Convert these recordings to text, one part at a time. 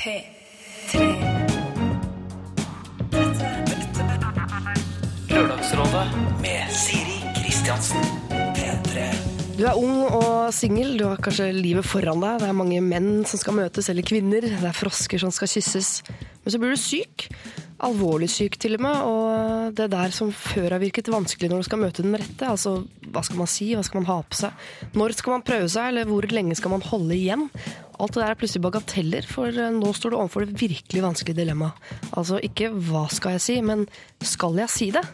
P3. Lørdagsrådet med Siri Kristiansen. P3. Du er ung og singel, du har kanskje livet foran deg. Det er mange menn som skal møtes, eller kvinner. Det er frosker som skal kysses. Men så blir du syk. Alvorlig syk til og med. Og det der som før har virket vanskelig når du skal møte den rette. Altså, hva skal man si, hva skal man ha på seg? Når skal man prøve seg, eller hvor lenge skal man holde igjen? Alt det der er plutselig bagateller, for nå står du overfor det virkelig vanskelige dilemmaet. Altså ikke hva skal jeg si, men skal jeg si det?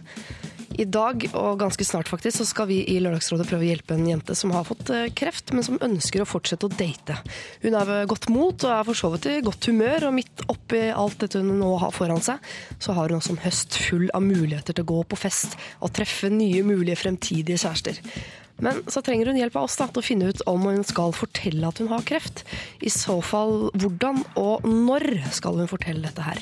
I dag, og ganske snart faktisk, så skal vi i Lørdagsrådet prøve å hjelpe en jente som har fått eh, kreft, men som ønsker å fortsette å date. Hun er ved godt mot og er for så vidt i godt humør, og midt oppi alt dette hun nå har foran seg, så har hun også en høst full av muligheter til å gå på fest og treffe nye mulige fremtidige kjærester. Men så trenger hun hjelp av oss da, til å finne ut om hun skal fortelle at hun har kreft. I så fall hvordan og når skal hun fortelle dette her.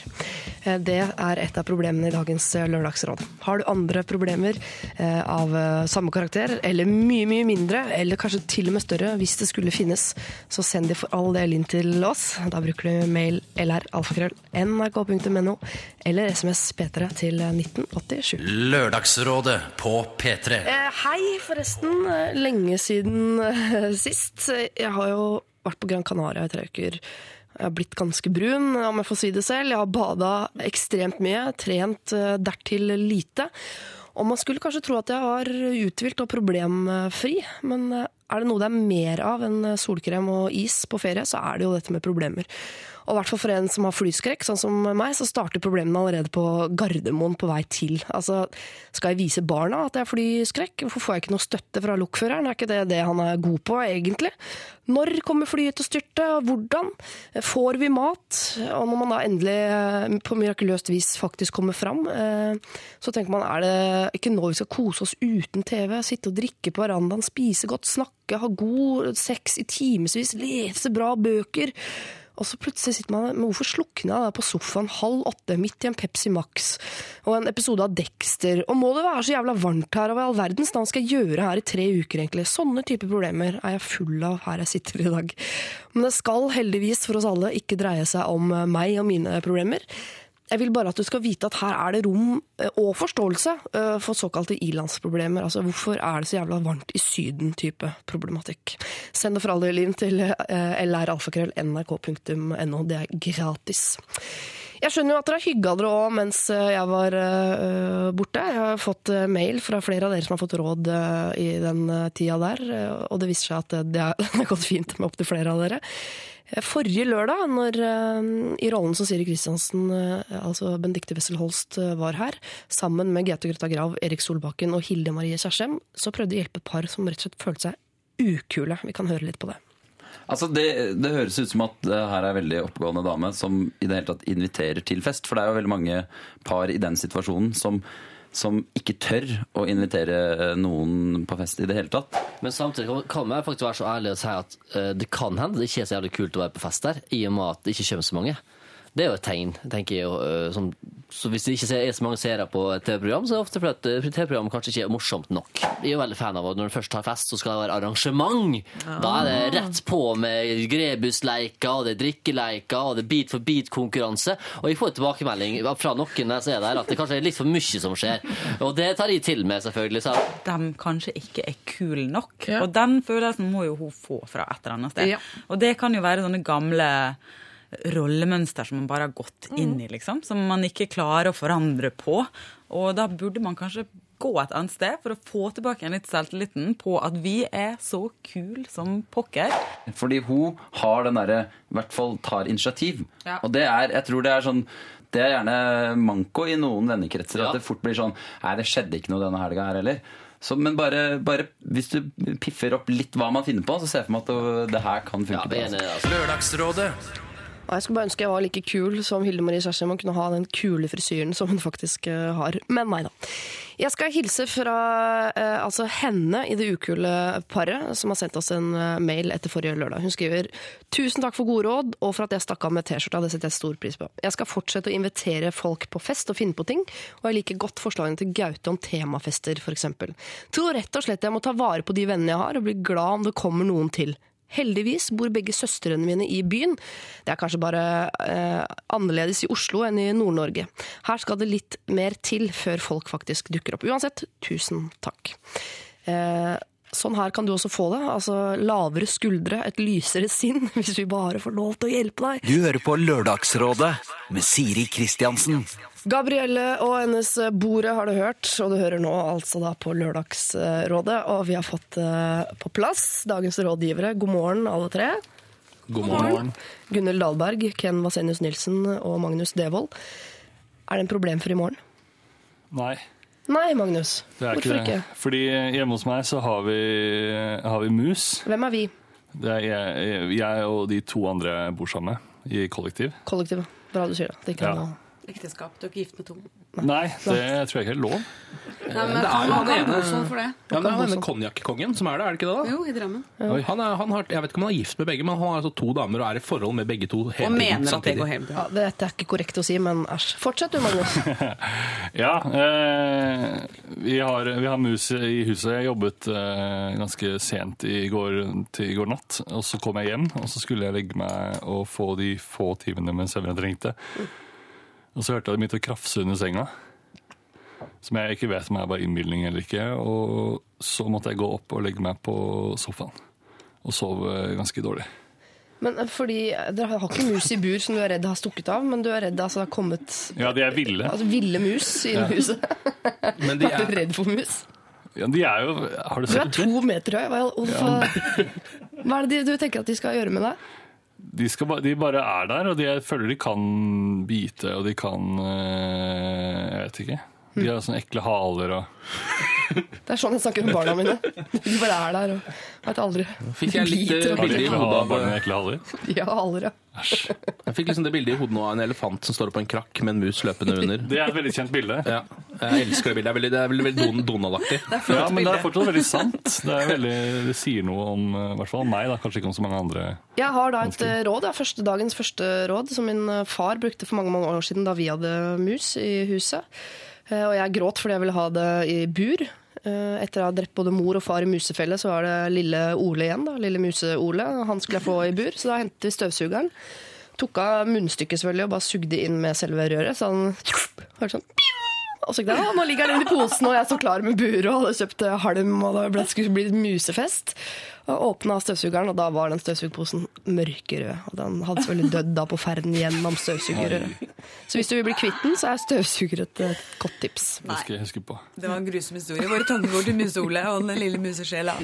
Eh, Det er et av problemene i dagens eh, lørdagsråd. Har du andre problemer eh, av samme karakter, eller mye, mye mindre, eller kanskje til og med større, hvis det skulle finnes, så send de for all del inn til oss. Da bruker du mail lralfakrøll.nrk.no, eller SMS P3 til 1987. Lørdagsrådet på P3. Eh, hei, forresten. Eh, Lenge siden eh, sist. Jeg har jo vært på Gran Canaria i tre uker. Jeg har blitt ganske brun, om jeg får si det selv. Jeg har bada ekstremt mye, trent eh, dertil lite. Og man skulle kanskje tro at jeg var uthvilt og problemfri, men er det noe det er mer av enn solkrem og is på ferie, så er det jo dette med problemer. Og i hvert fall for en som har flyskrekk, sånn som meg, så starter problemene allerede på Gardermoen på vei til. Altså, skal jeg vise barna at jeg har flyskrekk? Hvorfor får jeg ikke noe støtte fra lokføreren? Er ikke det det han er god på, egentlig? Når kommer flyet til å styrte? Hvordan? Får vi mat? Og når man da endelig eh, på mirakuløst vis faktisk kommer fram, eh, så tenker man er det ikke nå vi skal kose oss uten TV? Sitte og drikke på verandaen, spise godt, snakke, ha god sex i timevis, lese bra bøker? Og så plutselig sitter man Men hvorfor slukna jeg på sofaen halv åtte midt i en Pepsi Max og en episode av Dexter? Og må det være så jævla varmt her, og hva i all verdens navn skal jeg gjøre her i tre uker, egentlig? Sånne typer problemer er jeg full av her jeg sitter i dag. Men det skal heldigvis for oss alle ikke dreie seg om meg og mine problemer. Jeg vil bare at du skal vite at her er det rom eh, og forståelse eh, for såkalte ilandsproblemer. Altså hvorfor er det så jævla varmt i Syden-type problematikk. Send det for all del inn til eh, lralfakrøll.nrk.no. Det er gratis. Jeg skjønner jo at dere har hygga dere òg mens jeg var borte. Jeg har fått mail fra flere av dere som har fått råd i den tida der, og det viser seg at det har gått fint med opptil flere av dere. Forrige lørdag, når, øh, i rollen som Siri Kristiansen, øh, altså Benedicte Wessel Holst, var her, sammen med Gaute Grøtta Grav, Erik Solbakken og Hilde Marie Kjersem, så prøvde de å hjelpe et par som rett og slett følte seg ukule. Vi kan høre litt på det. Altså det, det høres ut som at her er en veldig oppegående dame som i det hele tatt inviterer til fest. For det er jo veldig mange par i den situasjonen som, som ikke tør å invitere noen på fest i det hele tatt. Men samtidig kan- jeg faktisk være så ærlig å si at eh, det kan hende det ikke er så jævlig kult å være på fest der, i og med at det ikke kommer så mange. Det er jo et tegn, tenker jeg. eh, som, så hvis det ikke er så mange seere på et TV-program, så er det ofte fordi at eh, TV-programmet kanskje ikke er morsomt nok. Jeg er jo veldig fan av at når du først har fest, så skal det være arrangement. Da er det rett på med grebusleiker, og det er drikkeleiker, og det er beat for beat-konkurranse. Og jeg får tilbakemelding fra noen når jeg er der, at det kanskje er litt for mye som skjer. Og det tar jeg til meg, selvfølgelig. Så de kanskje ikke er kule nok. Og den følelsen må jo hun få fra et eller annet sted. Ja. Og det kan jo være sånne gamle rollemønster som man bare har gått inn i, liksom. Som man ikke klarer å forandre på. Og da burde man kanskje gå et annet sted for å få tilbake en litt selvtilliten på at vi er så kul som pokker. Fordi hun har den derre I hvert fall tar initiativ. Ja. Og det er, jeg tror det er sånn det er gjerne manko i noen vennekretser. Ja. At det fort blir sånn Nei, det skjedde ikke noe denne helga her heller. Så, men bare, bare hvis du piffer opp litt hva man finner på, så ser jeg for meg at det, det her kan ja, funke. jeg er bra. enig, altså. Lørdagsrådet jeg skulle bare ønske jeg var like kul som Hilde Marie Kjersti. og kunne ha den kule frisyren som hun faktisk eh, har. Men nei da. Jeg skal hilse fra eh, altså henne i det ukule paret som har sendt oss en eh, mail etter forrige lørdag. Hun skriver Tusen takk for gode råd og for at jeg stakk av med T-skjorta. Det setter jeg stor pris på. Jeg skal fortsette å invitere folk på fest og finne på ting, og jeg liker godt forslagene til Gaute om temafester, f.eks. Tror rett og slett jeg må ta vare på de vennene jeg har, og bli glad om det kommer noen til. Heldigvis bor begge søstrene mine i byen. Det er kanskje bare eh, annerledes i Oslo enn i Nord-Norge. Her skal det litt mer til før folk faktisk dukker opp. Uansett, tusen takk. Eh, sånn her kan du også få det. Altså lavere skuldre, et lysere sinn, hvis vi bare får lov til å hjelpe deg. Du hører på Lørdagsrådet med Siri Kristiansen. Gabrielle og hennes Bordet har du hørt, og du hører nå altså da på Lørdagsrådet. Og vi har fått eh, på plass dagens rådgivere. God morgen, alle tre. God morgen. Gunhild Dahlberg, Ken Vasenius Nilsen og Magnus Devold. Er det en problem for i morgen? Nei, Nei, Magnus. det er Hvorfor ikke det. Fordi hjemme hos meg så har vi, har vi mus. Hvem er vi? Det er jeg, jeg og de to andre bor sammen med i kollektiv. Kollektiv, Bra du sier det. det er ikke Ja. Ekteskap. Du er ikke gift med to. Nei, det tror jeg ikke er lov. Nei, men det er jo han ene-. Ja, men det er denne konjakkongen som er det, er det ikke det? da? Jo, i Drammen. Han er, han har, jeg vet ikke om han er gift med begge, men han har altså to damer og er i forhold med begge to hele Og mener at det går helt bra. Ja, dette er ikke korrekt å si, men æsj. Fortsett du, Magnus. Ja, eh, vi, har, vi har mus i huset. Jeg jobbet eh, ganske sent i går, til i går natt. Og så kom jeg hjem, og så skulle jeg legge meg og få de få timene mens jeg trengte. Og så hørte jeg det begynte å krafse under senga. Som jeg ikke vet om jeg var innbilning eller ikke. Og så måtte jeg gå opp og legge meg på sofaen. Og sov eh, ganske dårlig. Men eh, fordi Dere har ikke mus i bur som du er redd har stukket av, men du er redd altså, det har kommet Ja, de er ville. altså, ville mus i i huset. Men de Er du er, redd for mus? Ja, de er jo Har du Du er to meter høy. Hva, hvorfor, hva er det de- du tenker at de skal gjøre med deg? De, skal, de bare er der, og de, jeg føler de kan bite, og de kan eh, Jeg vet ikke. De har sånne ekle haler og Det er sånn jeg snakker med barna mine. De bare er der og vet aldri. fikk jeg litt eh, Har de bilde i ekle hodet ha- av barn med ekle haler? Ja, haler, ja. Jeg fikk liksom det bildet i hodet nå av en elefant som står på en krakk med en mus løpende under. Det er et veldig kjent bilde. Ja, jeg elsker det bildet. Det er veldig, det er veldig, veldig Don- Donald-aktig. Ja, men det er fortsatt veldig sant. Det, er veldig, det sier noe om eh, i hvert fall om meg, da, kanskje ikke om så mange andre. Jeg har da et eh, råd, ja, første, dagens første råd, som min eh, far brukte for mange mange år siden da vi hadde mus i huset. Eh, Og jeg gråt fordi jeg ville ha det i bur. Eh, Etter å ha drept både mor og far i musefelle, så var det lille Ole igjen. da, Lille Muse-Ole. Han skulle jeg få i bur, så da hentet vi støvsugeren. Tok av munnstykket selvfølgelig og bare sugde inn med selve røret. Så han hørte sånn og så gikk det, nå ligger den inne i posen, og jeg står klar med buret og hadde kjøpt halm, og det ble, skulle bli musefest. Og åpna støvsugeren, og da var den støvsugposen mørkerød. Og den hadde selvfølgelig dødd da på ferden gjennom støvsugerrøret. Så hvis du vil bli kvitt den, så er støvsuger et godt tips. Det skal jeg huske på. Det var en grusom historie. Våre tanker går til Muse-Ole og den lille musesjela.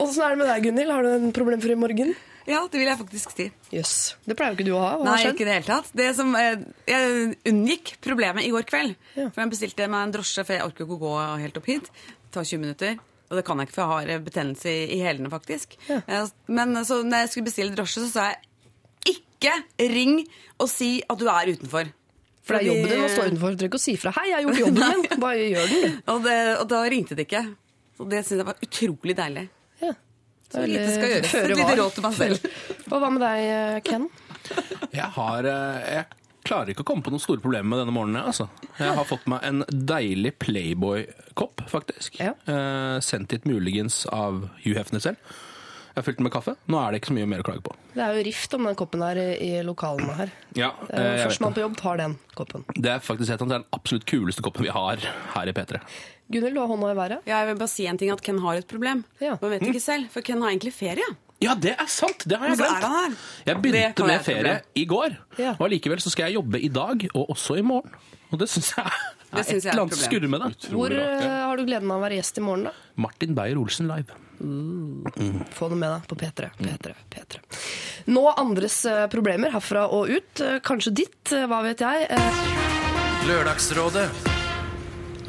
Åssen er det med deg, Gunhild? Har du en problem for i morgen? Ja, det vil jeg faktisk si. Jøss. Det pleier jo ikke du å ha. Hva Nei, har ikke i det hele tatt. Det som, eh, jeg unngikk problemet i går kveld. Ja. For jeg bestilte meg en drosje, for jeg orker ikke å gå helt opp hit. Det tar 20 minutter. Og det kan jeg ikke, for jeg har betennelse i, i hælene, faktisk. Ja. Eh, Men så når jeg skulle bestille drosje, så sa jeg ikke ring og si at du er utenfor. For det er jobben din å stå utenfor. Du trenger ikke å si fra 'hei, jeg har gjort jobben min'. Bare gjør den, du. Og, det, og da ringte det ikke. Og det syns jeg var utrolig deilig. Ja. Så lite skal gjøres. Et lite råd til meg selv. Og hva med deg, Ken? Jeg har eh, Jeg klarer ikke å komme på noen store problemer med denne morgenen. Altså. Jeg har fått meg en deilig Playboy-kopp, faktisk. Ja. Eh, sendt hit muligens av Hugh Hefner selv. Jeg har fylt den med kaffe. Nå er det ikke så mye mer å klage på. Det er jo rift om den koppen her i, lokalene her. Ja, er eh, Førstemann på jobb tar den koppen. det er faktisk helt sant, det er den absolutt kuleste koppen vi har her i P3. Gunhild, du har hånda i været. Jeg vil bare si en ting at Ken har et problem. Ja. Man vet ikke selv, for Ken har egentlig ferie. Ja, det er sant! Det har jeg Hvorfor er glemt. han her? Jeg Det begynte kan med ferie i går, Ja. og allikevel så skal jeg jobbe i dag og også i morgen. Og det syns jeg er et synes jeg er eller et annet problem. med det. Hvor eh, har du gleden av å være gjest i morgen, da? Martin Beyer-Olsen live. Få det med deg på P3. P3, P3. Nå andres eh, problemer herfra og ut. Eh, Kanskje ditt, eh, hva vet jeg. Eh, Lørdagsrådet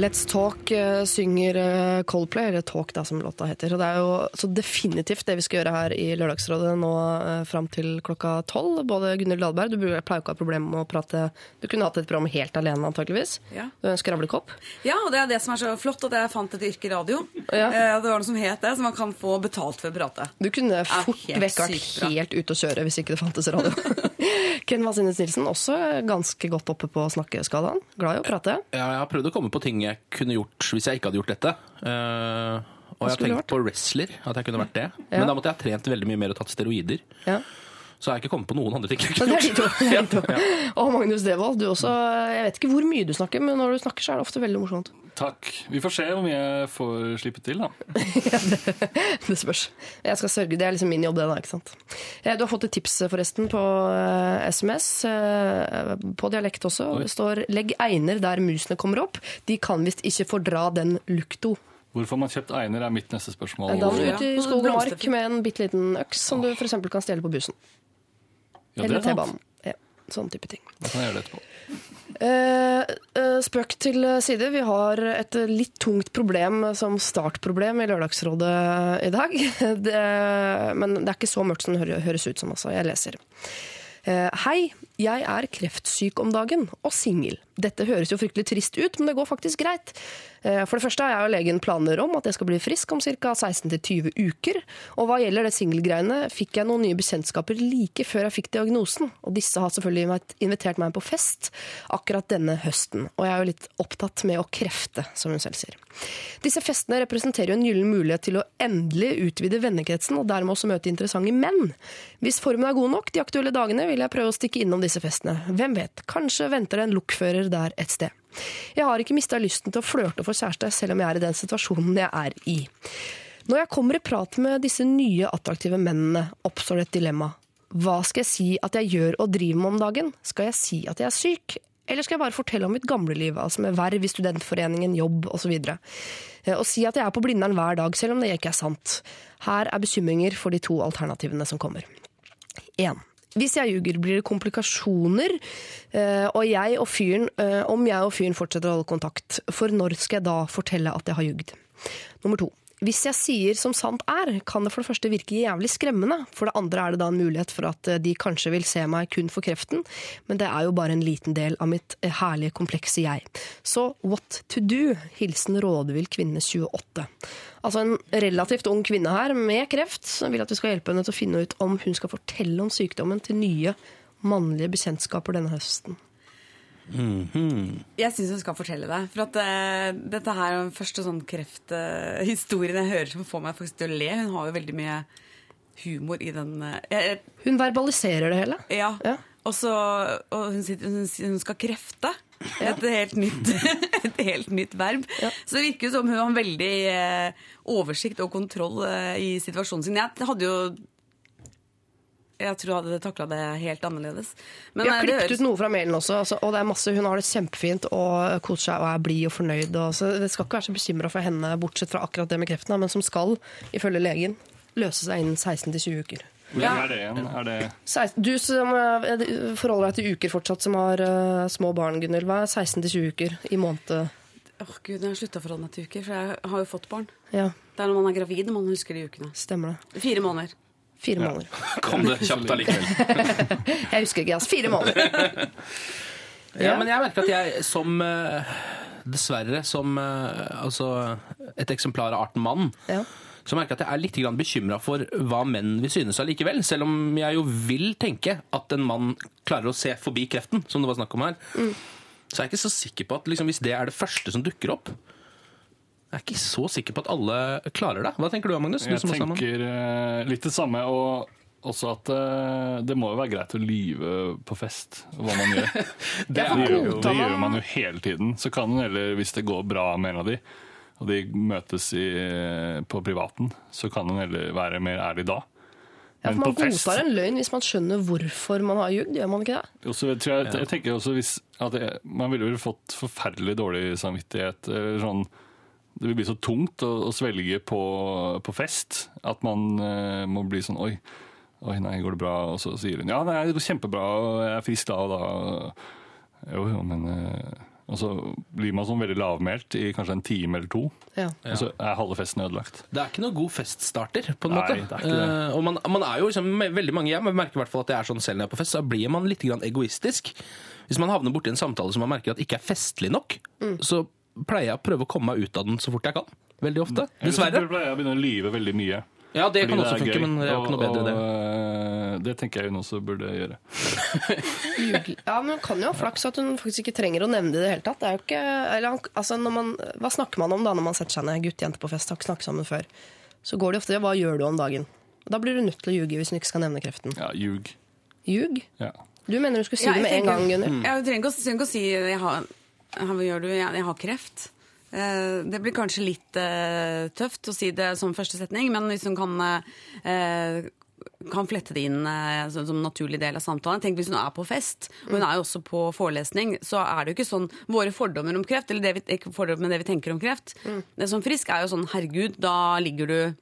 Let's Talk eh, synger eh, Coldplay, eller Talk da, som låta heter. Og det er jo så definitivt det vi skal gjøre her i Lørdagsrådet nå eh, fram til klokka tolv. Både Gunhild Dahlberg, du pleier ikke å ha problemer med å prate Du kunne hatt et program helt alene, antakeligvis. Ja. Du er en skravlekopp. Ja, og det er det som er så flott, at jeg fant et yrke i radio. Ja. Det var noe som het det, så man kan få betalt for å prate. Du kunne fort vekk vært helt ute å kjøre hvis ikke det fantes radio. Ken Vasines Nilsen, også ganske godt oppe på snakkeskalaen. Glad i å prate. Ja, jeg har prøvd å komme på ting jeg kunne gjort hvis jeg ikke hadde gjort dette. Uh, Og jeg har tenkt på wrestler, at jeg kunne vært det. Ja. Men da måtte jeg ha trent veldig mye mer og tatt steroider. Ja. Så har jeg ikke kommet på noen andre ting jeg kunne det er de to. gjort. Det er de to. Og Magnus Devold, du også. Jeg vet ikke hvor mye du snakker, men når du snakker, så er det ofte veldig morsomt. Takk. Vi får se hvor mye jeg får slippe til, da. Det spørs. Jeg skal sørge. Det er liksom min jobb, det da. ikke sant? Eh, Du har fått et tips, forresten, på eh, SMS. eh, På dialekt også. Oi. Det står 'legg einer der musene kommer opp'. De kan visst ikke fordra den lukto. Hvorfor man kjøpt einer, er mitt neste spørsmål. Da må du Ja. ut i skog og mark med en bitte liten øks som du f.eks. kan stjele på bussen. Ja, Eller er. T-banen. Ja, sånn type ting. Da kan jeg gjøre det etterpå. Eh, eh, spøk til side. Vi har et litt tungt problem som startproblem i Lørdagsrådet i dag. Det, men det er ikke så mørkt som det høres ut som. Altså. Jeg leser. Eh, Hei, jeg er kreftsyk om dagen og singel. Dette høres jo fryktelig trist ut, men det går faktisk greit. Eh, For det første har jeg og legen planer om at jeg skal bli frisk om ca. 16-20 uker. Og hva gjelder det singelgreiene, fikk jeg noen nye bekjentskaper like før jeg fikk diagnosen. Og disse har selvfølgelig invitert meg på fest akkurat denne høsten. Og jeg er jo litt opptatt med å krefte, som hun selv sier. Disse festene representerer jo en gyllen mulighet til å endelig utvide vennekretsen, og dermed også møte interessante menn. Hvis formen er god nok de aktuelle dagene, vil jeg prøve å stikke innom disse festene. Hvem vet, kanskje venter det en lokfører der et sted. Jeg har ikke mista lysten til å flørte og få kjæreste, selv om jeg er i den situasjonen jeg er i. Når jeg kommer i prat med disse nye attraktive mennene, oppstår det et dilemma. Hva skal jeg si at jeg gjør og driver med om dagen? Skal jeg si at jeg er syk? Eller skal jeg bare fortelle om mitt gamle liv, altså med verv i studentforeningen, jobb osv.? Og si at jeg er på Blindern hver dag, selv om det ikke er sant. Her er bekymringer for de to alternativene som kommer. 1. Hvis jeg ljuger, blir det komplikasjoner, eh, og jeg og fyren, eh, om jeg og fyren fortsetter å holde kontakt. For når skal jeg da fortelle at jeg har ljugd? Nummer to. Hvis jeg sier som sant er, kan det for det første virke jævlig skremmende. For det andre er det da en mulighet for at eh, de kanskje vil se meg kun for kreften, men det er jo bare en liten del av mitt herlige, komplekse jeg. Så what to do? Hilsen rådvill kvinne 28. Altså en relativt ung kvinne her med kreft som vil at vi skal hjelpe henne til å finne ut om hun skal fortelle om sykdommen til nye mannlige bekjentskaper denne høsten. Jeg syns hun skal fortelle det. For at uh, dette her er den første sånn krefthistorien jeg hører som får meg faktisk til å le. Hun har jo veldig mye humor i den eh, jeg, Hun verbaliserer det hele. Ja. Ja. Og, så, og hun, sitter, hun, skal krefte. Et helt nytt, et helt nytt verb. Så det virker som hun har veldig eh, oversikt og kontroll eh, i situasjonen sin. Jeg hadde jo Jeg tror jeg hadde takla det helt annerledes. Men, Vi har eh, klippet ut noe fra mailen også, altså, og det er masse, hun har det kjempefint og koser seg og er blid og fornøyd. Og, så det skal ikke være så bekymra for henne, bortsett fra akkurat det med kreften, men som skal, ifølge legen, løse seg innen 16-20 uker. Hvor lenge er det igjen? Er det 16 Du som forholder deg til uker fortsatt, som har uh, små barn, Gunhild. Hva er 16-20 uker i måned? Åh Gud, jeg har slutta å forholde meg til uker, for jeg har jo fått barn. Ja, Det er når man er gravid man husker de ukene. stemmer det. Fire måneder. Fire måneder. Kom det kjapt allikevel. Jeg husker ikke, altså. Fire måneder. Ja, men jeg merker at jeg som eh, Dessverre som eh, altså, et eksemplar av arten mann, Ja. Så merker jeg at jeg er litt bekymra for hva menn vil synes allikevel. Selv om jeg jo vil tenke at en mann klarer å se forbi kreften, som det var snakk om her. Så er jeg ikke så sikker på at liksom, hvis det er det første som dukker opp Jeg er ikke så sikker på at alle klarer det. Hva tenker du, Magnus? Du Jeg som er tenker eh, litt det samme, og også at eh, det må jo være greit å lyve på fest, hva man gjør. det, det, gjør, jo, det man- gjør man jo hele tiden. Så kan man heller, hvis det går bra med en av de, og de møtes i, på privaten, så kan man heller være mer ærlig da. Ja, for man godtar en løgn hvis man skjønner hvorfor man har ljugd, gjør man ikke det? Og så tror jeg, jeg tenker også hvis at jeg, Man ville vel fått forferdelig dårlig samvittighet. Eller sånn, det vil bli så tungt å, å svelge på, på fest at man uh, må bli sånn Oi, oi, nei, går det bra? Og så sier hun ja, nei, det går kjempebra, og jeg er frisk da og da. Jo, jo, men eh, Og så blir man sånn veldig lavmælt i kanskje en time eller to, Ja. og så er halve festen ødelagt. Det er ikke noe god feststarter, på en Nei, måte. det er ikke det. Uh, og man, man er jo liksom, med veldig mange jeg merker i hvert fall at det er sånn selv når jeg er på fest, så blir man litt grann egoistisk. Hvis man havner borti en samtale som man merker at ikke er festlig nok, Mm. så pleier jeg å prøve å komme meg ut av den så fort jeg kan. Veldig ofte. Eller så pleier jeg å begynne å lyve veldig mye. Ja, det Fordi kan også funke, gøy, men det er jo ikke noe bedre, og, det. og, det tenker jeg hun også burde gjøre. Ja, men Hun kan jo ha flaks at hun faktisk ikke trenger å nevne det i det hele tatt. Det er jo ikke, eller, altså, når man, hva snakker man om da når man setter seg ned? Gutt, jente på fest, har ikke snakket sammen før. Så går det ofte i hva gjør du om dagen? Da blir du nødt til å ljuge hvis du ikke skal nevne kreften. Ja, ljug. Ljug? Ja. Du mener du skulle si Ja, det med tenker, en gang, Gunnhild? Jeg ikke, å- trenger ikke å si jeg har, Hva gjør du? Jeg, jeg har kreft. Eh, Det blir kanskje litt eh, tøft å si det som første setning, men hvis hun kan, eh, kan flette det inn som, en naturlig del av samtalen. Tenk hvis hun er på fest, og hun er jo også på forelesning, så er det jo ikke sånn våre fordommer om kreft, eller det vi, det vi tenker om kreft. Det som frisk er jo sånn herregud, da ligger du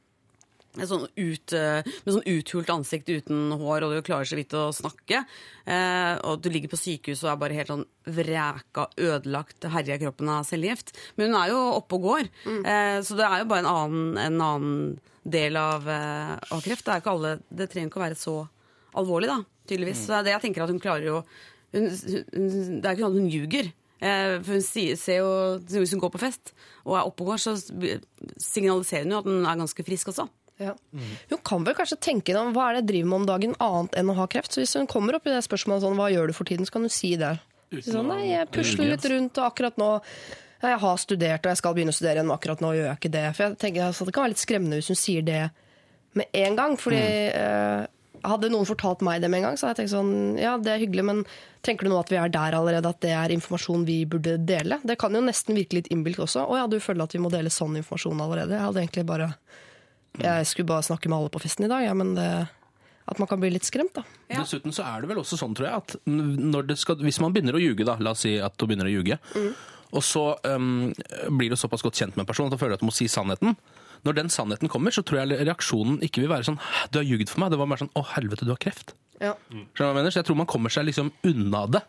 sånn, ut, eh, med sånn uthult ansikt uten hår, og du klarer så vidt å snakke. Eh, og du ligger på sykehus og er bare helt sånn vræka, ødelagt, herja kroppen av cellegift. Men hun er jo oppe og går, eh, så det er jo bare en annen, en annen del av, eh, av kreft. Det, alle, det trenger ikke å være så alvorlig, da, tydeligvis. Så det er det jeg tenker at hun klarer jo hun, hun, Det er ikke sånn at hun ljuger. Eh, for hun sier, ser jo, Hvis hun går på fest og er oppe og går, så signaliserer hun jo at hun er ganske frisk også. Ja. Hun kan vel kanskje tenke om hva er det jeg driver med om dagen annet enn å ha kreft. Så hvis hun kommer opp i det spørsmålet sånn, hva gjør du for tiden, så kan hun si det. Sånn, nei, jeg pusler litt rundt, og akkurat nå ja, jeg har studert og jeg skal begynne å studere igjen, akkurat nå gjør jeg ikke det. For jeg tenker altså, Det kan være litt skremmende hvis hun sier det med en gang. fordi eh, Hadde noen fortalt meg det med en gang, så hadde jeg tenkt sånn Ja, det er hyggelig, men tenker du nå at vi er der allerede, at det er informasjon vi burde dele? Det kan jo nesten virke litt innbilt også. Å ja, du føler at vi må dele sånn informasjon allerede? Jeg hadde egentlig bare Jeg skulle bare snakke med alle på festen i dag, ja, men det, at man kan bli litt skremt, da. Dessuten så er det vel også sånn, tror jeg, at når det skal, hvis man begynner å ljuge, da, la oss si at du begynner å ljuge, og så um, blir du såpass godt kjent med en person at du føler at du må si sannheten. Når den sannheten kommer, så tror jeg reaksjonen ikke vil være sånn 'du har ljugd for meg'. Det var mer sånn 'å helvete, du har kreft'. Ja. Skjønner du hva jeg mener? Så jeg tror man kommer seg liksom unna det.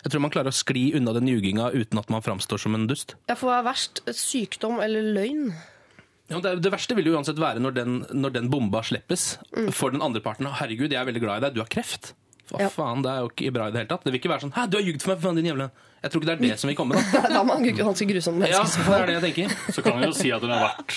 Jeg tror man klarer å skli unna den ljuginga uten at man framstår som en dust. Ja, for hva er verst? Sykdom eller løgn? Ja, det, det verste vil jo uansett være når den, når den bomba slippes for den andre parten. 'Herregud, jeg er veldig glad i deg. Du har kreft'. Hva Ja. faen, det er jo ikke bra i det hele tatt. Det vil ikke være sånn 'hæ, du har ljugd for meg, for faen, din jævla Jeg tror ikke det er det som vil komme, da. Da er man ganske grusom menneske. Ja, så det er det jeg tenker. Så kan vi jo si at hun har vært,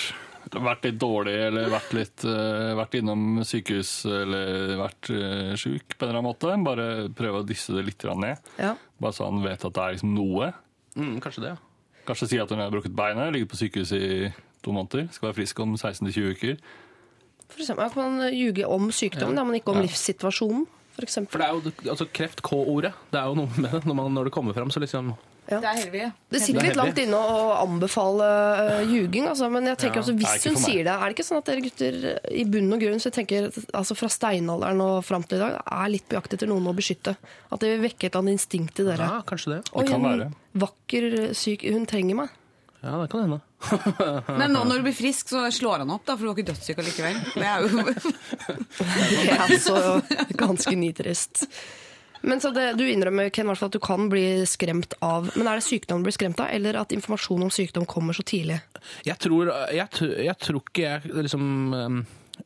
vært litt dårlig, eller vært, litt, uh, vært innom sykehus, eller vært uh, sjuk på en eller annen måte. Bare prøve å disse det litt ned. Ja. Bare så han vet at det er liksom noe. Mm, kanskje det, ja. Kanskje si at hun har brukket beinet, ligget på sykehus i to måneder. Skal være frisk om 16-20 uker. For eksempel, at man ljuger om sykdommen, ja. men ikke om livssituasjonen. For For eksempel. det er jo altså, kreft, K-ordet. Det er jo noe med det. Når, man, når det kommer fram, så liksom Det er heldig. Det sitter er litt langt inne å anbefale uh, ljuging, altså, men jeg tenker Ja, altså, er hvis hun sier det, er det ikke sånn at dere gutter eh, i bunn og grunn så jeg tenker, altså fra steinalderen og fram til i dag er litt på jakt etter noen å beskytte? At det vil vekke et eller annet instinkt i dere? Ja, kanskje det. Oi, kan en være. vakker, syk Hun trenger meg. Ja, det kan hende. Men nå når du blir frisk, så slår han opp, da, for du var ikke dødssyk allikevel. Det er jo Det er altså ganske nitrist. Men så det, Du innrømmer Ken, hvert fall at du kan bli skremt av Men er det sykdom du blir skremt av, eller at informasjon om sykdom kommer så tidlig? Jeg tror, jeg, jeg tror ikke jeg liksom um,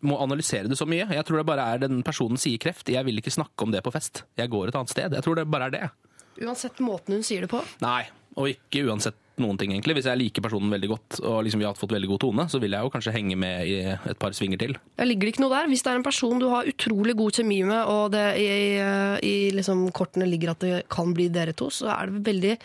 må analysere det så mye. Jeg tror det bare er den personen sier kreft. Jeg vil ikke snakke om det på fest. Jeg går et annet sted. Jeg tror det bare er det. Uansett måten hun sier det på. Nei, og ikke uansett noen ting, egentlig. Hvis jeg liker personen veldig godt, og liksom vi har fått veldig god tone, så vil jeg jo kanskje henge med i et par svinger til. Ja, ligger det ikke noe der? Hvis det er en person du har utrolig god kjemi med, og det i, i liksom kortene ligger at det kan bli dere to, så er det veldig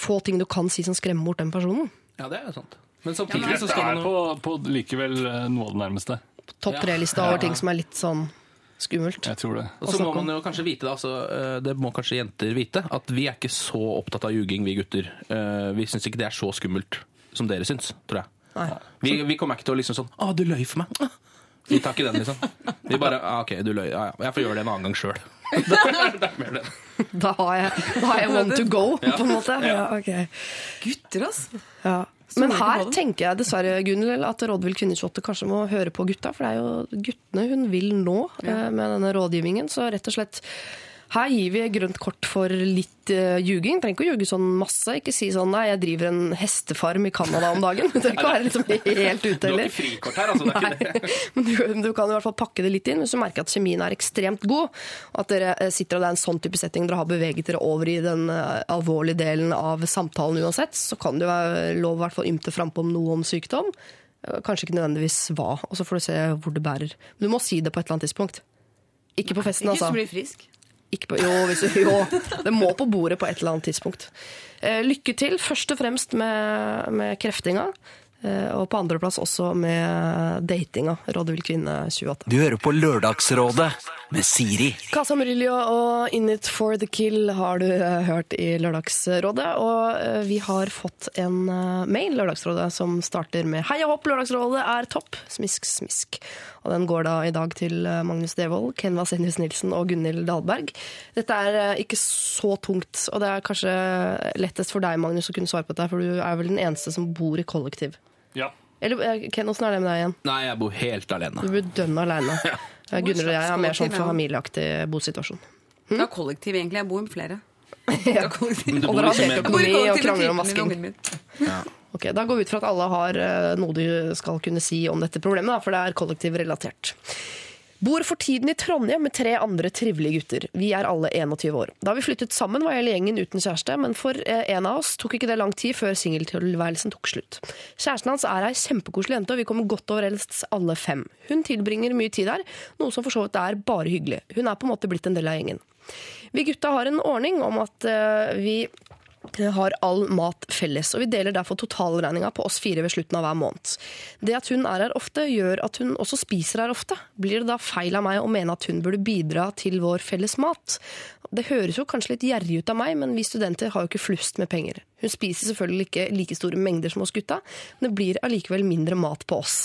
få ting du kan si som skremmer bort den personen. Ja, det er sant. Men samtidig så skal man på, jo på likevel eh, noe av det nærmeste. Topp Ja. tre-lista over ting som er litt sånn skummelt. Jeg tror det. Og så må man jo kanskje vite, da, altså, eh, det må kanskje jenter vite, at vi er ikke så opptatt av ljuging, vi gutter. Eh, Vi syns ikke det er så skummelt som dere syns, tror jeg. Nei. Vi, vi kommer ikke til å liksom sånn Å, du løy for meg. Ah. Vi tar ikke den, liksom. Vi bare ah, OK, du løy. Ja, ja. Jeg får gjøre det en annen gang sjøl. Da har jeg, da har jeg one to go, på en måte. Ja, ok. gutter, ass. Ja. Så Men her tenker jeg dessverre Gunnel, at Rådvill Kvinnesjotte kanskje må høre på gutta, for det er jo guttene hun vil nå ja. med denne rådgivningen. Så rett og slett her gir vi grønt kort for litt uh, ljuging. Trenger ikke å ljuge sånn masse. Ikke si sånn 'nei, jeg driver en hestefarm i Canada om dagen'. Det kan være liksom helt ute, Du har ikke frikort her, altså. Det er ikke det. Du, du kan i hvert fall pakke det litt inn hvis du merker at kjemien er ekstremt god. og At dere eh, sitter og det er en sånn type setting dere har beveget dere over i den uh, alvorlige delen av samtalen uansett. Så kan det jo være lov å ymte frampå om noe om sykdom. Kanskje ikke nødvendigvis hva, og så får du se hvor det bærer. Men du må si det på et eller annet tidspunkt. Ikke på festen, Ikke hvis altså. du blir frisk. Ikke på, jo, hvis jo, det må på bordet på et eller annet tidspunkt. Eh, lykke til, først og fremst med, med kreftinga. Eh, og på andreplass også med datinga. vil kvinne 28. Du hører på Lørdagsrådet med Siri. Casa Murillo og In It For The Kill har du eh, hørt i Lørdagsrådet. Og eh, vi har fått en eh, mail Lørdagsrådet som starter med Heia hopp, Lørdagsrådet er topp! Smisk, smisk. Og den går da i dag til Magnus Devold, Ken Vasenius Nilsen og Gunhild Dahlberg. Dette er ikke så tungt, og det er kanskje lettest for deg, Magnus, å kunne svare på dette, for du er vel den eneste som bor i kollektiv. Ja. Eller Ken, åssen er det med deg igjen? Nei, jeg bor helt alene. Du bor dønn aleine. Gunhild og jeg er mer sånn familieaktig bosituasjon. Det er kollektiv, egentlig. Jeg bor med flere. Er kollektiv. Og dere har liksom delt økonomi og krangler om ungen min. Ok, Da går vi ut fra at alle har eh, noe de skal kunne si om dette problemet, da, for det er kollektivrelatert. Bor for tiden i Trondheim med tre andre trivelige gutter. Vi er alle 21 år. Da vi flyttet sammen var hele gjengen uten kjæreste, men for eh, en av oss tok ikke det lang tid før singeltilværelsen tok slutt. Kjæresten hans er ei kjempekoselig jente, og vi kommer godt overens alle fem. Hun tilbringer mye tid her, noe som for så vidt er bare hyggelig. Hun er på en måte blitt en del av gjengen. Vi gutta har en ordning om at eh, vi har all mat felles, og vi deler derfor totalregninga på oss fire ved slutten av hver måned. Det at hun er her ofte, gjør at hun også spiser her ofte. Blir det da feil av meg å mene at hun burde bidra til vår felles mat? Det høres jo kanskje litt gjerrig ut av meg, men vi studenter har jo ikke flust med penger. Hun spiser selvfølgelig ikke like store mengder som oss gutta, men det blir allikevel mindre mat på oss.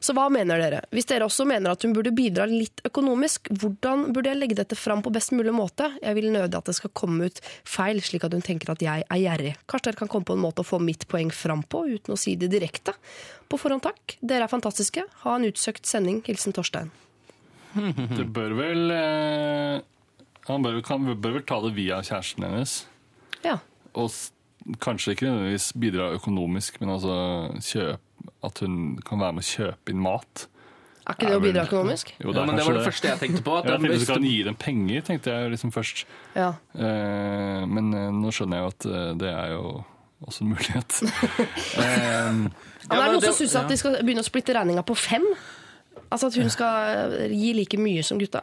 Så hva mener dere? Hvis dere også mener at hun burde bidra litt økonomisk, hvordan burde jeg legge dette fram på best mulig måte? Jeg vil nødig at det skal komme ut feil, slik at hun tenker at jeg er gjerrig. Kanskje dere kan komme på en måte å få mitt poeng fram på, uten å si det direkte. På forhånd takk. Dere er fantastiske. Ha en utsøkt sending. Hilsen Torstein. Det bør vel eh, Han bør, kan, bør vel ta det via kjæresten hennes. Ja. Og kanskje ikke nødvendigvis bidra økonomisk, men altså kjøp, at hun kan være med å kjøpe inn mat. Er ikke det å bidra økonomisk? Jo, Ja, men det var det første jeg tenkte på. At Ja, jeg det- tenkte du kan gi dem penger, tenkte jeg liksom først. Ja. Eh, men eh, nå skjønner jeg jo at eh, det er jo også en mulighet. eh, Ja, men er det noen som syns at de skal begynne å splitte regninga på fem? Altså at hun skal gi like mye som gutta?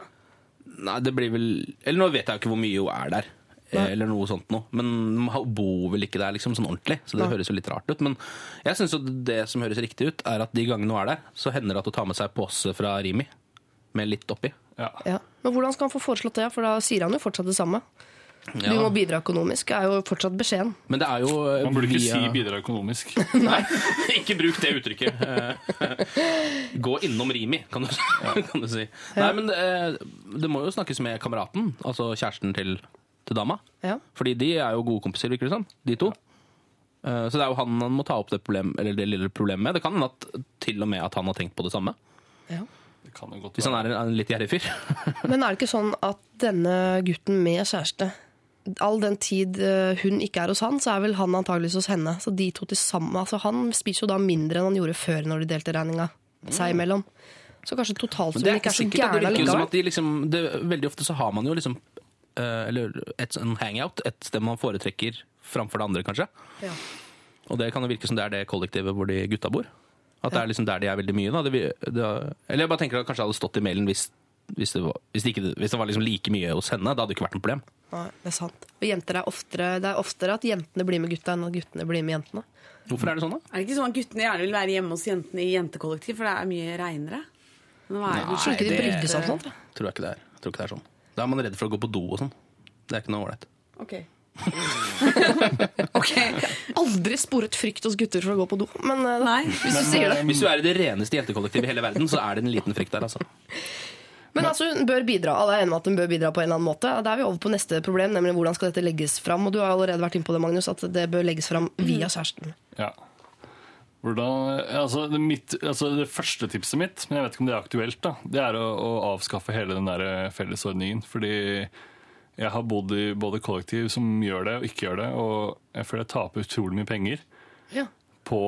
Nei, det blir vel Eller nå vet jeg jo ikke hvor mye hun er der. Eh, Eller noe sånt noe. Men man bor vel ikke der liksom sånn ordentlig, så det Nei. høres jo litt rart ut. Men jeg syns jo det som høres riktig ut, er at de gangene hun er der, så hender det at hun tar med seg pose fra Rimi med litt oppi. ja. Ja. Men hvordan skal han få foreslått det? For da sier han jo fortsatt det samme. Ja. Du må bidra økonomisk, er jo fortsatt beskjeden. Men det er jo eh, Man burde ikke via- si bidra økonomisk. Nei, ikke bruk det uttrykket. Eh, Gå innom Rimi, kan du, kan du si. Nei, men det, det må jo snakkes med kameraten, altså kjæresten til, til dama. Ja. Fordi de er jo gode kompiser, virker det som. De to. Ja. Så det er jo han han må ta opp det, problem, eller det lille problemet med. Det kan hende at til og med at han har tenkt på det samme. Det kan jo godt Hvis han er en, en litt gjerrig fyr. Men er det ikke sånn at denne gutten med kjæreste All den tid eh, hun ikke er hos han, så er vel han antageligvis hos henne. Så de to til sammen, altså Han spiser jo da mindre enn han gjorde før når de delte regninga seg imellom. Så kanskje totalt er ikke ikke er så gæren allikevel. liksom Veldig ofte så har man jo liksom eh, Eller et sånn hangout, et sted man foretrekker framfor det andre, kanskje. Ja. Og det kan jo virke som det er det kollektivet hvor de gutta bor. At det er liksom der de er veldig mye. Da. Det, det, eller jeg bare tenker at det hadde stått i mailen hvis, hvis, det, var, hvis, det, ikke, hvis det var liksom like mye hos henne. Da hadde det ikke vært noe problem. Nei, det er sant. Og jenter er oftere, det er oftere at jentene blir med gutta enn at guttene blir med jentene. Hvorfor er det sånn, da? Er det ikke sånn at guttene gjerne vil være hjemme hos jentene i jentekollektiv, for det er mye reinere? Nei, er det? Tror ikke de det- brydde seg om sånt. Tror jeg ikke det er. Tror ikke det er sånn. Da er man redd for å gå på do og sånn. Det er ikke noe ålreit. Ok. Aldri sporet frykt hos gutter for å gå på do, men eh, Nei. hvis du sier det. Hvis du er i det reneste jentekollektivet i hele verden, så er det en liten frykt der, altså. Men altså, hun bør bidra. Alle er enige om at hun bør bidra på en eller annen måte. Da er vi over på neste problem, nemlig hvordan skal dette legges fram. Og du har allerede vært inne på det, Magnus, at det bør legges fram via kjæresten. Ja. Hvordan, altså det, mitt, altså det første tipset mitt, men jeg vet ikke om det er aktuelt, da, det er å, å avskaffe hele den der eh, fellesordningen. Fordi jeg har bodd i både kollektiv som gjør det og ikke gjør det, og jeg føler jeg taper utrolig mye penger Ja. på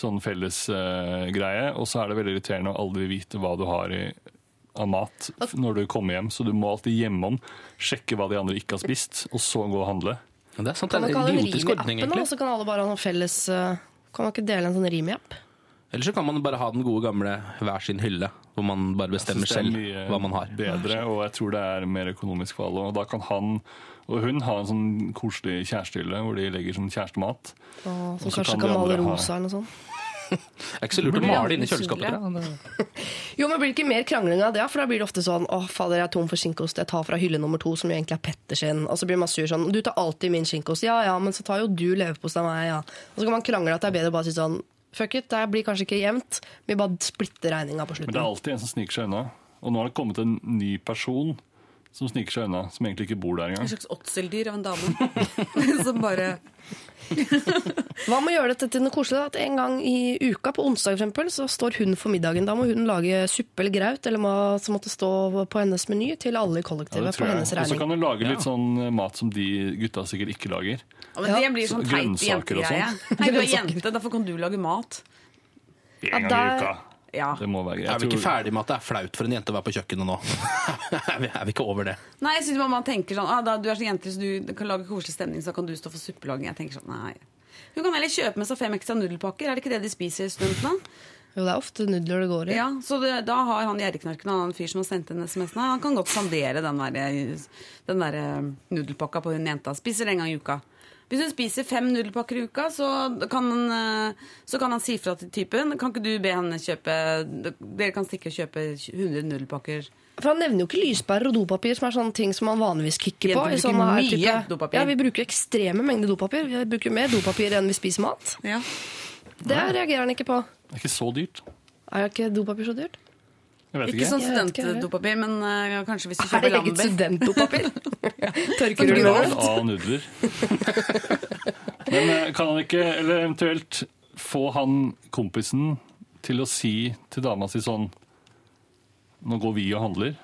sånn fellesgreie. Uh, og så er det veldig irriterende å aldri vite hva du har i, av mat når du kommer hjem, så du må alltid hjemom sjekke hva de andre ikke har spist, og så gå og handle. Ja, Det er sant, det er en idiotisk ordning, egentlig. Så kan alle bare ha noen felles eh, Kan man ikke dele en sånn Rimi-app? Eller så kan man bare ha den gode gamle hver sin hylle, hvor man bare bestemmer selv hva man har. Bedre, og jeg tror det er mer økonomisk for alle. Og da kan han og hun ha en sånn koselig kjærestehylle hvor de legger sånn kjærestemat. Og så kanskje kan kan male rosa eller noe sånt. Det er ikke så lurt å male inni kjøleskapet. tror jeg. Jo, men blir det ikke mer krangling av det? For da blir det ofte sånn Å, fader, jeg er tom for skinkost. Jeg tar fra hylle nummer to, som jo egentlig er Petter sin. Og så blir man sur sånn Du tar alltid min skinkost. Ja ja, men så tar jo du leverpost av meg, ja. Og så kan man krangle at det er bedre å bare si sånn Fuck it, det blir kanskje ikke jevnt. Vi bare splitter regninga på Men det er alltid en som sniker seg unna. Og nå har det kommet en ny person som sniker seg unna, som egentlig ikke bor der engang. En slags åtseldyr av en dame. som bare Hva med å gjøre dette til noe koselig? At en gang i uka, på onsdag for eksempel, så står hun for middagen. Da må hun lage suppe eller graut, eller mat som måtte stå på hennes meny, til alle i kollektivet ja, på hennes regning. Og så kan hun lage litt sånn eh, mat som de gutta sikkert ikke lager. ja, men Det blir sånn Så teit grønnsaker og sånn. jentegreie. Nei, du er jente, derfor kan du lage mat. En gang i uka. Ja. Det må være greit. Er vi ikke ferdig med at det er flaut for en jente å være på kjøkkenet nå? er, vi, er vi ikke over det? Nei, jeg synes man tenker sånn ah, da, Du er så jente, så du kan lage koselig stemning, så kan du stå for suppelaging. Jeg tenker sånn, nei. Hun kan heller kjøpe med seg fem ekstra nudelpakker. Er det ikke det de spiser, studentene? Jo, det er ofte nudler det går i. Ja, så det, da har han gjerrigknarken, han fyr som har sendt inn SMS-en, han kan godt sandere den der, den der eh, nudelpakka på hun jenta. Spiser en gang i uka. Hvis hun spiser fem nudelpakker i uka, så kan, han, eh, så kan han si fra til typen. Kan ikke du be henne kjøpe Dere kan stikke og kjøpe 100 nudelpakker. For Han nevner jo ikke lyspærer og dopapir, som er sånne ting som man vanligvis kicker på. I sånne her type, dopapir. Ja, Vi bruker ekstreme mengder dopapir. Vi bruker mer dopapir enn vi spiser mat. Ja. Det reagerer han ikke på. Det er ikke så dyrt. Er ikke dopapir så dyrt? Jeg vet Ikke ikke. sånn studentdopapir, men uh, kanskje hvis du Er det eget studentdopapir? Tørker du grov. Av nudler. Men eh, kan han ikke, eller eventuelt få han kompisen til å si til dama si sånn Nå går vi og handler.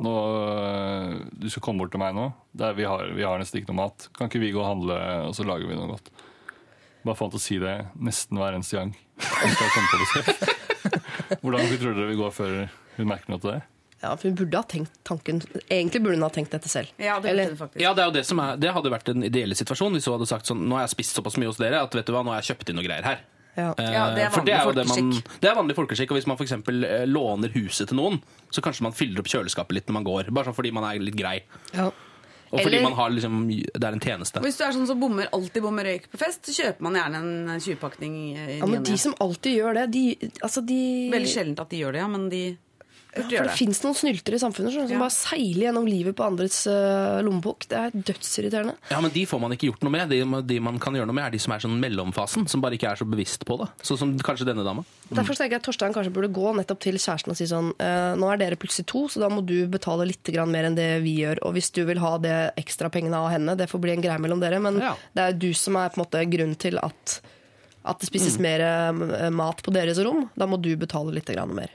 Nå, eh, du skal komme bort til meg nå. Der vi, har, vi har nesten ikke noe mat. Kan ikke vi gå og handle, og så lager vi noe godt? Bare få han til å si det nesten hver eneste gang. Hvordan tror dere vi går før hun merker noe til det? Ja, for hun burde ha tenkt tanken Egentlig burde hun ha tenkt dette selv. Ja, det Eller- vet. Ja, Det er jo det som er, det hadde vært den ideelle situasjonen hvis hun hadde sagt sånn Nå har jeg spist såpass mye hos dere at vet du hva, nå har jeg kjøpt inn noe greier her. Ja. Ja, det er vanlig det er man, folkeskikk. det er vanlig folkeskikk. Og hvis man f.eks. låner huset til noen, så kanskje man fyller opp kjøleskapet litt når man går. Bare sånn fordi man er litt grei. Ja. Og fordi Eller- man har liksom, det er en tjeneste. Hvis du er sånn som bommer, alltid bommer røyk på fest, så kjøper man gjerne en 20-pakning. ja, men de som alltid gjør det, de, altså de Veldig sjeldent at de gjør det, ja, men de burde For det det. fins noen snyltere i samfunnet skjønner som Ja. bare seiler gjennom livet på andres uh, lommebok. Det er dødsirriterende. Ja, men De får man ikke gjort noe med. De, de man kan gjøre noe med, er de som er sånn mellomfasen, som bare ikke er så bevisst på det. Sånn som kanskje denne dama. Derfor tenker jeg at Torstein kanskje burde gå nettopp til kjæresten og si sånn eh, Nå er dere plutselig to, så da må du betale litt grann mer enn det vi gjør. Og hvis du vil ha det ekstra pengene av henne, det får bli en greie mellom dere. Men Ja. det er du som er på en måte grunnen til at, at det spises mer eh, mat på deres rom. Da må du betale litt grann mer.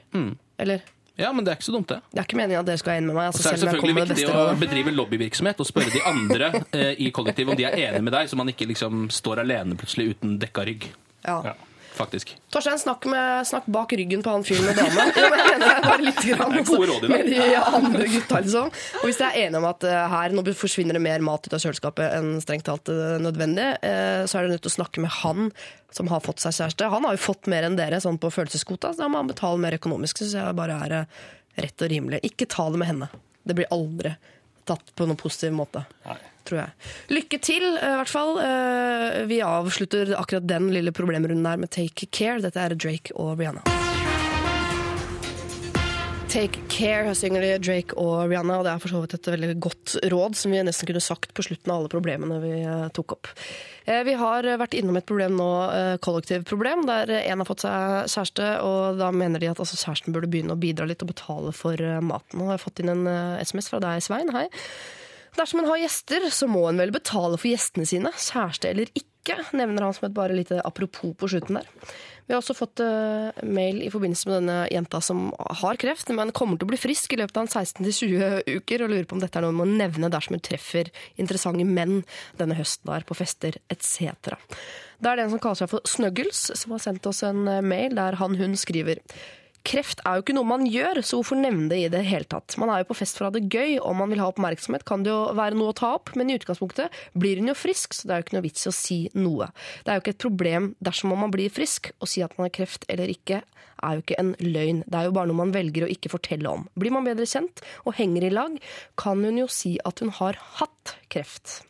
Eller? Ja, men det er ikke så dumt, det. Det er ikke meningen at dere skal ha en med meg. Og Altså, så er det selvfølgelig viktig å bedrive lobbyvirksomhet og spørre de andre eh, i kollektivet om de er enige med deg, så man ikke liksom står alene plutselig uten dekka rygg. Ja. Ja. Faktisk. Torstein, snakk, med, snakk bak ryggen på han fyren med dame. Jo, men jeg mener bare litt grann, Det er gode råd i dag. med de andre gutta. Liksom. Og hvis dere er enige om at uh, her nå forsvinner det mer mat ut av kjøleskapet enn strengt talt eh, nødvendig, uh, så er dere nødt til å snakke med han som har fått seg kjæreste. Han har jo fått mer enn dere sånn på følelseskvota, så da må han betale mer økonomisk. Så jeg bare er rett og rimelig. Ikke ta det med henne. Det blir aldri tatt på noen positiv måte. Nei. Tror jeg. Lykke til, eh, i hvert fall. Eh, Vi avslutter akkurat den lille problemrunden der med Take Care. Dette er Drake og Rihanna. Take Care synger de Drake og Rihanna, og det er for så vidt et veldig godt råd som vi nesten kunne sagt på slutten av alle problemene vi eh, tok opp. Vi har vært innom et problem nå, kollektivproblem, der en har fått seg kjæreste, og da mener de at altså kjæresten burde begynne å bidra litt og betale for maten. Nå har jeg fått inn en SMS fra deg, Svein. Hei. Dersom en har gjester, så må en vel betale for gjestene sine, kjæreste eller ikke, nevner han som et bare lite apropos på slutten der. Vi har også fått eh, mail i forbindelse med denne jenta som har kreft, men kommer til å bli frisk i løpet av 16-20 uker, og lurer på om dette er noe man må nevne dersom hun treffer interessante menn denne høsten der på fester etc. Da er det en som kaller seg for Snuggles, som har sendt oss en eh, mail der han hun skriver Kreft er jo ikke noe man gjør, så hvorfor nevne det i det hele tatt? Man er jo på fest for å ha det gøy, om man vil ha oppmerksomhet kan det jo være noe å ta opp, men i utgangspunktet blir hun jo frisk, så det er jo ikke noe vits i å si noe. Det er jo ikke et problem dersom man blir frisk, å si at man har kreft eller ikke er jo ikke en løgn, det er jo bare noe man velger å ikke fortelle om. Blir man bedre kjent og henger i lag, kan hun jo si at hun har hatt kreft.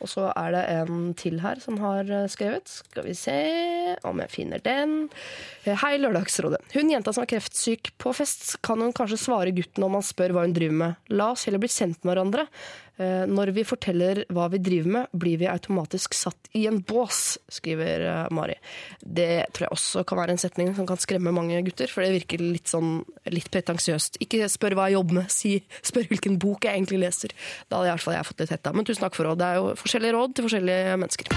Og så er det en til her som har eh, skrevet. Skal vi se om jeg finner den. Eh, Hei, Lørdagsrådet. Hun jenta som er kreftsyk på fest, kan hun kanskje svare gutten om han spør hva hun driver med. La oss heller bli kjent med hverandre. Eh, Når vi forteller hva vi driver med, blir vi automatisk satt i en bås, skriver eh, Mari. Det tror jeg også kan være en setning som kan skremme mange gutter, for det virker litt sånn litt pretensiøst. Ikke spør hva jeg jobber med, si spør hvilken bok jeg egentlig leser. Da hadde i hvert fall jeg fått litt hetta. Men tusen takk for råd. Det er jo forskjellige råd til forskjellige mennesker.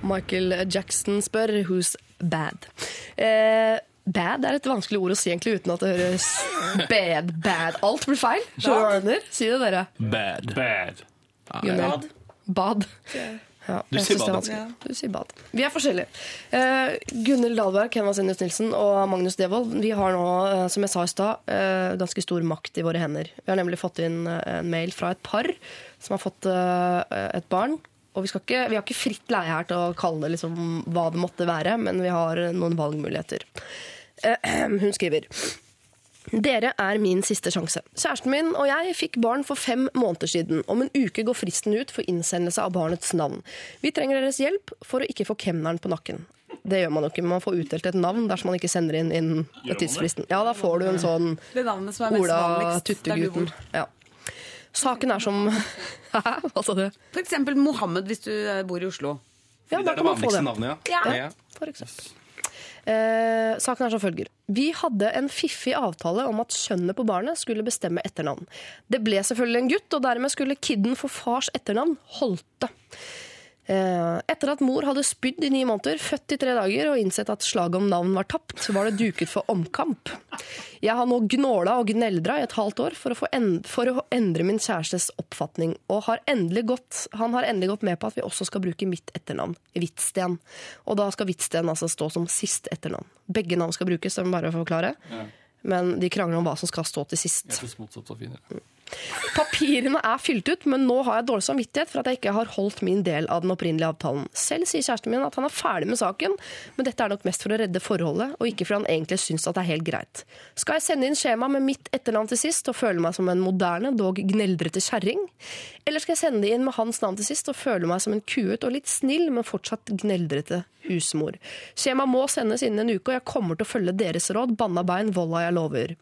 Michael Jackson spør who's bad. Eh, bad er et vanskelig ord å si egentlig uten at det høres bad, bad. Alt blir feil. Mener? Si det, dere. Bad. Bad. Gunnar. Bad. Ja, Du sier er bad. Ja. Du sier bad. Vi er forskjellige. Uh, Gunhild Dahlberg, Henvas Vasenius Nilsen og Magnus Devold vi har nå, uh, som jeg sa i stad, uh, ganske stor makt i våre hender. Vi har nemlig fått inn en mail fra et par som har fått et barn. Og vi, skal ikke, vi har ikke fritt leie her til å kalle det liksom hva det måtte være, men vi har noen valgmuligheter. Eh, hun skriver dere er min siste sjanse. Kjæresten min og jeg fikk barn for fem måneder siden. Om en uke går fristen ut for innsendelse av barnets navn. Vi trenger deres hjelp for å ikke få kemneren på nakken. Det gjør man jo ikke, man får utdelt et navn dersom man ikke sender inn innen tidsfristen. Ja, da får du en sånn Ola Tuttegutten. Ja. Saken er som Hæ? Hva sa du? For eksempel Mohammed hvis du eh, bor i Oslo. Ja, da kan man få det. navnet, Ja. ja. For eksempel. Eh, saken er som følger. Vi hadde en fiffig avtale om at kjønnet på barnet skulle bestemme etternavn. Det ble selvfølgelig en gutt, og dermed skulle kidden få fars etternavn Holte. Eh, etter at mor hadde spydd i ni måneder, født i tre dager og innsett at slaget om navn var tapt, var det duket for omkamp. Jeg har nå gnåla og gneldra i et halvt år for å, for å endre min kjærestes oppfatning, og har gått, han har endelig gått med på at vi også skal bruke mitt etternavn, Hvitsten. Og da skal Hvitsten altså stå som sist etternavn. Begge navn skal brukes, det jeg bare forklare. Men de krangler om hva som skal stå til sist. Jeg synes motsatt var finere. Papirene er fylt ut, men nå har jeg dårlig samvittighet for at jeg ikke har holdt min del av den opprinnelige avtalen. Selv sier kjæresten min at han er ferdig med saken, men dette er nok mest for å redde forholdet, og ikke fordi han egentlig syns at det er helt greit. Skal jeg sende inn skjema med mitt etternavn til sist og føle meg som en moderne, dog gneldrete kjerring? Eller skal jeg sende det inn med hans navn til sist og føle meg som en kuet og litt snill, men fortsatt gneldrete husmor? Skjema må sendes innen en uke, og jeg kommer til å følge deres råd. Banna bein, volla jeg lover.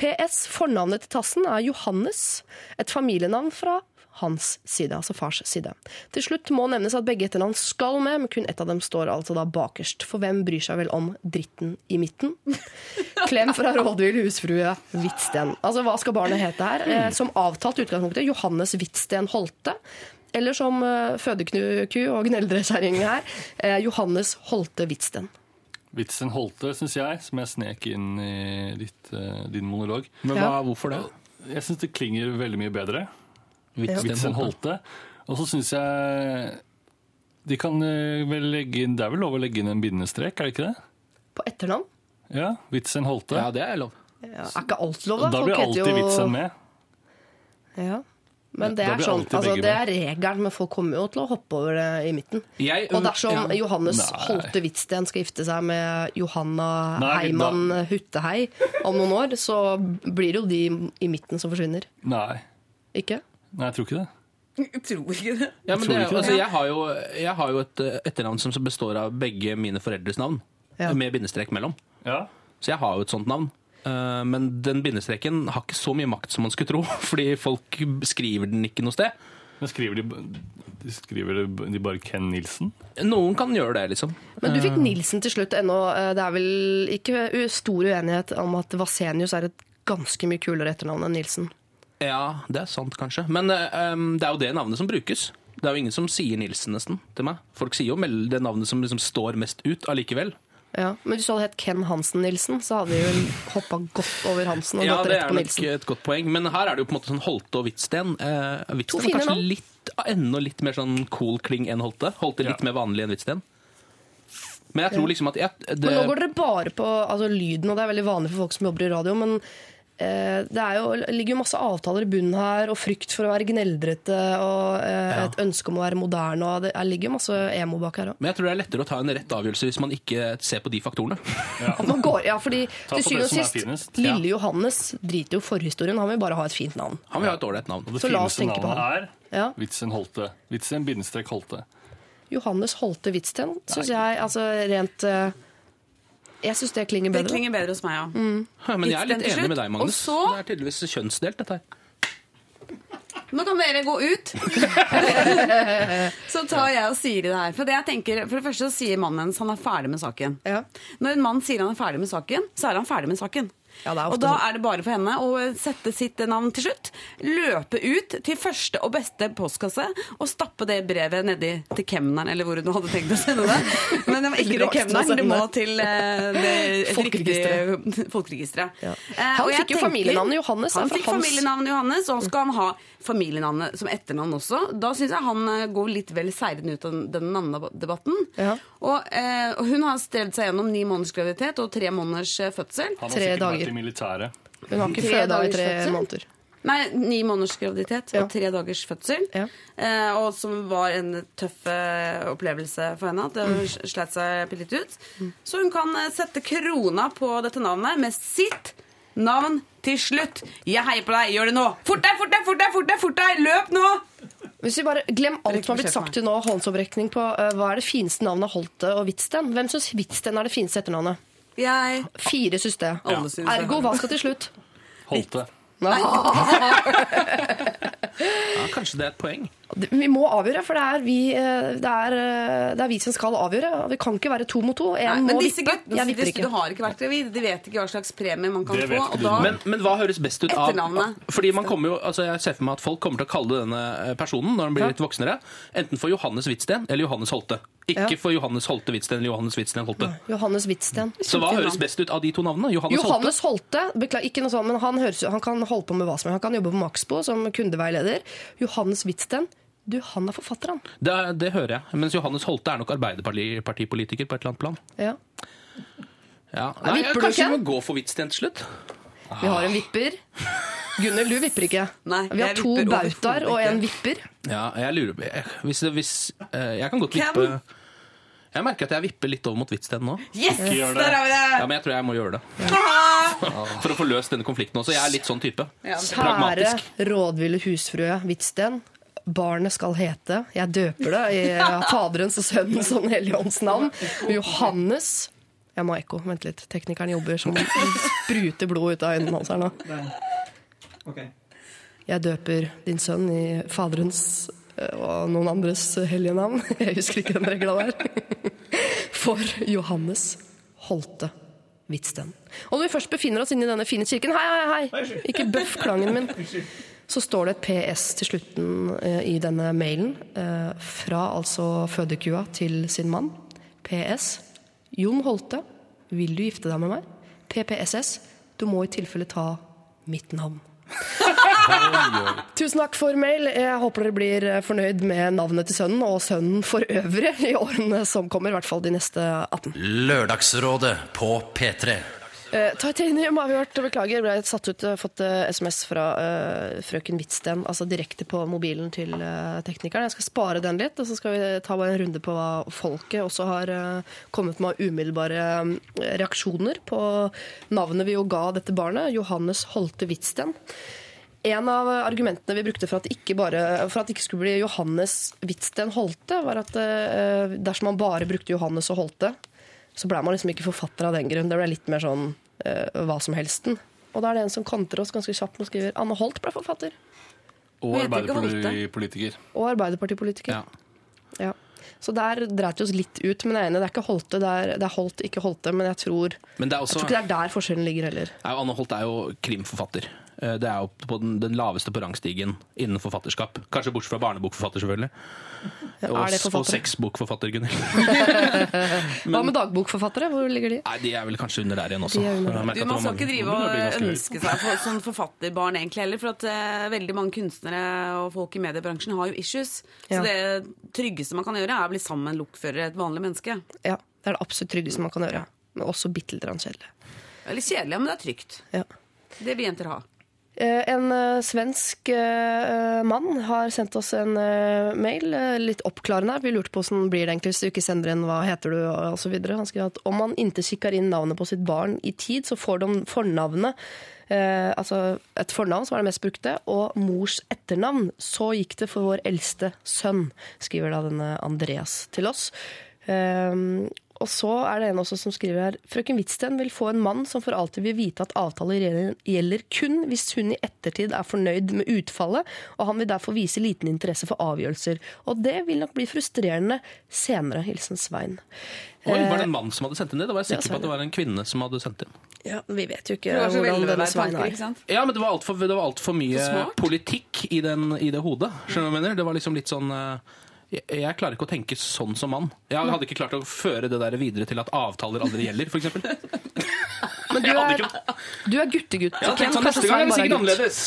PS. Fornavnet til Tassen er Johannes, et familienavn fra hans side, altså fars side. Til slutt må nevnes at begge etternavn skal med, men kun ett av dem står altså da bakerst. For hvem bryr seg vel om dritten i midten? Klem fra rådvill husfrue Hvitsten. Altså, hva skal barnet hete her? Eh, som avtalt utgangspunktet Johannes Hvitsten Holte. Eller som uh, fødeku og gneldrekjerring her, eh, Johannes Holte Hvitsten. Vitsen Holte, syns jeg, som jeg snek inn i ditt, eh, din monolog. Men Ja. hva, hvorfor det? Jeg syns det klinger veldig mye bedre. Vitsen Holte. Og så syns jeg de kan eh, vel legge inn Det er vel lov å legge inn en bindestrek, er det ikke det? På etternavn? Ja, Vitsen Holte. Ja, det er lov. Ja, er ikke alt lov, da? da blir alltid jo- Vitsen med. Ja. Men det er, sånn, altså, det er regelen, men folk kommer jo til å hoppe over det i midten. Jeg, Og dersom ja. Johannes Nei. Holte Hvitsten skal gifte seg med Johanna Nei, Heimann Huttehei om noen år, så blir det jo de i midten som forsvinner. Nei. Ikke? Nei, jeg tror ikke det. Jeg tror ikke det. Ja, men det, er altså, jeg, har jo, jeg har jo et eh, etternavn som består av begge mine foreldres navn, Ja. med bindestrek mellom. Ja. Så jeg har jo et sånt navn. Eh, Men den bindestreken har ikke så mye makt som man skulle tro, fordi folk skriver den ikke noe sted. Men skriver de, de skriver de bare Ken Nilsen? Noen kan gjøre det, liksom. Men du fikk Nilsen til slutt ennå. Eh, Det er vel ikke stor uenighet om at Vasenius er et ganske mye kulere etternavn enn Nilsen. Ja, det er sant, kanskje. Men um, det er jo det navnet som brukes. Det er jo ingen som sier Nilsen, nesten, til meg. Folk sier jo det navnet som liksom står mest ut allikevel. Ja, men hvis du hadde hett Ken Hansen Nilsen, så hadde vi vel hoppa godt over Hansen og Ja, gått det er nok et godt poeng. Men her er det jo på en måte sånn Holte og Hvitsten. Eh, Hvitsten er kanskje litt, enda litt mer sånn cool kling enn Holte. Holte litt Ja. mer vanlig enn Hvitsten. Men jeg tror liksom at jeg, det, Men nå går dere bare på altså, lyden, og det er veldig vanlig for folk som jobber i radio. Men det er jo, ligger jo masse avtaler i bunnen her, og frykt for å være gneldrete, og eh, et ønske om å være moderne. Og det er ligger jo masse emo bak her òg. men jeg tror det er lettere å ta en rett avgjørelse hvis man ikke ser på de faktorene. Ja, man går, ja, fordi Ta til syvende og sist, lille Johannes driter jo forhistorien. Han vil bare ha et fint navn. Han vil ha et ålreit navn. Og det Så la oss tenke på navnet er Ja. Vitsen Holte. Vitsen bindestrek Holte. Johannes Holte Hvitsten syns jeg altså rent eh, Jeg syns det klinger Det bedre. klinger bedre hos meg òg. Ja, men jeg er Litt enig med deg, Magnus. Så- Det er tydeligvis kjønnsdelt, dette her. Nå kan dere gå ut. så tar jeg og sier det her. For det jeg tenker, for det første så sier mannen hennes han er ferdig med saken. Ja. Når en mann sier han er ferdig med saken, så er han ferdig med saken. Ja, det er ofte og da er det bare for henne å sette sitt navn til slutt, løpe ut til første og beste postkasse og stappe det brevet nedi til kemneren, eller hvor hun hadde tenkt å sende det. Men det var ikke til kemneren, det må til eh, det et Folkeregisteret. Ja. Eh, Han fikk jo familienavnet Johannes, Han er fikk familienavnet Johannes, og han skal han ha familienavnet som etternavn også. Da syns jeg han eh, går litt vel seirende ut av den navnedebatten. Ja. Og, eh, og hun har strevd seg gjennom ni måneders graviditet og tre måneders fødsel. Tre dager. Vært i militæret. Hun har ikke Tre føda i tre fødsel? måneder. Nei, ni måneders graviditet Ja. og tre dagers fødsel. Ja. Eh, og som var en tøff eh, opplevelse for henne. At det Mm. slet seg litt ut. Så hun kan eh, sette krona på dette navnet med sitt navn til slutt. Jeg heier på deg, gjør det nå! Fort deg, fort deg, fort deg! fort deg, fort deg, Løp nå! Hvis vi bare Glem alt som har blitt sagt til nå, håndsopprekning på uh, hva er det fineste navnet Holte og Hvitsten. Hvem syns Hvitsten er det fineste etternavnet? Jeg Fire syns det. Alle syns det. Ergo, hva skal til slutt? Holte. Ja, kanskje det er et poeng. Vi må avgjøre, for det er vi, eh, det er, eh, det er vi som skal avgjøre. Vi kan ikke være to mot to. Nei, En men må disse vippe. guttene Jeg vipper disse- du ikke. har ikke vært gravid. De vet ikke hva slags premie man kan Det få. Og da. Men, men hva høres best ut av. Fordi man kommer jo, altså Jeg ser for meg at folk kommer til å kalle denne eh, personen når han blir litt voksnere, enten for Johannes Hvitsten eller Johannes Holte. Ikke Ja. for Johannes Holte Hvitsten eller Johannes Hvitsten Holte. Johannes Hvitsten. Så hva høres best ut av de to navnene? Johannes, Johannes Holte, beklager, ikke noe sånt, men han, høres, han kan holde på med hva som helst. Han kan jobbe på Maxbo som kundeveileder. Johannes Hvitsten, du, han er forfatter, han. Det, det hører jeg. Mens Johannes Holte er nok arbeiderpartipolitiker på et eller annet plan. Ja. Ja. Nei, du kanskje vi må gå for vits til slutt? Vi har en vipper. Gunnhild, du vipper ikke. Nei, Vi har to vipper bautaer og en vipper. Ja, jeg lurer på hvis, det- hvis, eh, Jeg kan godt Hvem? vippe Jeg merker at jeg vipper litt over mot Hvitsten nå. Yes! Der har vi Ja! Men jeg tror jeg må gjøre det. For å få løst denne konflikten også. Jeg er litt sånn type. Ja, Kjære Pragmatisk. rådville husfrue Hvitsten. Barnet skal hete Jeg døper det i Faderens og Sønnens og Den hellige ånds navn. Johannes Jeg må ha ekko. Vent litt. Teknikeren jobber som spruter blod ut av øynene hans her nå. Jeg døper din sønn i Faderens eh, og noen andres hellige navn. Jeg husker ikke den regla der. For Johannes Holte Hvitsten. Og når vi først befinner oss inne i denne fine kirken Hei, hei, hei! Ikke bøff klangen min. Så står det et PS til slutten eh, i denne mailen. eh, fra altså fødekua til sin mann. PS. Jon Holte, vil du gifte deg med meg? PPSS. Du må i tilfelle ta mitt navn. Tusen takk for mail. Jeg håper dere blir fornøyd med navnet til sønnen, og sønnen for øvrig, i årene som kommer. I hvert fall de neste 18. Lørdagsrådet på P3. Titanium har vi hørt. Beklager, ble satt ut. eh, Fått eh, SMS fra uh, frøken Hvitsten, altså direkte på mobilen til uh, teknikeren. Jeg skal spare den litt, og så skal vi ta bare en runde på hva folket også har uh, kommet med av umiddelbare um, reaksjoner på navnet vi jo ga dette barnet, Johannes Holte Hvitsten. En av argumentene vi brukte for at, det ikke bare, at det ikke skulle bli Johannes Hvitsten Holte, var at eh, dersom man bare brukte Johannes og Holte, så ble man liksom ikke forfatter av den grunn. Det ble litt mer sånn eh, hva som helsten. Og da er det en som kontrer oss ganske kjapt og skriver Anne Holt ble forfatter. Og arbeiderpartipolitiker. Og Arbeiderpartipolitiker. Ja. Ja. Så der dreit vi oss litt ut. Men jeg er enig, det er ikke Holte, det er, det er Holt, ikke Holte. Men jeg tror, Men det er jeg tror ikke det er der forskjellen ligger heller. er Anne Holt er jo krimforfatter. Eh, Det er jo på den, den laveste på rangstigen innen forfatterskap. Kanskje bortsett fra barnebokforfatter, selvfølgelig. Og, og sexbokforfatter, Gunhild. Hva med dagbokforfattere? Hvor ligger de? Nei, de er vel kanskje under der igjen også. De under der. Du, man skal ikke drive og ønske seg for, sånn forfatterbarn egentlig heller, for at uh, veldig mange kunstnere og folk i mediebransjen har jo issues. Så Ja. det tryggeste man kan gjøre, er å bli sammen med en lokfører, et vanlig menneske. Ja, det er det absolutt tryggeste man kan gjøre. Men også bitte litt kjedelig. Er litt kjedelig, men det er trygt. Ja. Det vil jenter ha. Eh, En eh, svensk eh, mann har sendt oss en mail, litt oppklarende. Vi lurte på hvordan blir det egentlig hvis du ikke sender inn hva heter du videre. Han skriver at om man ikke kikker inn navnet på sitt barn i tid, så får de fornavnet, altså et fornavn som er det mest brukte, og mors etternavn. Så gikk det for vår eldste sønn, skriver da denne Andreas til oss. Eh, og så er det en også som skriver her Frøken Hvitsten vil få en mann som for alltid vil vite at avtaler gjelder- kun hvis hun i ettertid er fornøyd med utfallet, og han vil derfor vise liten interesse for avgjørelser. Og det vil nok bli frustrerende senere. Hilsen Svein. Oi, var det en mann som hadde sendt inn det? Da var jeg Ja, sikker på at det var en kvinne som hadde sendt inn. Ja, Vi vet jo ikke Det var så hvordan denne Svein er. Ja, men det var altfor alt for mye politikk i, den, i det hodet. Skjønner du hva jeg mener? Det var liksom litt sånn eh, jeg, jeg klarer ikke å tenke sånn som mann. Jeg hadde ikke klart å føre det der videre til at avtaler aldri gjelder, f.eks. Men du er, du er guttegutt. Jeg hadde Ken, sånn, neste gang er det sikkert er annerledes.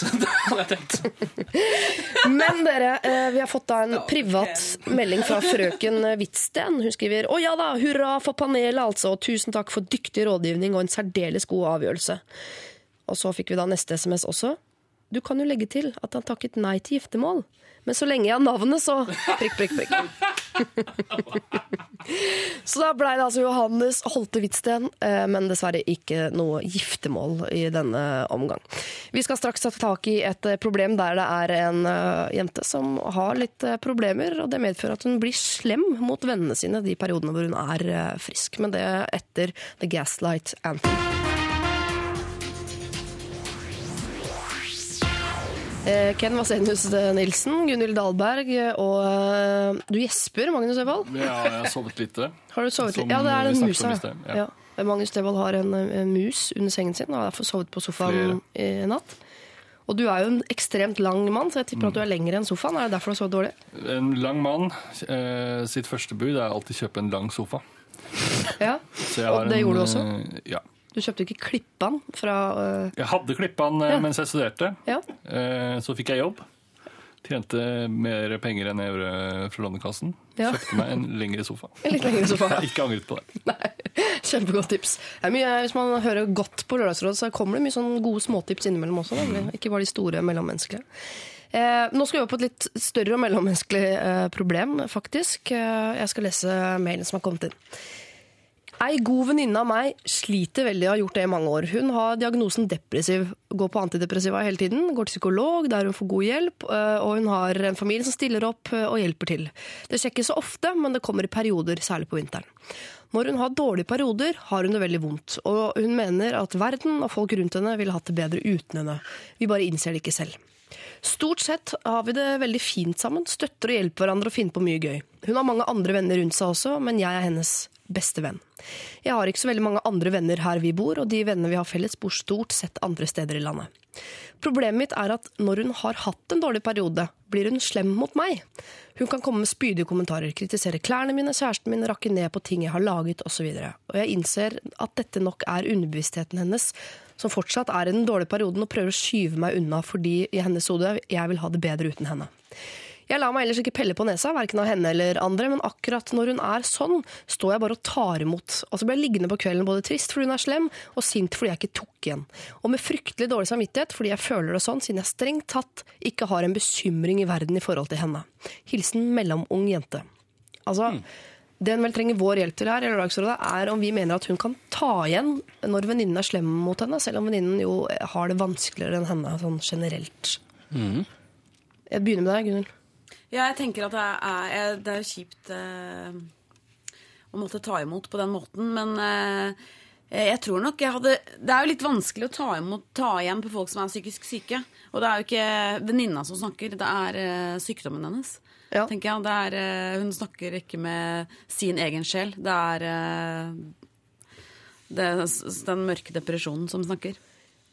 Men dere, eh, vi har fått da en privat melding fra frøken Hvitsten. Hun skriver Å ja da, hurra for panelet, altså. og Tusen takk for dyktig rådgivning og en særdeles god avgjørelse. Og så fikk vi da neste SMS også. Du kan jo legge til at han takket nei til giftermål. Men så lenge jeg har navnet, så prikk, prikk, prikk. Så da blei det altså Johannes Holte Hvitsten, eh, men dessverre ikke noe giftermål i denne omgang. Vi skal straks ta tak i et eh, problem der det er en eh, jente som har litt problemer, og det medfører at hun blir slem mot vennene sine de periodene hvor hun er frisk. Men det etter The Gaslight Anthem. Ken Vasenius Nilsen, Gunhild Dahlberg og eh, du gjesper, Magnus Øvald. Ja, jeg har sovet lite. Har du sovet litt? Ja, det er den musa. ja. Ja. Magnus Devold har en, en mus under sengen sin og har derfor sovet på sofaen i natt. Og du er jo en ekstremt lang mann, så jeg tipper at du er lengre enn sofaen. Er det derfor du har sovet dårlig? En lang mann, eh, sitt første bud er alltid kjøpe en lang sofa. Ja. Og det en, gjorde du også? eh, Ja. Du kjøpte ikke Klippan fra uh... Jeg hadde Klippan eh, Ja. mens jeg studerte. Ja. Uh, Så fikk jeg jobb. Tjente mer penger enn jeg gjorde fra Lånekassen. Ja. Kjøpte meg en lengre sofa. en litt lengre sofa. Jeg har ikke angret på det. Nei, Kjempegodt tips. Mye, hvis man hører godt på Lørdagsrådet, så kommer det mye sånn gode småtips innimellom også. Mm. Ikke bare de store mellommenneskelige. Eh, nå skal vi over på et litt større og mellommenneskelig eh, problem, faktisk. Eh, jeg skal lese mailen som har kommet inn. Ei god venninne av meg sliter veldig og har gjort det i mange år. Hun har diagnosen depressiv, går på antidepressiva hele tiden, går til psykolog der hun får god hjelp, øh, og hun har en familie som stiller opp øh, og hjelper til. Det sjekkes så ofte, men det kommer i perioder, særlig på vinteren. Når hun har dårlige perioder, har hun det veldig vondt, og hun mener at verden og folk rundt henne ville hatt det bedre uten henne. Vi bare innser det ikke selv. Stort sett har vi det veldig fint sammen, støtter og hjelper hverandre og finner på mye gøy. Hun har mange andre venner rundt seg også, men jeg er hennes beste venn. Jeg har ikke så veldig mange andre venner her vi bor, og de vennene vi har felles, bor stort sett andre steder i landet. Problemet mitt er at når hun har hatt en dårlig periode, blir hun slem mot meg. Hun kan komme med spydige kommentarer, kritisere klærne mine, kjæresten min, rakke ned på ting jeg har laget osv. Og, og jeg innser at dette nok er underbevisstheten hennes, som fortsatt er i den dårlige perioden og prøver å skyve meg unna fordi i hennes hode jeg vil ha det bedre uten henne. Jeg lar meg ellers ikke pelle på nesa, verken av henne eller andre, men akkurat når hun er sånn, står jeg bare og tar imot. Og så blir jeg liggende på kvelden både trist fordi hun er slem, og sint fordi jeg ikke tok igjen. Og med fryktelig dårlig samvittighet fordi jeg føler det sånn, siden jeg strengt tatt ikke har en bekymring i verden i forhold til henne. Hilsen mellomung jente. Altså, det hun vel trenger vår hjelp til her, i Lørdagsrådet, er om vi mener at hun kan ta igjen når venninnen er slem mot henne, selv om venninnen jo har det vanskeligere enn henne sånn generelt. Jeg begynner med deg, Gunhild. Ja, jeg tenker at det er, det er kjipt eh, å måtte ta imot på den måten, men eh, jeg tror nok jeg hadde Det er jo litt vanskelig å ta, imot, ta igjen på folk som er psykisk syke. Og det er jo ikke venninna som snakker, det er eh, sykdommen hennes. Ja. tenker jeg. Det er, eh, hun snakker ikke med sin egen sjel. Det er, eh, det er den mørke depresjonen som snakker.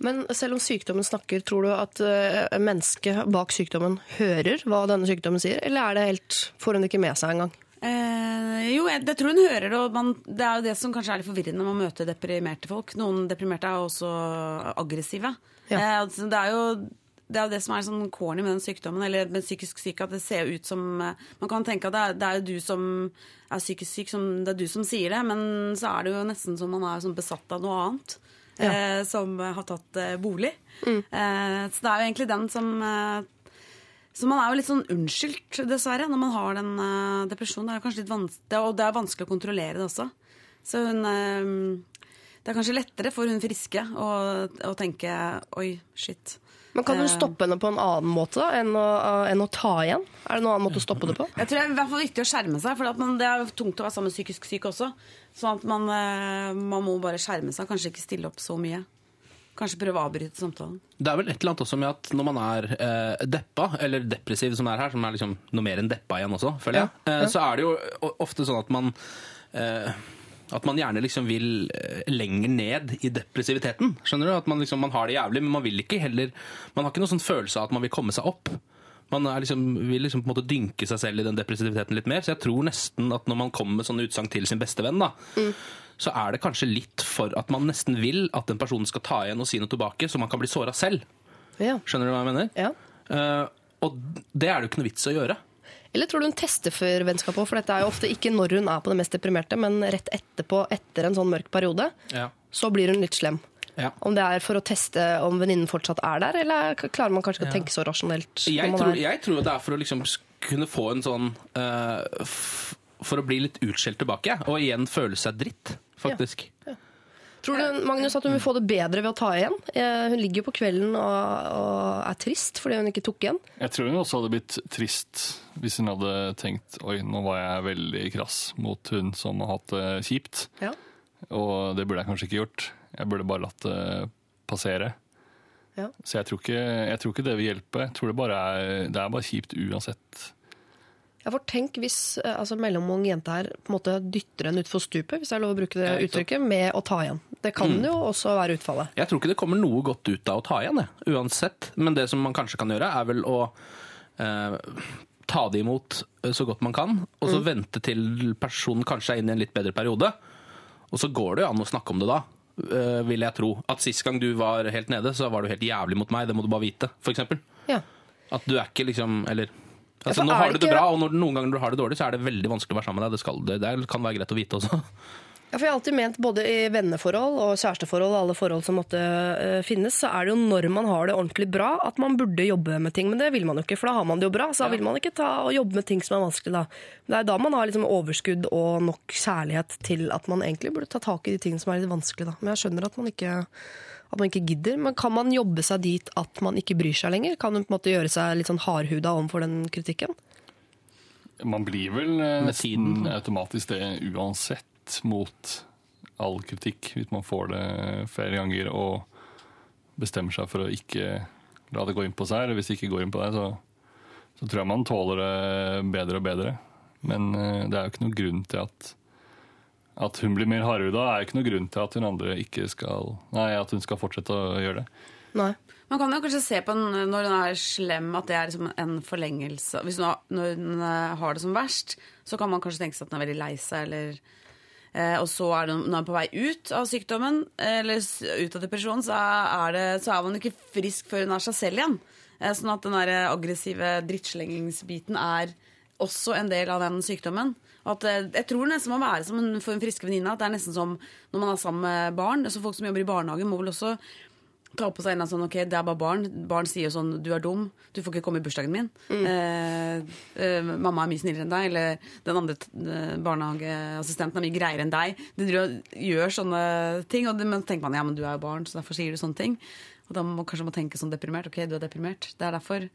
Men selv om sykdommen snakker, tror du at uh, mennesket bak sykdommen hører hva denne sykdommen sier, eller er det helt, får hun det ikke med seg engang? Eh, jo, jeg, jeg tror hun hører det, og man, det er jo det som kanskje er litt forvirrende når man møter deprimerte folk. Noen deprimerte er jo også aggressive. Ja. Eh, altså, det er jo det er jo det som er sånn corny med den sykdommen, eller med psykisk syke, at det ser ut som eh, Man kan tenke at det er, det er jo du som er psykisk syk, som, det er du som sier det, men så er det jo nesten som man er sånn besatt av noe annet. Eh, som har tatt eh, bolig. Eh, så det er jo egentlig den som eh, så man er jo litt sånn unnskyldt, dessverre, når man har den eh, depresjonen. Det er kanskje litt vanskelig, og det er vanskelig å kontrollere det også. Så hun eh, Det er kanskje lettere for hun friske å, å tenke oi, shit. Men kan du Eh. stoppe henne på en annen måte da, enn, å, enn å ta igjen? Er det noen annen måte å stoppe det på? Jeg tror det er i hvert fall viktig å skjerme seg, for at man, det er tungt å være sammen med psykisk syk også. Sånn at man, eh, man må bare skjerme seg, kanskje ikke stille opp så mye. Kanskje prøve å avbryte samtalen. Det er vel et eller annet også med at når man er eh, deppa, eller depressiv som det er her, som er liksom noe mer enn deppa igjen også, føler jeg, Ja, eh, så er det jo ofte sånn at man eh, at man gjerne liksom vil eh, lenger ned i depressiviteten. Skjønner du? At man, liksom, man har det jævlig, men man vil ikke heller Man har ikke noen sånn følelse av at man vil komme seg opp. Man er liksom, vil liksom på en måte dynke seg selv i den depressiviteten litt mer. Så jeg tror nesten at når man kommer med sånne utsagn til sin beste venn, da, så er det kanskje litt for at man nesten vil at den personen skal ta igjen og si noe tilbake, så man kan bli såra selv. Ja. Skjønner du hva jeg mener? ja. Uh, og det er det jo ikke noe vits å gjøre. Eller tror du hun tester for vennskap òg? For dette er jo ofte ikke når hun er på det mest deprimerte, men rett etterpå, etter en sånn mørk periode, Ja. så blir hun litt slem. Ja. Om det er for å teste om venninnen fortsatt er der, eller klarer man kanskje ikke å tenke så rasjonelt? Jeg, tror, jeg tror det er for å liksom kunne få en sånn uh, f For å bli litt utskjelt tilbake, og igjen føle seg dritt, faktisk. Tror du Magnus, at hun vil få det bedre ved å ta igjen? Eh, Hun ligger jo på kvelden og, og er trist fordi hun ikke tok igjen. Jeg tror hun også hadde blitt trist hvis hun hadde tenkt oi, nå var jeg veldig krass mot hun som har hatt det kjipt. Ja. Og det burde jeg kanskje ikke gjort. Jeg burde bare latt det passere. Ja. Så jeg tror, ikke, jeg tror ikke det vil hjelpe. Jeg tror det bare er, det er bare kjipt uansett. Ja, for tenk hvis eh, altså, mellomung jente her på en måte dytter henne utfor stupet, hvis det er lov å bruke det uttrykket, med å ta igjen. Det kan jo også være utfallet. Jeg tror ikke det kommer noe godt ut av å ta igjen, det, uansett. Men det som man kanskje kan gjøre, er vel å eh, ta det imot eh, så godt man kan, og så vente til personen kanskje er inne i en litt bedre periode. Og så går det jo an å snakke om det da, eh, vil jeg tro. At sist gang du var helt nede, så var du helt jævlig mot meg, det må du bare vite, eksempel. Ja. At du er ikke liksom Eller altså, ja, Nå har du det det bra, og når, noen ganger du har det dårlig, så er det veldig vanskelig å være sammen med deg. Det, skal, det, det kan være greit å vite også. Ja, for jeg har alltid ment både i venneforhold og kjæresteforhold og alle forhold som måtte uh, finnes, så er det jo når man har det ordentlig bra at man burde jobbe med ting. Men det vil man jo ikke, for da har man det jo bra. Så da vil man ikke ta og jobbe med ting som er vanskelig da. Det er da man har liksom overskudd og nok kjærlighet til at man egentlig burde ta tak i de tingene som er litt vanskelig da. Men jeg skjønner at man ikke, at man ikke gidder. Men kan man jobbe seg dit at man ikke bryr seg lenger? Kan hun på en måte gjøre seg litt sånn hardhuda overfor den kritikken? Man blir vel eh, Med nesten tiden. automatisk det uansett mot all kritikk, hvis man får det flere ganger og bestemmer seg for å ikke la det gå inn på seg. Eller hvis det ikke går inn på deg, så, så tror jeg man tåler det bedre og bedre. Men eh, det er jo ikke noen grunn til at at hun blir mer hardhuda, er jo ikke noe grunn til at hun andre ikke skal Nei, at hun skal fortsette å gjøre det. Nei. Man kan jo kanskje se på den når hun er slem, at det er liksom en forlengelse. Hvis hun har, når hun eh, har det som verst, så kan man kanskje tenke seg at hun er veldig lei seg, eller eh, Og så er hun, når hun er på vei ut av sykdommen, eller ut av depresjonen, så er, det, så er man ikke frisk før hun er seg selv igjen. Eh, sånn at den der aggressive drittslengingsbiten er også en del av den sykdommen. At, eh, jeg tror det nesten må være som en, for en friske venninne. At det er nesten som når man er sammen med barn. Så folk som jobber i barnehage, må vel også ta på seg en sånn Ok, det er bare barn. Barn sier sånn Du er dum. Du får ikke komme i bursdagen min. Eh, eh, mamma er mye snillere enn deg. Eller den andre eh, barnehageassistenten er mye greiere enn deg. De gjør sånne ting. Og det, men tenker man ja, men du er jo barn, så derfor sier du sånne ting. Og da må kanskje man tenke sånn deprimert. Ok, du er deprimert. Det er derfor,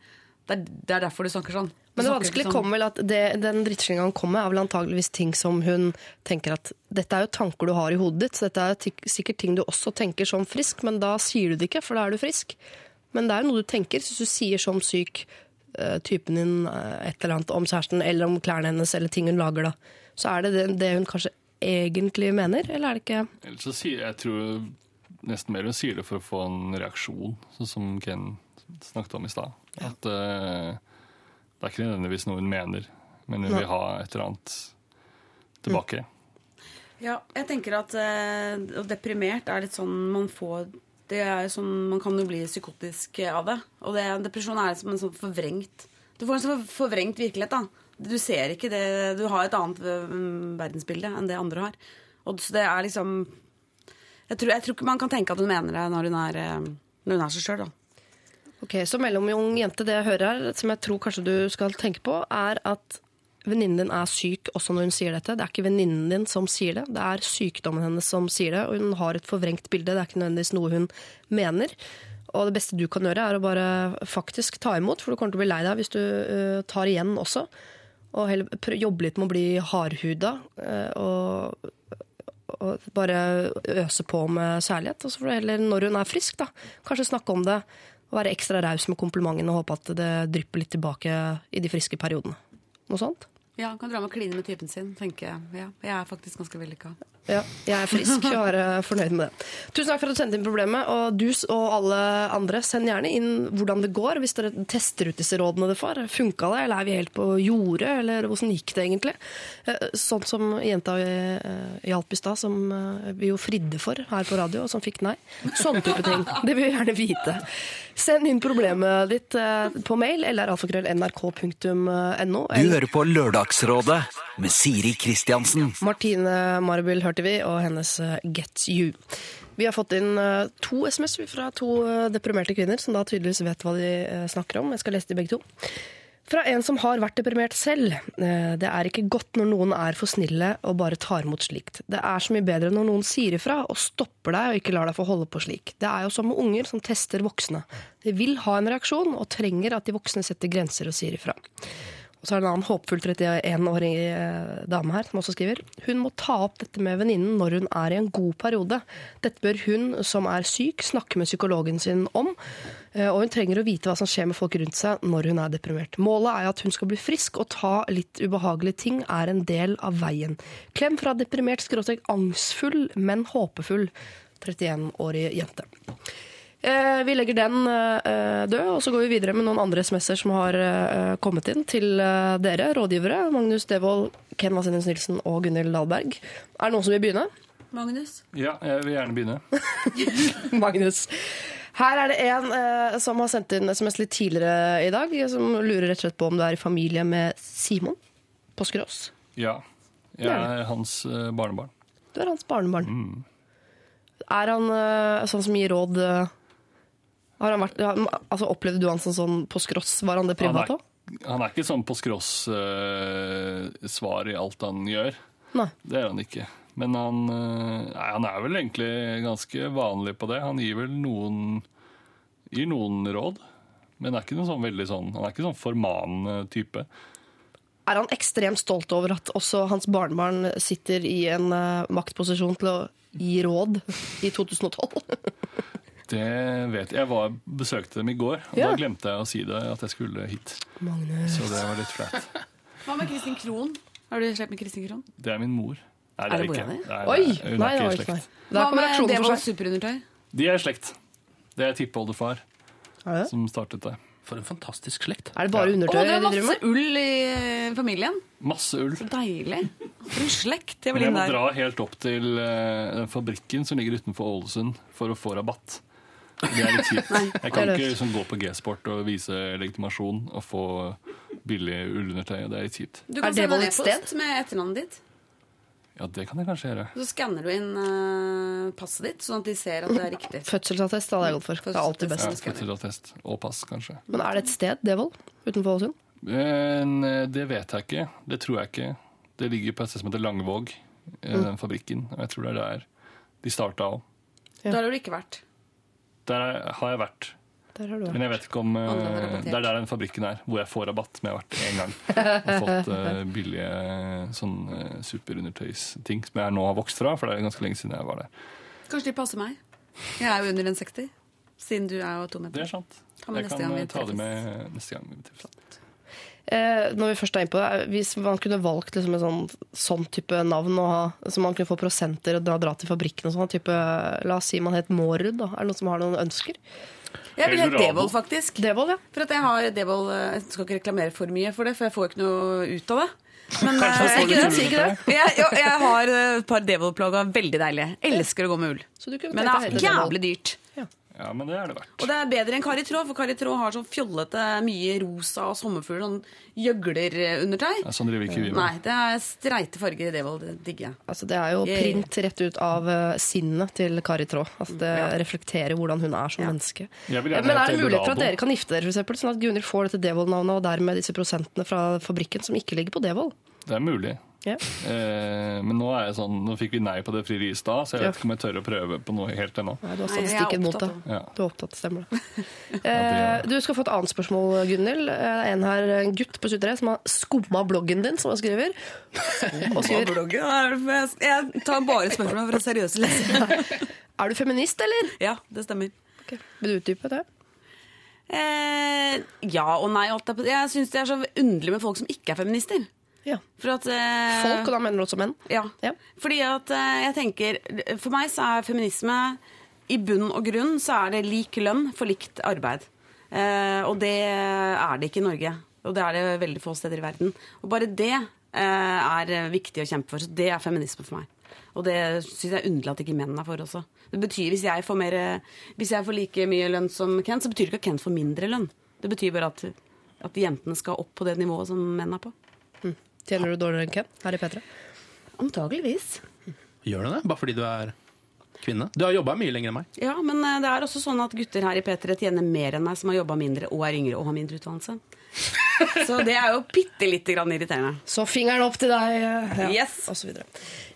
det er, det er derfor du snakker sånn. Du Men det vanskelige sånn- kommer vel at det, den drittslinga han kommer med, er vel antageligvis ting som hun tenker at dette er jo tanker du har i hodet ditt, så dette er sikkert ting du også tenker som frisk, men da sier du det ikke, for da er du frisk. Men det er jo noe du tenker. Så hvis du sier som syk eh, typen din eh, et eller annet om kjæresten, eller om klærne hennes, eller ting hun lager da, så er det det, det hun kanskje egentlig mener, eller er det ikke Eller så sier jeg tror nesten mer hun sier det for å få en reaksjon, sånn som Ken snakket om i stad. At uh, det er ikke nødvendigvis noe hun mener, men hun Nei. vil ha et eller annet tilbake. Ja, jeg tenker at uh, deprimert er litt sånn man får det er jo sånn, Man kan jo bli psykotisk av det. Og det, depresjon er som en sånn forvrengt Du får en sånn forvrengt virkelighet. da. Du ser ikke det Du har et annet mm, verdensbilde enn det andre har. Og så det er liksom jeg tror, jeg tror ikke man kan tenke at hun mener det når hun er, eh, når hun er seg sjøl, da. Ok, Så mellomjung jente, det jeg hører her, som jeg tror kanskje du skal tenke på, er at venninnen din er syk også når hun sier dette. Det er ikke venninnen din som sier det, det er sykdommen hennes som sier det. Og hun har et forvrengt bilde, det er ikke nødvendigvis noe hun mener. Og det beste du kan gjøre, er å bare faktisk ta imot, for du kommer til å bli lei deg hvis du uh, tar igjen også. Og heller jobbe litt med å bli hardhuda. uh, og og bare øse på med kjærlighet. Og så får du heller, når hun er frisk, da, kanskje snakke om det. Være ekstra raus med komplimentene og håpe at det drypper litt tilbake i de friske periodene. Noe sånt? Ja, han Kan dra med og kline med typen sin. tenker jeg. Ja, jeg er faktisk ganske vellykka. Ja, jeg er frisk og er eh, fornøyd med det. Tusen takk for at du sendte inn problemet. Og du og alle andre, send gjerne inn hvordan det går, hvis dere tester ut disse rådene dere får. Funka det, eller er vi helt på jordet, eller hvordan gikk det egentlig? Sånn som jenta eh, hjalp i stad, som vi jo fridde for her på radio, og som fikk nei. Sånne type ting. Det vil vi gjerne vite. Send inn problemet ditt på mail eller alfakrøll.nrk.no. Du hører på Lørdagsrådet med Siri Kristiansen. Martine Marbil hørte vi, og hennes eh, Get You. Vi har fått inn eh, to SMS fra to eh, deprimerte kvinner, som da tydeligvis vet hva de snakker om. Jeg skal lese de begge to. Fra en som har vært deprimert selv. Det er ikke godt når noen er for snille og bare tar imot slikt. Det er så mye bedre når noen sier ifra og stopper deg og ikke lar deg få holde på slik. Det er jo som med unger som tester voksne. De vil ha en reaksjon og trenger at de voksne setter grenser og sier ifra. Og så er det en annen håpefull 31-årig eh, dame her som også skriver Hun må ta opp dette med venninnen når hun er i en god periode. Dette bør hun som er syk, snakke med psykologen sin om. eh, Og hun trenger å vite hva som skjer med folk rundt seg når hun er deprimert. Målet er at hun skal bli frisk, og ta litt ubehagelige ting er en del av veien. Klem fra deprimert skråstrek angstfull, men håpefull 31-årig jente. Eh, vi legger den eh, død, og så går vi videre med noen andre SMS-er som har eh, kommet inn til eh, dere, rådgivere. Magnus Devold, Ken Vasenius Nilsen og Gunhild Dahlberg. Er det noen som vil begynne? Magnus? Ja, jeg vil gjerne begynne. Magnus. Her er det en eh, som har sendt inn SMS litt tidligere i dag, som lurer rett og slett på om du er i familie med Simon Påskerås. Ja. Jeg er hans eh, barnebarn. Du er hans barnebarn. Er han eh, sånn som gir råd eh, har han vært, altså, Opplevde du han som sånn på skross? Var han det privat òg? Han, han er ikke sånn på skross-svar i alt han gjør. Nei. Det er han ikke. Men han, eh, nei, han er vel egentlig ganske vanlig på det. Han gir vel noen, gir noen råd. Men er ikke noen sånn veldig sånn, han er ikke sånn formanende type. Er han ekstremt stolt over at også hans barnebarn sitter i en eh, maktposisjon til å gi råd i 2012? Det vet jeg. Jeg var, besøkte dem i går, og Ja. da glemte jeg å si det at jeg skulle hit. Magnus. Så det var litt flaut. Hva med Kristin Krohn? Har du slekt med Kristin Krohn? Det er min mor. Nei, Er det ikke. di? Nei, Oi! nei, hun Nei, er det var ikke meg. slekt. Der Hva med Devold superundertøy? De er i slekt. Det er tippoldefar Er det? som startet det. For en fantastisk slekt. Er det bare Å, undertøy det er masse ull i eh, familien. Masse ull. Så deilig. For en slekt. Jeg vil jeg må der. dra helt opp til eh, fabrikken som ligger utenfor Ålesund for å få rabatt. Det er litt kjipt. Jeg kan ikke liksom, gå på G-sport og vise legitimasjon og få billig ullundertøy. Det er litt kjipt. Du kan sende en et e-post med etternavnet ditt. Ja, det kan jeg kanskje gjøre. Så skanner du inn uh, passet ditt, sånn at de ser at det er riktig. Fødselsattest hadde jeg gått for. Det er alltid Ja, best. Fødselsattest og pass, kanskje. Men er det et sted, Devold? Utenfor Ålesund? Eh, det vet jeg ikke. Det tror jeg ikke. Det ligger på et sted som heter Langvåg, eh, Mm. den fabrikken. Og jeg tror det er der de starta òg. Ja. Der har du ikke vært. Der er- har jeg vært. Der har du vært. Men jeg vet ikke om rabattert. Det er der den fabrikken er, hvor jeg får rabatt. Men jeg har vært en gang og fått uh, billige sånn uh, superundertøysting som jeg nå har vokst fra, for det er ganske lenge siden jeg var der. Kanskje de passer meg. Jeg er jo under 1,60. siden du er jo to meter. Det er sant. Jeg kan ta det med neste gang vi treffes. Eh, når vi først er inne på det, Hvis man kunne valgt liksom en sånn, sånn type navn, å ha, så man kunne få prosenter og dra, dra til fabrikken og sånn, type, la oss si man het Mårud, da. Er det noen som har noen ønsker? Jeg vil hete Devold, faktisk. Devold, ja. For at jeg har Devold Jeg skal ikke reklamere for mye for det, for jeg får ikke noe ut av det. Men Kanskje eh, ikke det, ikke det. jeg, jeg, jeg har eh, et par Devold-plagg veldig deilige. Elsker å gå med ull. Så du kunne Men det er jævlig dyrt. Ja, men det er det verdt. Og det er bedre enn Kari Traa, for Kari Traa har sånn fjollete, mye rosa og sommerfugl, sånn gjøglerundertøy. Ja, sånn driver ikke vi med. Nei, det er streite farger i. Det digger jeg. Altså, det er jo print rett ut av eh, sinnet til Kari Traa. Altså, det reflekterer hvordan hun er som menneske. Vil gjerne Men er det mulighet for at dere kan gifte dere, for eksempel, sånn at Gunhild får dette Devold-navnet, og dermed disse prosentene fra fabrikken som ikke ligger på Devold? Det er mulig. Ja. Eh, men nå er jeg sånn, nå fikk vi nei på det frieriet i stad, så jeg Ja. vet ikke om jeg tør å prøve på noe helt ennå. Nei, du har statistikken mot det deg. Ja. Du er opptatt, stemmer det. Eh, du skal få et annet spørsmål, Gunhild. Er en her, en gutt på 23 som har skumma bloggen din, som han skriver. Og skriver Jeg tar bare spørsmål fra seriøse lesere. Er du feminist, eller? Ja, det stemmer. Vil du utdype det? Eh, ja og nei. Jeg syns det er så underlig med folk som ikke er feminister. Ja. For at, eh, Folk, og da mener du også menn? Ja. Ja. Fordi at eh, jeg tenker For meg så er feminisme i bunn og grunn så er det lik lønn for likt arbeid. Eh, og det er det ikke i Norge. Og det er det veldig få steder i verden. Og bare det eh, er viktig å kjempe for. Så det er feminisme for meg. Og det syns jeg er underlig at ikke menn er for også. Det betyr Hvis jeg får, mer, hvis jeg får like mye lønn som Kent, så betyr det ikke at Kent får mindre lønn. Det betyr bare at, at jentene skal opp på det nivået som menn er på. Tjener du dårligere enn Ken her i P3? Antageligvis. Gjør du det? Bare fordi du er kvinne? Du har jobba mye lenger enn meg. Ja, men eh, det er også sånn at gutter her i P3 tjener mer enn meg, som har jobba mindre og er yngre og har mindre utdannelse. Så det er jo bitte lite grann irriterende. Så fingeren opp til deg, eh, ja, Yes. og så videre.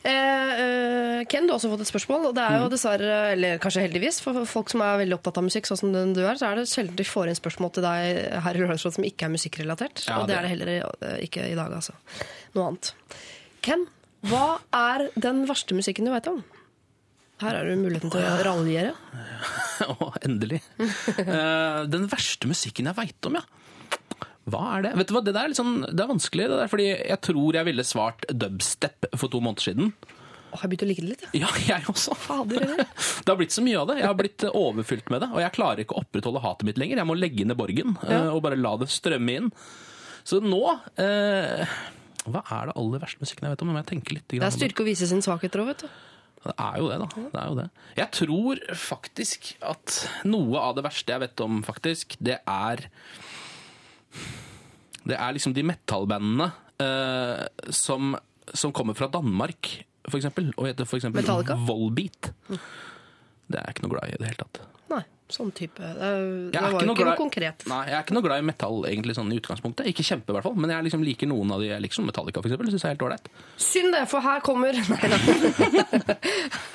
Eh, eh, Ken, du har også fått et spørsmål. Og det er jo dessverre, eller kanskje heldigvis, for folk som er veldig opptatt av musikk, sånn som den du er, så er det sjelden de får inn spørsmål til deg her i Lørdagsrådet som ikke er musikkrelatert. Ja, og det er det heller eh, ikke i dag, altså. Noe annet. Ken, hva er den verste musikken du veit om? Her er det muligheten til å raljere. Å, endelig. Eh, den verste musikken jeg veit om, ja. Hva er det? Vet du hva, Det der er, sånn, det er vanskelig, det der, fordi jeg tror jeg ville svart dubstep for to måneder siden. Åh, jeg begynte å like det litt, ja. Ja, jeg også. Fader? Det har blitt så mye av det. Jeg har blitt eh, overfylt med det. Og jeg klarer ikke å opprettholde hatet mitt lenger. Jeg må legge ned borgen ja. og bare la det strømme inn. Så nå eh, Hva er det aller verste musikken jeg vet om? Må jeg tenke litt. Det er styrke å vise sin svakhet òg, vet du. Det er jo det, da. Det er jo det. Jeg tror faktisk at noe av det verste jeg vet om, faktisk, det er Det er liksom de metallbandene eh, som, som kommer fra Danmark, for eksempel, og heter for eksempel Metallica? Volbeat. Det er jeg ikke noe glad i i det hele tatt. Sånn type. Det, er- det var ikke noe ikke noe glad- konkret. Nei, jeg er ikke noe glad i metall egentlig sånn i utgangspunktet. Ikke kjempe, i hvert fall. Men jeg liksom liker noen av de. Jeg liker som Metallica, for eksempel. Synes jeg er helt ålreit. Synd det, for her kommer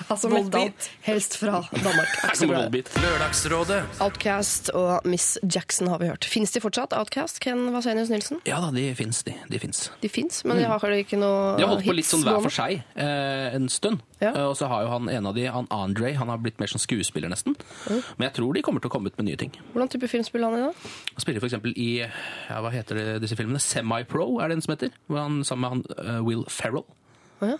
altså metal, helst fra Danmark. Er Her kommer glad. Volbeat. Lørdagsrådet. Outcast og Miss Jackson har vi hørt. Fins de fortsatt, Outcast? Ken Vasenius Nilsen? Ja da, de fins, de. De fins. De fins, men de har kanskje ikke noe hits? De har holdt på litt sånn hver for seg eh, en stund. Ja. Eh, og så har jo han en av de, han Andre, han har blitt mer sånn skuespiller nesten. Men jeg tror de kommer til å komme ut med nye ting. Hvordan type film spiller han i da? Han spiller for eksempel i ja, hva heter det, disse filmene? Semi-Pro er det en som heter. Hvor han sammen med han uh, Will Ferrell. Oh, ja.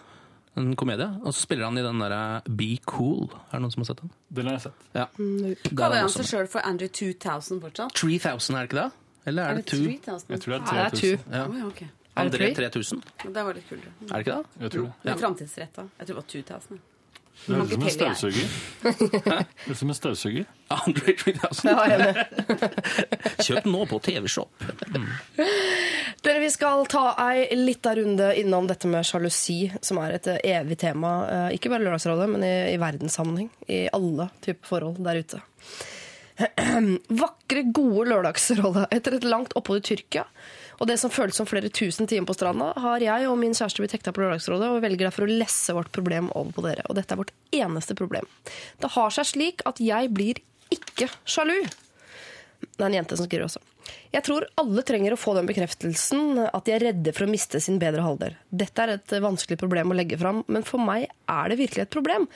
En komedie. Og så spiller han i den derre Be Cool. Er det noen som har sett den? Den har jeg sett. Ja. Mm, er Kaller han seg sjøl for Andrew 2000 fortsatt? 3000, er det ikke det? Eller er det 2? 3000? Jeg tror det er er 3000. Two. Ja. Å, ja, Oh, Er det André 3000, Det var litt kult. er det ikke det? Jeg tror det. Det er framtidsretta. Jeg tror det var 2000. Det høres ut som en støvsuger. Det er som en støvsuger. Andre 3000. Ja, jeg er enig. Kjøp den nå på TV-shop. Dere, Vi skal ta ei lita runde innom dette med sjalusi, som er et eh, evig tema. eh, Ikke bare i Lørdagsrådet, men i, i verdenssammenheng. I alle typer forhold der ute. Vakre, gode Lørdagsrådet. Etter et langt opphold i Tyrkia og det som føles som flere tusen timer på stranda, har jeg og min kjæreste blitt hekta på Lørdagsrådet, og velger derfor å lesse vårt problem over på dere. Og dette er vårt eneste problem. Det har seg slik at jeg blir ikke sjalu. Det er en jente som skriver også. Jeg tror alle trenger å få den bekreftelsen at de er redde for å miste sin bedre halvdel. Dette er et vanskelig problem å legge fram, men for meg er det virkelig et problem.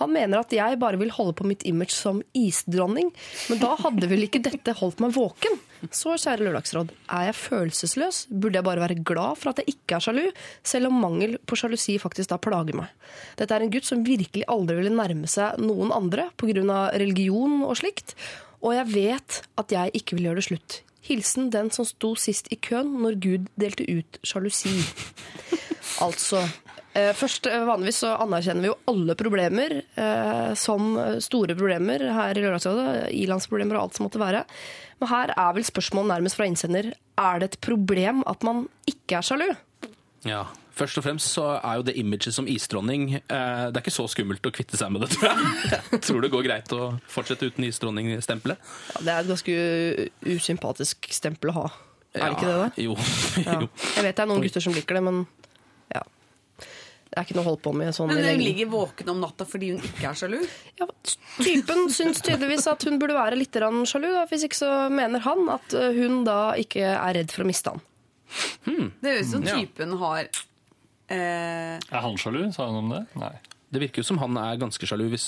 Han mener at jeg bare vil holde på mitt image som isdronning, men da hadde vel ikke dette holdt meg våken? Så kjære Lørdagsråd, er jeg følelsesløs? Burde jeg bare være glad for at jeg ikke er sjalu, selv om mangel på sjalusi faktisk da plager meg? Dette er en gutt som virkelig aldri ville nærme seg noen andre pga. religion og slikt, og jeg vet at jeg ikke vil gjøre det slutt. Hilsen den som sto sist i køen når Gud delte ut sjalusi. Altså eh, Først, eh, Vanligvis så anerkjenner vi jo alle problemer eh, som store problemer her i Lørdagsrådet. Ilandsproblemer og alt som måtte være. Men her er vel spørsmålet nærmest fra innsender er det et problem at man ikke er sjalu. Ja. Først og fremst så er jo det imaget som isdronning eh, Det er ikke så skummelt å kvitte seg med det, tror jeg. Jeg tror det går greit å fortsette uten isdronningstempelet. Ja, det er et ganske usympatisk stempel å ha. Er det ikke det? da? Jo. Ja. Jeg vet det er noen gutter som liker det, men ja. Det er ikke noe å holde på med sånn Men hun ligger våken om natta fordi hun ikke er sjalu? Ja, typen syns tydeligvis at hun burde være litt sjalu. Da. Hvis ikke så mener han at uh, hun da ikke er redd for å miste han. Det høres ut som typen har eh, Er han sjalu? Sa han om det? Nei. Det virker jo som han er ganske sjalu hvis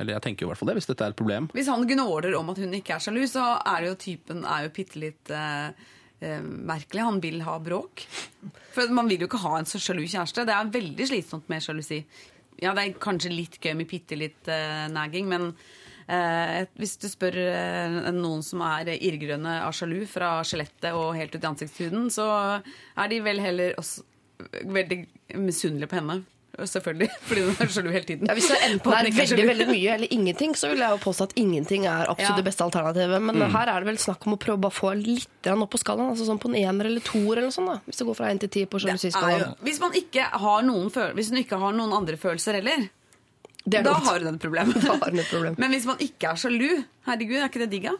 Eller jeg tenker jo i hvert fall det, hvis dette er et problem. Hvis han gnåler om at hun ikke er sjalu, så er det jo typen er jo bitte litt eh, eh, merkelig. Han vil ha bråk. For man vil jo ikke ha en så sjalu kjæreste. Det er veldig slitsomt med sjalusi. Ja, det er kanskje litt gøy med bitte litt eh, nagging, men eh, hvis du spør eh, noen som er irrgrønne av sjalu fra skjelettet og helt ut i ansiktshuden, så er de vel heller også veldig misunnelig på henne. Selvfølgelig, fordi hun er sjalu hele tiden. Ja, hvis det enten er veldig veldig mye eller ingenting, så vil jeg jo påstå at ingenting er absolutt Ja. det beste alternativet. Men her er det vel snakk om å prøve å få litt opp på skalaen. Altså sånn på en ener eller toer eller noe sånt. da. Hvis det går fra én til ti på sjalusiskalaen. hvis, man ikke har noen hvis hun ikke har noen andre følelser heller, er da har hun et problem. Da har hun et problem. Men hvis man ikke er sjalu, herregud, er ikke det digg, da?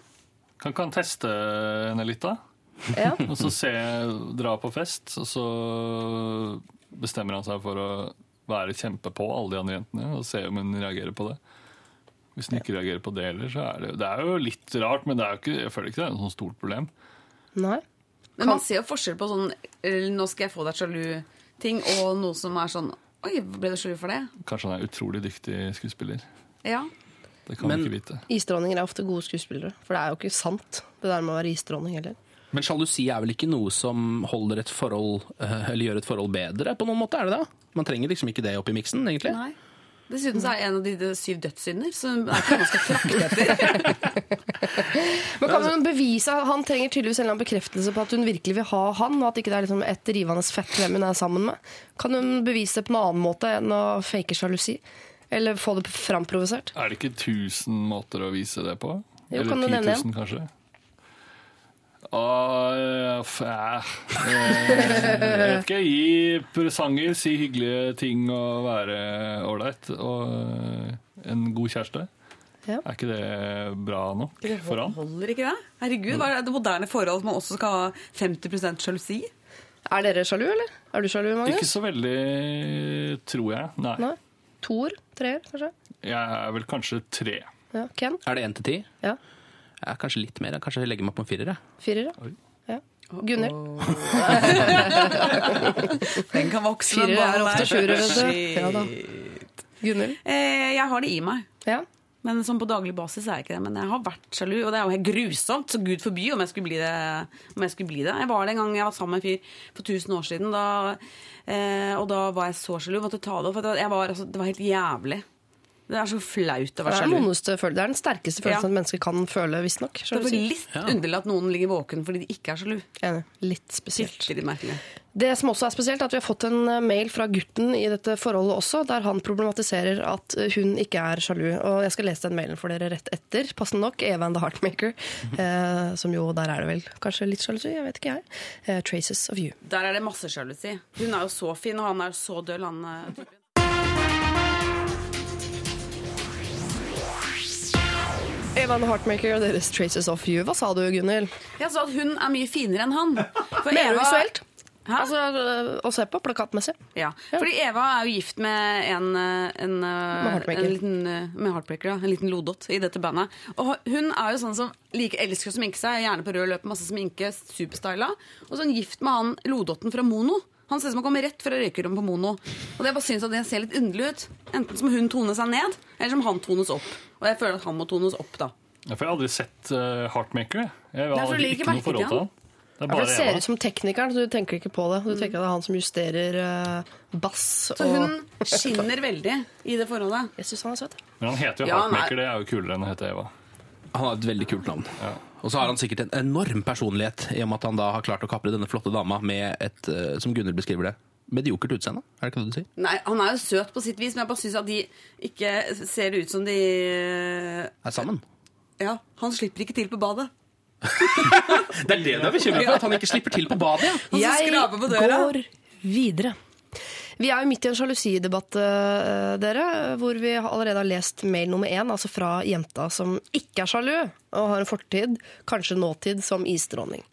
Kan ikke han teste henne litt, da? Ja. Og så se, dra på fest, og så bestemmer han seg for å være kjempepå alle de andre jentene og se om hun reagerer på det. Hvis hun ikke reagerer på det heller, så er det Det er jo litt rart, men det er jo ikke, jeg føler ikke det er noe sånt stort problem. Nei. Men man ser jo forskjell på sånn 'nå skal jeg få deg sjalu'-ting, og noe som er sånn 'oi, ble du sjalu for det'? Kanskje han er utrolig dyktig skuespiller. Ja. Det kan Men- vi ikke vite. Isdronninger er ofte gode skuespillere. For det er jo ikke sant, det der med å være isdronning heller. Men sjalusi er vel ikke noe som holder et forhold eh, Eller gjør et forhold bedre, på noen måte? er det da? Man trenger liksom ikke det oppi miksen, egentlig. Nei. Dessuten så er det en av de, syv dødssynder, så det er ikke noe man skal frakte etter. Men kan hun bevise Han trenger tydeligvis en eller annen bekreftelse på at hun virkelig vil ha han, og at ikke det er liksom et rivende fett hvem hun er sammen med. Kan hun bevise det på en annen måte enn å fake sjalusi? Eller få det framprovosert? Er det ikke tusen måter å vise det på? Jo, Eller ti tusen, 10 000, kanskje? F- eh, jeg vet ikke. Gi presanger, si hyggelige ting og være ålreit. Og eh, en god kjæreste. Ja. Er ikke det bra nok for han? Holder ikke det? Herregud, hva er det moderne forhold at man også skal ha 50% sjalusi? Er dere sjalu, eller? Er du sjalu, Magnus? Ikke så veldig, tror jeg. Nei. Nei? Toer? Treer, kanskje? Jeg er vel kanskje tre. Ja. Ken? Er det én til ti? Ja. Ja, kanskje litt mer. Kanskje Jeg legger meg på en firer. jeg. Firer, ja. ja. Gunhild? Den kan vokse. Firer er ballen ofte sjuere, vet du. Shit. Ja da. Gunhild? Eh, jeg har det i meg. Ja. Men sånn på daglig basis er jeg ikke det. Men jeg har vært sjalu, og det er jo helt grusomt. Så gud forby om jeg skulle bli det. Om jeg, skulle bli det. jeg var det en gang jeg var sammen med en fyr for 1000 år siden. Da, eh, og da var jeg så sjalu. Måtte ta det opp. For jeg var, altså, det var helt jævlig. Det er så flaut å være sjalu. det er den sterkeste følelsen Ja. et menneske kan føle, visstnok. Det er litt litt underlig at noen ligger våken fordi de ikke er sjalu. Enig. Litt spesielt. Det som også er spesielt, er at vi har fått en eh, mail fra gutten i dette forholdet også, der han problematiserer at eh, hun ikke er sjalu. Og jeg skal lese den mailen for dere rett etter. Passende nok, Eva and the Heartmaker. Eh, som jo, der er det vel kanskje litt sjalusi, jeg vet ikke jeg. Eh, Traces of You. Der er det masse sjalusi. Hun er jo så fin, og han er jo så døll, han eh, typen. Eva Heartmaker og deres Traces of You. Hva sa du, Gunhild? Jeg sa at hun er mye finere enn han. For Mener Eva- visuelt? Hæ? Altså øh, å se på plakatmessig. Ja. Fordi Eva er jo gift med en, eh, en, med Heartbreaker. en liten med Heartbreaker, ja. En liten lodott i dette bandet. Og hun er jo sånn som like elsker å sminke seg, gjerne på rød løper, masse sminke, superstyla. Og så er gift med han lodotten fra Mono. Han ser ut som han kommer rett fra røykerommet på Mono. Og jeg bare synes at det ser litt underlig ut. Enten som hun toner seg ned, eller som han tones opp. Og jeg føler at han må tones opp, da. Ja, for jeg har aldri sett uh, Heartmaker. jeg. Har aldri, ikke noe forhold til han. Det er Ja, for det ser ut som teknikeren, så du tenker ikke på det. Du tenker at det er han som justerer uh, bass Så og hun skinner veldig i det forholdet. Jeg syns han er søt. Men han heter jo Ja, er- Heartmaker, det er jo kulere enn å hete Eva. Han har et veldig kult navn. Og så har han sikkert en enorm personlighet, i og med at han da har klart å kapre denne flotte dama med et, eh, som Gunhild beskriver det, mediokert utseende. Er det ikke det du sier? Nei, Han er jo søt på sitt vis, men jeg bare syns at de ikke ser ut som de Er sammen? Ja, han slipper ikke til på badet. Det er det du er bekymret for, at han ikke slipper til på badet, ja. Og Jeg på døra. går videre. Vi er jo midt i en sjalusidebatt, eh, dere, hvor vi allerede har lest mail nummer én, altså fra jenta som ikke er sjalu, og har en fortid, kanskje nåtid, som isdronning.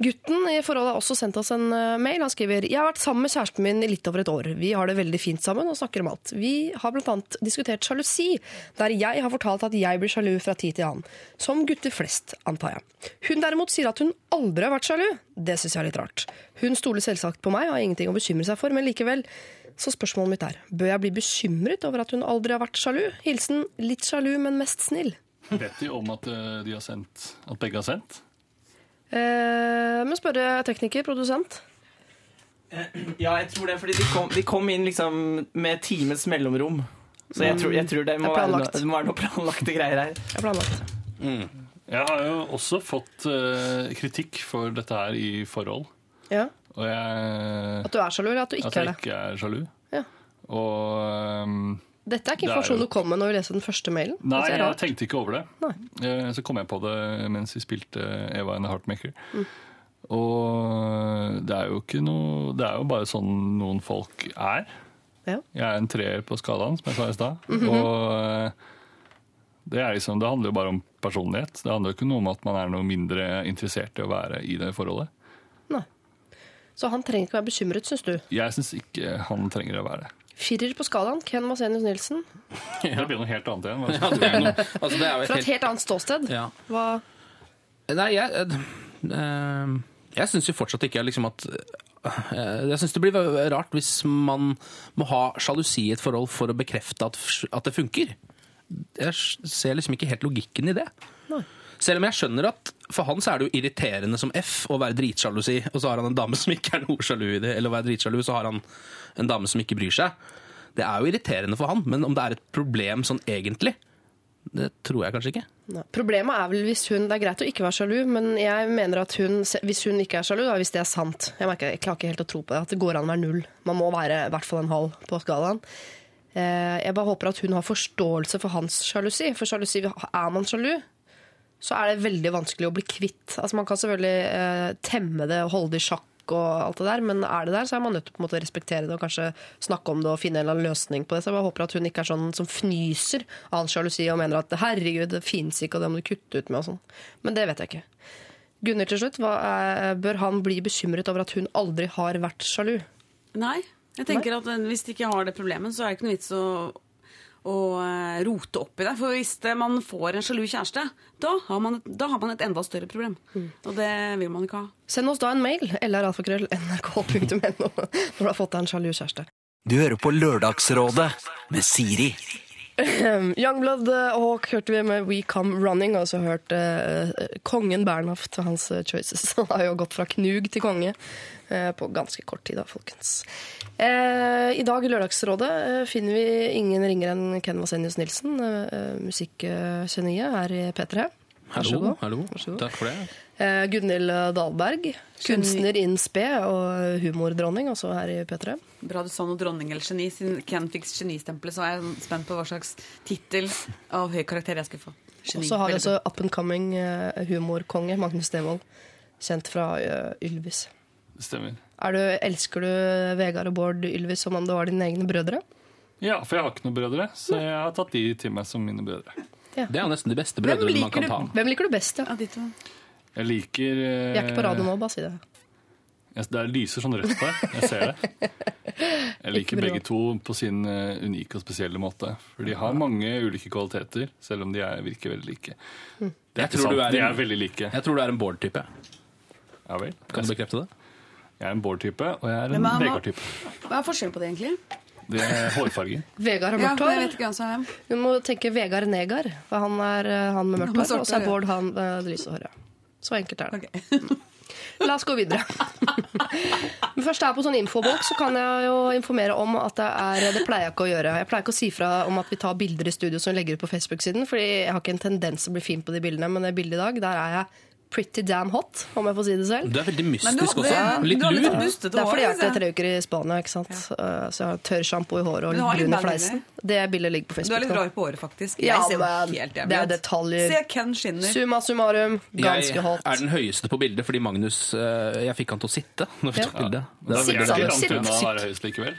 Gutten i forholdet har også sendt oss en eh, mail. Han skriver Jeg har vært sammen med kjæresten min i litt over et år. Vi har det veldig fint sammen og snakker om alt. Vi har bl.a. diskutert sjalusi, der jeg har fortalt at jeg blir sjalu fra tid til annen. Som gutter flest, antar jeg. Hun derimot sier at hun aldri har vært sjalu. Det syns jeg er litt rart. Hun stoler selvsagt på meg og har ingenting å bekymre seg for, men likevel. Så spørsmålet mitt er, bør jeg bli bekymret over at hun aldri har vært sjalu? Hilsen litt sjalu, men mest snill. Vet de om at, eh, de har sendt, at begge har sendt? Eh, men spørre tekniker, produsent. Ja, jeg tror det, fordi de kom, de kom inn liksom med times mellomrom. Så jeg tror, jeg tror det, må Det er være noe, det må være noe planlagte greier her. Jeg har planlagt. Jeg har jo også fått eh, kritikk for dette her i forhold. Ja. Og jeg At du er sjalu, eller at du ikke At er det? ikke er sjalu. Ja. Og ehm, Dette er ikke informasjon jo- du kom med når vi leste den første mailen. Nei, jeg tenkte ikke over det. Nei. Eh, Så kom jeg på det mens vi spilte Eva and the Heartmaker. Mm. Og det er jo ikke noe Det er jo bare sånn noen folk er. Ja. Jeg er en treer på skalaen, som jeg sa i stad. Mhm. Og eh, det, er liksom, det handler jo bare om personlighet. Det handler jo ikke noe om at man er noe mindre interessert i å være i det forholdet. Nei. Så han trenger ikke være bekymret, syns du? Jeg syns ikke han trenger å være det. Firer på skalaen, Ken Masenius Nilsen. Det blir noe helt annet igjen. Ja, det er noe- altså, det er jo Fra et helt annet ståsted. Ja. Hva Nei, jeg eh, Jeg syns jo fortsatt ikke liksom at eh, Jeg syns det blir rart hvis man må ha sjalusi i et forhold for å bekrefte at, at det funker. Jeg ser liksom ikke helt logikken i det. Selv om jeg skjønner at for han så er det jo irriterende som F å være dritsjalusi, og så har han en dame som ikke er noe sjalu i det, eller å være dritsjalu, så har han en dame som ikke bryr seg. Det er jo irriterende for han, men om det er et problem sånn egentlig, det tror jeg kanskje ikke. Nei. Problemet er vel hvis hun Det er greit å ikke være sjalu, men jeg mener at hun, hvis hun ikke er sjalu, da, hvis det er sant Jeg, merker, jeg klarer ikke helt å tro på det, at det går an å være null. Man må være i hvert fall en halv på skalaen. Eh, Jeg bare håper at hun har forståelse for hans sjalusi. For sjalusi, er man sjalu, så er det veldig vanskelig å bli kvitt. Altså Man kan selvfølgelig eh, temme det og holde det i sjakk og alt det der, men er det der, så er man nødt til å respektere det og kanskje snakke om det og finne en eller annen løsning på det. Så jeg bare håper at hun ikke er sånn som fnyser av all sjalusi og mener at herregud, det fins ikke, og det må du kutte ut med og sånn. Men det vet jeg ikke. Gunnhild til slutt, er, bør han bli bekymret over at hun aldri har vært sjalu? Nei. Jeg tenker at eh, Hvis de ikke har det problemet, så er det ikke noe vits å, rote opp i det. For hvis man får en sjalu kjæreste, da har, man da har man et enda større problem. Og det vil man ikke ha. Send oss da en mail, lralfakrøll.nrk.no, når du har fått deg en sjalu kjæreste. Du hører på Lørdagsrådet med Siri. Youngblood og Hawk hørte vi med We Come Running, og så hørte eh, kongen Bernhoft til hans eh, choices. Han har jo gått fra knug til konge eh, på ganske kort tid, da, folkens. Eh, I dag i Lørdagsrådet eh, finner vi ingen ringere enn Ken Vasenius Nilsen, eh, musikkgeniet her i P3. Vær så Hallo, god. hallo. Takk for det. Eh, Gunhild Dahlberg, kunstner in spe og humordronning, også her i P3. Bra du sa noe dronning eller geni. Siden Ken fikk genistempelet, så er jeg spent på hva slags tittel av høy karakter jeg skulle få. Og så har vi altså også up and coming eh, humorkonge Magnus Devold, kjent fra eh, Ylvis. Det stemmer. Er du, elsker du Vegard og Bård Ylvis som om det var dine egne brødre? Ja, for jeg har ikke noen brødre, så jeg har tatt de til meg som mine brødre. Det er nesten de beste brødrene man kan kan ta. hvem liker du best? Ja? Ja, de to. Jeg liker Vi er ikke på radio nå, bare si det. Jeg- Det lyser sånn rødt der. Jeg ser det. Jeg liker begge to på sin uh, unike og spesielle måte. For de har mange ulike kvaliteter, selv om de er, virker veldig like. Det er Jeg ikke tror sant. du er De er veldig like. Jeg tror du er en Bård-type. Ja vel. Kan du bekrefte det? Jeg er en Bård-type, og jeg er en Vegard-type. Hva er forskjellen på det, egentlig? Det er hårfarge. Vegard har Ja, mørkt jeg hår. vet ikke hvem som er hvem. Du må tenke Vegard Negar, for han er eh, han med mørkt hår. Og så er. Bård han med det lyse håret. Så enkelt er det. La oss gå videre. Men først er jeg på sånn infobolk, så kan jeg jo informere om at det er Det pleier jeg ikke å gjøre. Jeg pleier ikke å si fra om at vi tar bilder i studio som vi legger ut på Facebook-siden, fordi jeg har ikke en tendens til å bli fin på de bildene, men det bildet i dag, der er jeg pretty damn hot, om jeg får si det selv. Du er veldig Men du mystisk hadde- også. Litt lur. Det er fordi jeg har vært tre uker i Spania, ikke sant? Uh, så jeg har tørrsjampo i håret og litt brun i fleisen. Det bildet ligger på Facebook. Du er litt rar på håret, faktisk. Ja, jeg ser jo men helt jævlig det er detaljer. Se, Ken skinner. Summa summarum, ganske Jeg hot. er den høyeste på bildet fordi Magnus eh, Jeg fikk han til å sitte når vi Ja. tok bildet. Det jeg veldig langt unna å være høyest likevel.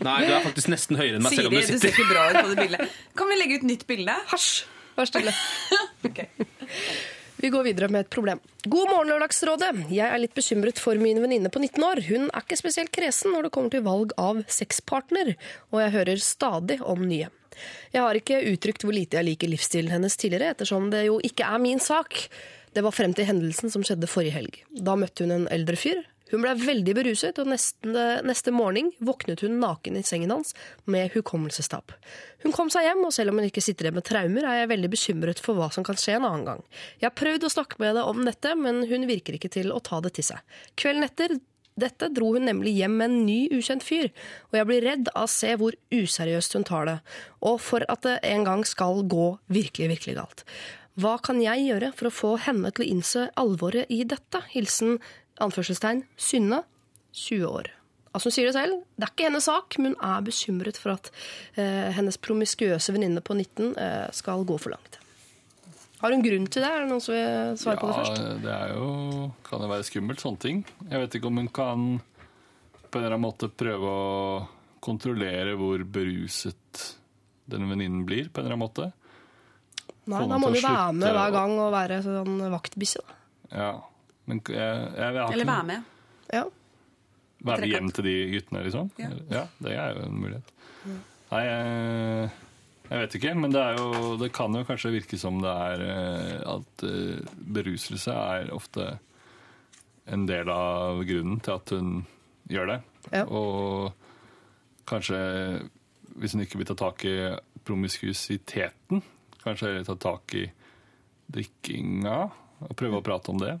Nei, du er faktisk nesten høyere enn meg selv om Siri, du du ser ikke bra ut på det bildet. Kan vi legge ut nytt bilde? Hasj! Vær stille. Ok. Vi går videre med et problem. God morgen, Lørdagsrådet. Jeg er litt bekymret for min venninne på 19 år. Hun er ikke spesielt kresen når det kommer til valg av sexpartner, og jeg hører stadig om nye. Jeg har ikke uttrykt hvor lite jeg liker livsstilen hennes tidligere, ettersom det jo ikke er min sak. Det var frem til hendelsen som skjedde forrige helg. Da møtte hun en eldre fyr. Hun ble veldig beruset, og neste, neste morgen våknet hun naken i sengen hans med hukommelsestap. Hun kom seg hjem, og selv om hun ikke sitter igjen med traumer, er jeg veldig bekymret for hva som kan skje en annen gang. Jeg har prøvd å snakke med henne om dette, men hun virker ikke til å ta det til seg. Kvelden etter dette dro hun nemlig hjem med en ny ukjent fyr, og jeg blir redd av å se hvor useriøst hun tar det, og for at det en gang skal gå virkelig, virkelig galt. Hva kan jeg gjøre for å få henne til å innse alvoret i dette? Hilsen anførselstegn Synne, 20 år. Altså Hun sier det selv, det er ikke hennes sak, men hun er bekymret for at eh, hennes promiskuøse venninne på 19 eh, skal gå for langt. Har hun grunn til det? Er det noen som vil svare på det først? Ja, det er jo, kan jo være skummelt, sånne ting. Jeg vet ikke om hun kan på en eller annen måte prøve å kontrollere hvor beruset denne venninnen blir, på en eller annen måte. Nei, Da må hun du være med hver gang og være sånn vaktbikkje. Ja, men jeg, jeg, jeg, Eller være med. Ja. Være med hjem til de guttene, liksom? Ja. Ja, det er jo en mulighet. Nei, jeg, jeg vet ikke, men det, er jo, det kan jo kanskje virke som det er eh, at eh, beruselse er ofte en del av grunnen til at hun gjør det. Ja. Og kanskje, hvis hun ikke vil ta tak i promiskusiteten kanskje heller ta tak i drikkinga og prøve å prate om det.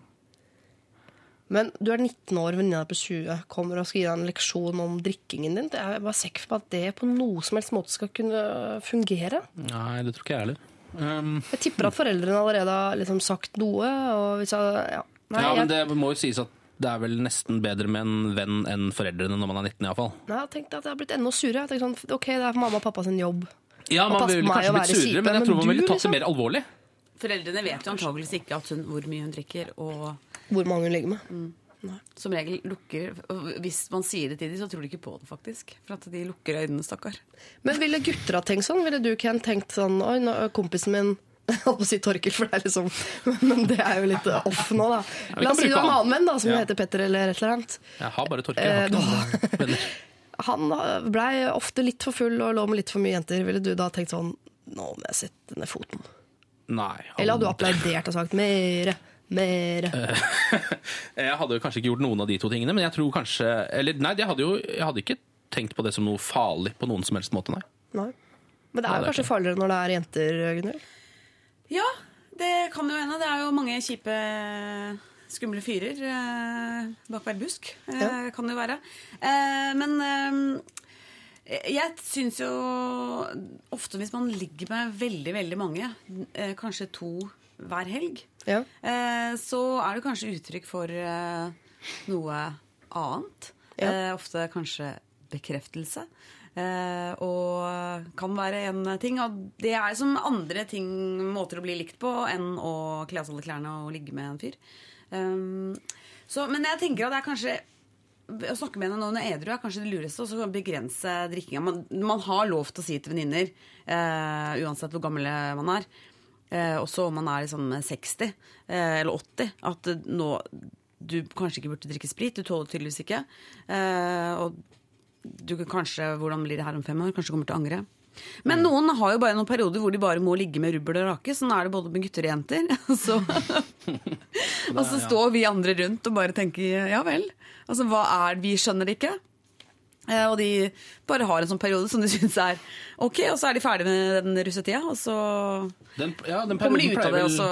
Men du er 19 år, venninna på 20 kommer og skal gi deg en leksjon om drikkingen din. Jeg er bare sikker på at det på noe som helst måte skal kunne fungere. Nei, det tror ikke jeg heller. Um, Jeg tipper at foreldrene allerede har liksom sagt noe. Og hvis jeg, ja. Nei, ja, men det må jo sies at det er vel nesten bedre med en venn enn foreldrene når man er 19 iallfall. nei, jeg tenkte at jeg har blitt enda surere. Jeg tenkte sånn, ok, det er mamma og pappa sin jobb. Ja, man ville kanskje blitt surere, men jeg men tror man ville tatt det liksom? mer alvorlig. Foreldrene vet jo antageligvis ikke at hun, hvor mye hun drikker, og Hvor mange hun ligger med. som regel lukker Hvis man sier det til dem, så tror de ikke på det, faktisk. For at de lukker øynene, stakkar. Men ville gutter ha tenkt sånn? Ville du, Ken, tenkt sånn Oi, nå, kompisen min jeg holdt på å si Torkel, for det er liksom Men det er jo litt off nå, da. La oss si du har en annen venn da, som Ja. heter Petter eller et eller annet. Jeg har bare Torkel. Jeg har ikke noen venner. Han blei ofte litt for full og lå med litt for mye jenter. Ville du da tenkt sånn Nå må jeg sette ned foten. Nei. han- Eller hadde du applaudert og sagt mere, mere? Jeg hadde jo kanskje ikke gjort noen av de to tingene, men jeg tror kanskje Eller nei, jeg hadde jo jeg hadde ikke tenkt på det som noe farlig på noen som helst måte, nei. Nei. Men det er jo det er kanskje farligere når det er jenter, Gunnhild? Ja, det kan jo hende. Det er jo mange kjipe, skumle fyrer eh, bak hver busk. Eh, Ja. Kan det jo være. Eh, men eh, jeg syns jo ofte hvis man ligger med veldig, veldig mange, eh, kanskje to hver helg, Ja. eh, så er det kanskje uttrykk for eh, noe annet. Ja. Eh, ofte kanskje bekreftelse. Eh, og kan være en ting. Og det er som andre ting, måter å bli likt på, enn å kle av seg alle klærne og ligge med en fyr. Um, så, men jeg tenker at det er kanskje å snakke med henne når hun er edru er kanskje det lureste. Og så begrense drikkinga. Man, man har lov til å si til venninner, eh, uansett hvor gammel man er, eh, også om man er liksom 60 eh, eller 80, at nå du kanskje ikke burde drikke sprit. Du tåler tydeligvis ikke. Eh, og du kan kanskje, hvordan blir det her om fem år? Kanskje kommer til å angre. Men noen har jo bare noen perioder hvor de bare må ligge med rubbel og rake. Sånn er det både med gutter og jenter. Så, og så står vi andre rundt og bare tenker ja vel. Altså hva er Vi skjønner det ikke. Eh, og de bare har en sånn periode som de syns er ok, og så er de ferdig med den russetida. Og så Den, ja, den kommer de ut av det, og så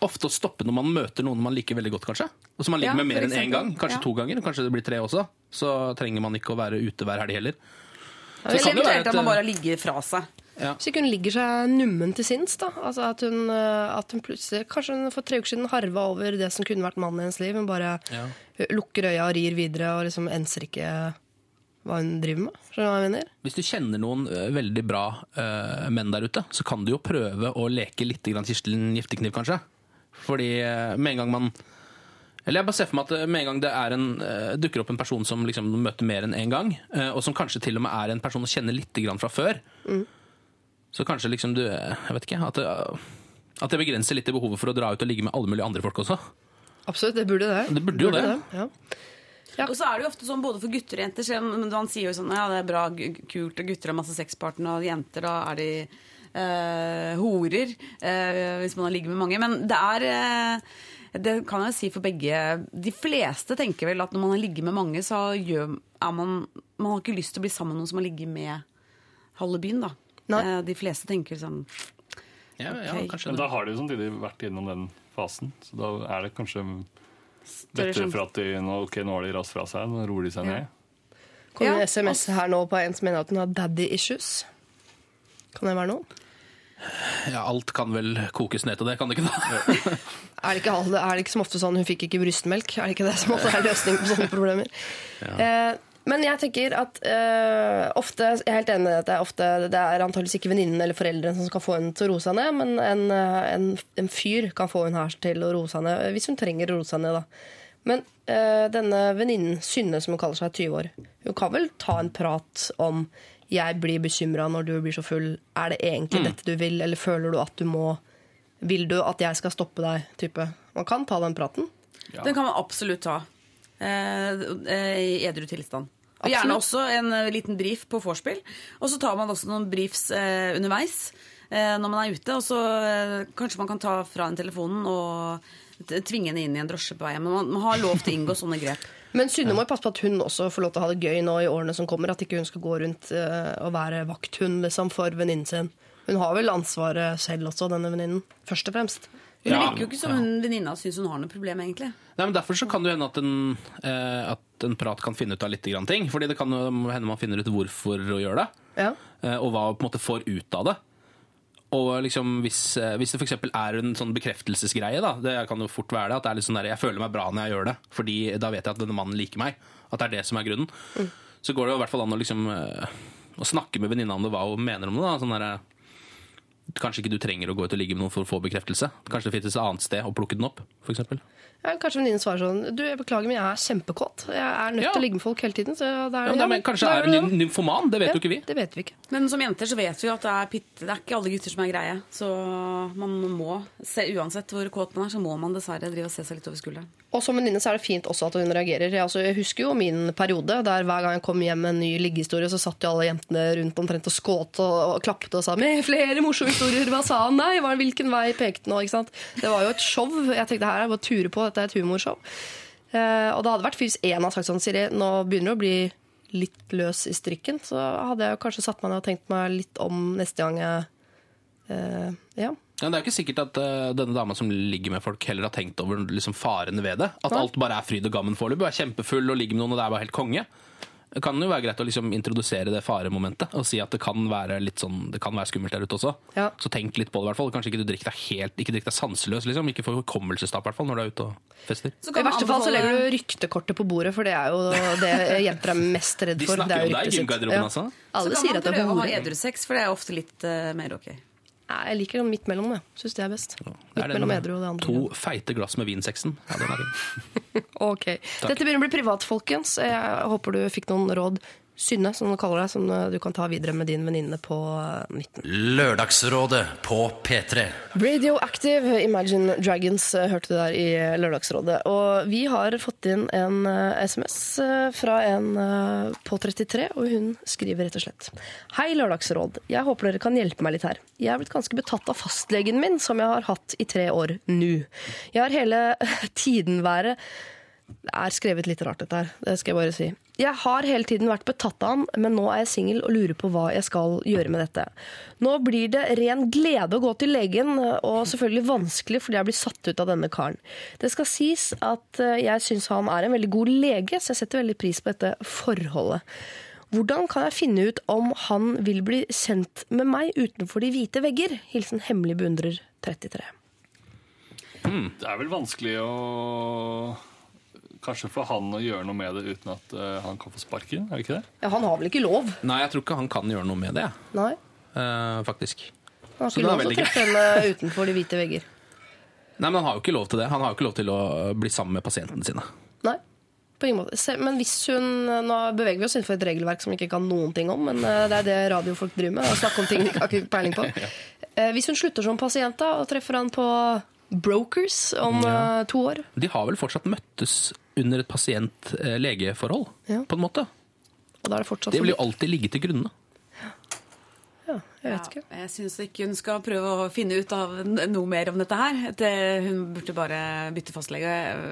ofte å stoppe når man møter noen man liker veldig godt, kanskje. Og som man liker Ja, med mer enn én eksempel. gang. Kanskje Ja. to ganger, kanskje det blir tre også. Så trenger man ikke å være ute hver helg heller. Så det Eller kan jo være at man bare ligger fra seg. Hvis ikke hun ligger seg nummen til sinns, da. Altså at hun, eh, at hun plutselig Kanskje hun for tre uker siden harva over det som kunne vært mannen i hennes liv. Hun bare Ja. lukker øya og rir videre og liksom enser ikke hva hun driver med. Skjønner du hva jeg mener? Hvis du kjenner noen veldig bra uh, menn der ute, så kan du jo prøve å leke litt grann Kirstel Giftekniv, kanskje. Fordi uh, med en gang man Eller jeg bare ser for meg at med en gang det er en, uh, dukker opp en person som liksom møter mer enn én gang, ø, og som kanskje til og med er en person du kjenner litt grann fra før, så kanskje liksom du Jeg vet ikke. At det, at det begrenser litt i behovet for å dra ut og ligge med alle mulige andre folk også. Absolutt, det burde det. Det burde jo det. Ja. Og så er det jo ofte sånn både for gutter og jenter. Men man sier jo sånn ja, det er bra, kult, og gutter har masse sexpartner, og jenter da er de eh, horer. eh, hvis man har ligget med mange. Men det er eh, Det kan jeg si for begge. De fleste tenker vel at når man har ligget med mange, så gjør, er man Man har ikke lyst til å bli sammen med noen som har ligget med halve byen, da. Nei. Eh, de fleste tenker sånn Ja, ja, kanskje Men da har de jo samtidig vært gjennom den fasen, så da er det kanskje sjanse. for at de nå, ok, nå har de rast fra seg, nå roer de seg ned. Kom Ja, en SMS her nå på en som mener at hun har daddy issues. Kan det være noe? Ja, alt kan vel kokes ned til det, kan det ikke da? Er det, ikke, er det ikke som ofte sånn hun fikk ikke brystmelk? Er det ikke det som ofte er løsningen på sånne problemer? Eh, men jeg tenker at eh, ofte, jeg er helt enig i at det er, ofte, det er antageligvis ikke venninnen eller foreldrene som skal få henne til å roe seg ned, men en, eh, en, en fyr kan få henne her til å roe seg ned, hvis hun trenger å roe seg ned. da. Men eh, denne venninnen, Synne som hun kaller seg, 20 år, hun kan vel ta en prat om jeg blir bekymra når du blir så full. Er det egentlig dette du vil, eller føler du at du må Vil du at jeg skal stoppe deg? type? Man kan ta den praten. Den kan man absolutt ta. Eh, eh, I edru tilstand. Og gjerne også en eh, liten brief på vorspiel. Og så tar man også noen briefs eh, underveis eh, når man er ute. Og så eh, kanskje man kan ta fra en telefonen og tvinge henne inn i en drosje på vei hjem. Men man, man har lov til å inngå sånne grep. Men Synne må passe på at hun også får lov til å ha det gøy nå i årene som kommer. At ikke hun skal gå rundt eh, og være vakthund liksom, for venninnen sin. Hun har vel ansvaret selv også, denne venninnen. Først og fremst. Hun Ja. virker jo ikke som hun venninna syns hun har noe problem, egentlig. Nei, men Derfor så kan det hende at en, eh, at en prat kan finne ut av litt grann ting. Fordi det kan hende man finner ut hvorfor å gjøre det, Ja. eh, og hva på en måte får ut av det. Og liksom hvis, eh, hvis det f.eks. er en sånn bekreftelsesgreie, da, det kan jo fort være det, at det er sånn der, jeg føler meg bra når jeg gjør det, fordi da vet jeg at denne mannen liker meg. At det er det som er grunnen. Så går det jo i hvert fall an å liksom eh, å snakke med venninna om det, hva hun mener om det. da, sånn der, Kanskje ikke du trenger å gå ut og ligge med noen for å få bekreftelse. Kanskje det finnes et annet sted å plukke den opp, f.eks. Ja, kanskje venninnen svarer sånn Du, jeg beklager, men jeg er kjempekåt. Jeg er nødt Ja. til å ligge med folk hele tiden. Så det er, Ja, men ja, er- kanskje det er en det. nymfoman, det vet Ja, jo ikke vi. Det vet vi ikke. Men som jenter så vet vi jo at det er, pitt, det er ikke alle gutter som er greie. Så man må, se, uansett hvor kåt man er, så må man dessverre drive og se seg litt over skulderen. Og som venninne så er det fint også at hun reagerer. Altså, jeg husker jo min periode der hver gang jeg kom hjem med en ny liggehistorie, så satt jo alle jentene rundt omtrent og skåt og, og klappet og sa 'med flere morsomme historier'. Hva sa han? Nei, hva, hvilken vei pekte nå, Ikke sant? Det var jo et show. Jeg tenkte her er bare å ture på, dette er et humorshow. Eh, og det hadde vært hvis én hadde sagt sånn Siri, nå begynner du å bli litt løs i strikken. Så hadde jeg kanskje satt meg ned og tenkt meg litt om neste gang jeg eh, Ja. Ja, det er jo ikke sikkert at uh, denne dama som ligger med folk, heller har tenkt over liksom, farene ved det. At ja. alt bare er fryd og gammen foreløpig. Er kjempefull og ligger med noen, og det er bare helt konge. Det kan jo være greit å liksom, introdusere det faremomentet og si at det kan være litt sånn, det kan være skummelt der ute også. Ja. Så tenk litt på det, i hvert fall. Kanskje ikke du drikker deg helt, ikke drikk deg sanseløs, liksom. Ikke få hukommelsestap, hvert fall, når du er ute og fester. Så I verste fall så legger du ryktekortet på bordet, for det er jo det jenter er mest redd for. De snakker det er om deg i gymgarderoben, ja. altså. Alle Så kan sier man prøve å ha edru sex, for det er ofte litt uh, mer ok. Jeg liker den midt mellom, jeg. Syns det er best. Ja. Midt er mellom edru og det andre. to feite glass med vinsexen. Ja, den er fin. Ok. Dette begynner å bli privat, folkens. Jeg håper du fikk noen råd. Synne, som du kaller deg, som eh, du kan ta videre med din venninne på eh, 19. Lørdagsrådet på P3. Radioactive Imagine Dragons eh, hørte du der i Lørdagsrådet. Og vi har fått inn en eh, SMS eh, fra en eh, på 33, og hun skriver rett og slett. Hei, Lørdagsråd. Jeg håper dere kan hjelpe meg litt her. Jeg er blitt ganske betatt av fastlegen min, som jeg har hatt i tre år nå. Jeg har hele tiden været det er skrevet litt rart, dette her. Det skal jeg bare si. Jeg har hele tiden vært betatt av han, men nå er jeg singel og lurer på hva jeg skal gjøre med dette. Nå blir det ren glede å gå til legen, og selvfølgelig vanskelig fordi jeg blir satt ut av denne karen. Det skal sies at eh, jeg syns han er en veldig god lege, så jeg setter veldig pris på dette forholdet. Hvordan kan jeg finne ut om han vil bli kjent med meg utenfor de hvite vegger? Hilsen hemmelig beundrer 33. Det er vel vanskelig å Kanskje for han å gjøre noe med det uten at eh, han kan få sparken? Er det ikke det? Ja, han har vel ikke lov? Nei, jeg tror ikke han kan gjøre noe med det, Nei. eh, faktisk. Han har Så ikke det er lov til å treffe henne utenfor de hvite vegger. Nei, men Han har jo ikke lov til det. Han har jo ikke lov til å bli sammen med pasientene sine. Nei, på ingen måte. Se, Men hvis hun Nå beveger vi oss innenfor et regelverk som vi ikke kan noen ting om, men eh, det er det radiofolk driver med. Å snakke om ting de ikke har peiling på. Eh, Hvis hun slutter som pasient da, og treffer han på Brokers om Ja. eh, to år De har vel fortsatt møttes under et pasient-legeforhold, Ja. på en måte. Og da er det fortsatt Det vil jo alltid ligge til grunne. Ja, jeg vet ikke. Jeg syns ikke hun skal prøve å finne ut av noe mer om dette her. Det, hun burde bare bytte fastlege,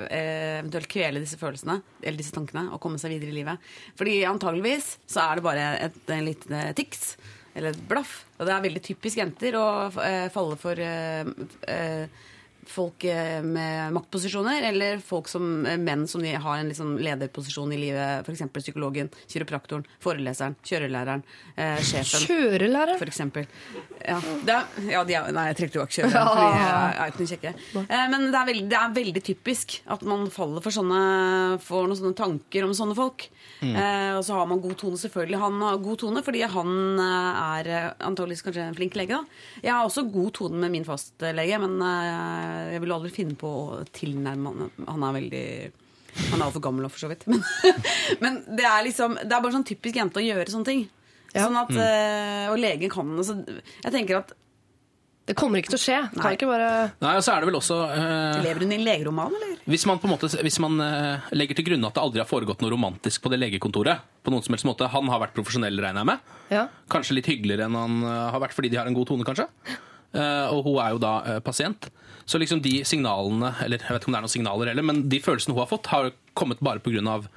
eh, eventuelt kvele disse følelsene eller disse tankene og komme seg videre i livet. Fordi antageligvis så er det bare et, en liten tics eller et blaff. Og det er veldig typisk jenter å eh, falle for eh, eh, folk eh, med maktposisjoner, eller folk som, eh, menn som de har en liksom lederposisjon i livet. F.eks. psykologen, kiropraktoren, foreleseren, kjørelæreren, eh, sjefen. Kjørelæreren? For eksempel. Ja, det er, ja de er, nei, jeg trekker tilbake kjørelæreren, fordi jeg er ikke noe kjekke. Eh, men det er, veldig, det er veldig typisk at man faller for, sånne, for noen sånne tanker om sånne folk. Eh, og så har man god tone. Selvfølgelig han har god tone, fordi han eh, er antageligvis kanskje en flink lege. da. Jeg har også god tone med min fastlege, men eh, jeg vil aldri finne på å tilnærme han. Han er veldig Han er altfor gammel, for så vidt. Men, men det er liksom Det er bare sånn typisk jente å gjøre sånne ting. Sånn at, mm. og legen kan altså, Jeg tenker at Det kommer ikke til å skje. Kan ikke bare Nei, og så er det vel også uh, Lever hun i en legeroman, eller? Hvis man på en måte, hvis man uh, legger til grunn at det aldri har foregått noe romantisk på det legekontoret, på noen som helst måte, han har vært profesjonell, regner jeg med, Ja. kanskje litt hyggeligere enn han eh, har vært fordi de har en god tone, kanskje, Eh, og hun er jo da eh, pasient, så liksom de signalene, eller jeg vet ikke om det er noen signaler heller, men de følelsene hun har fått, har kommet bare av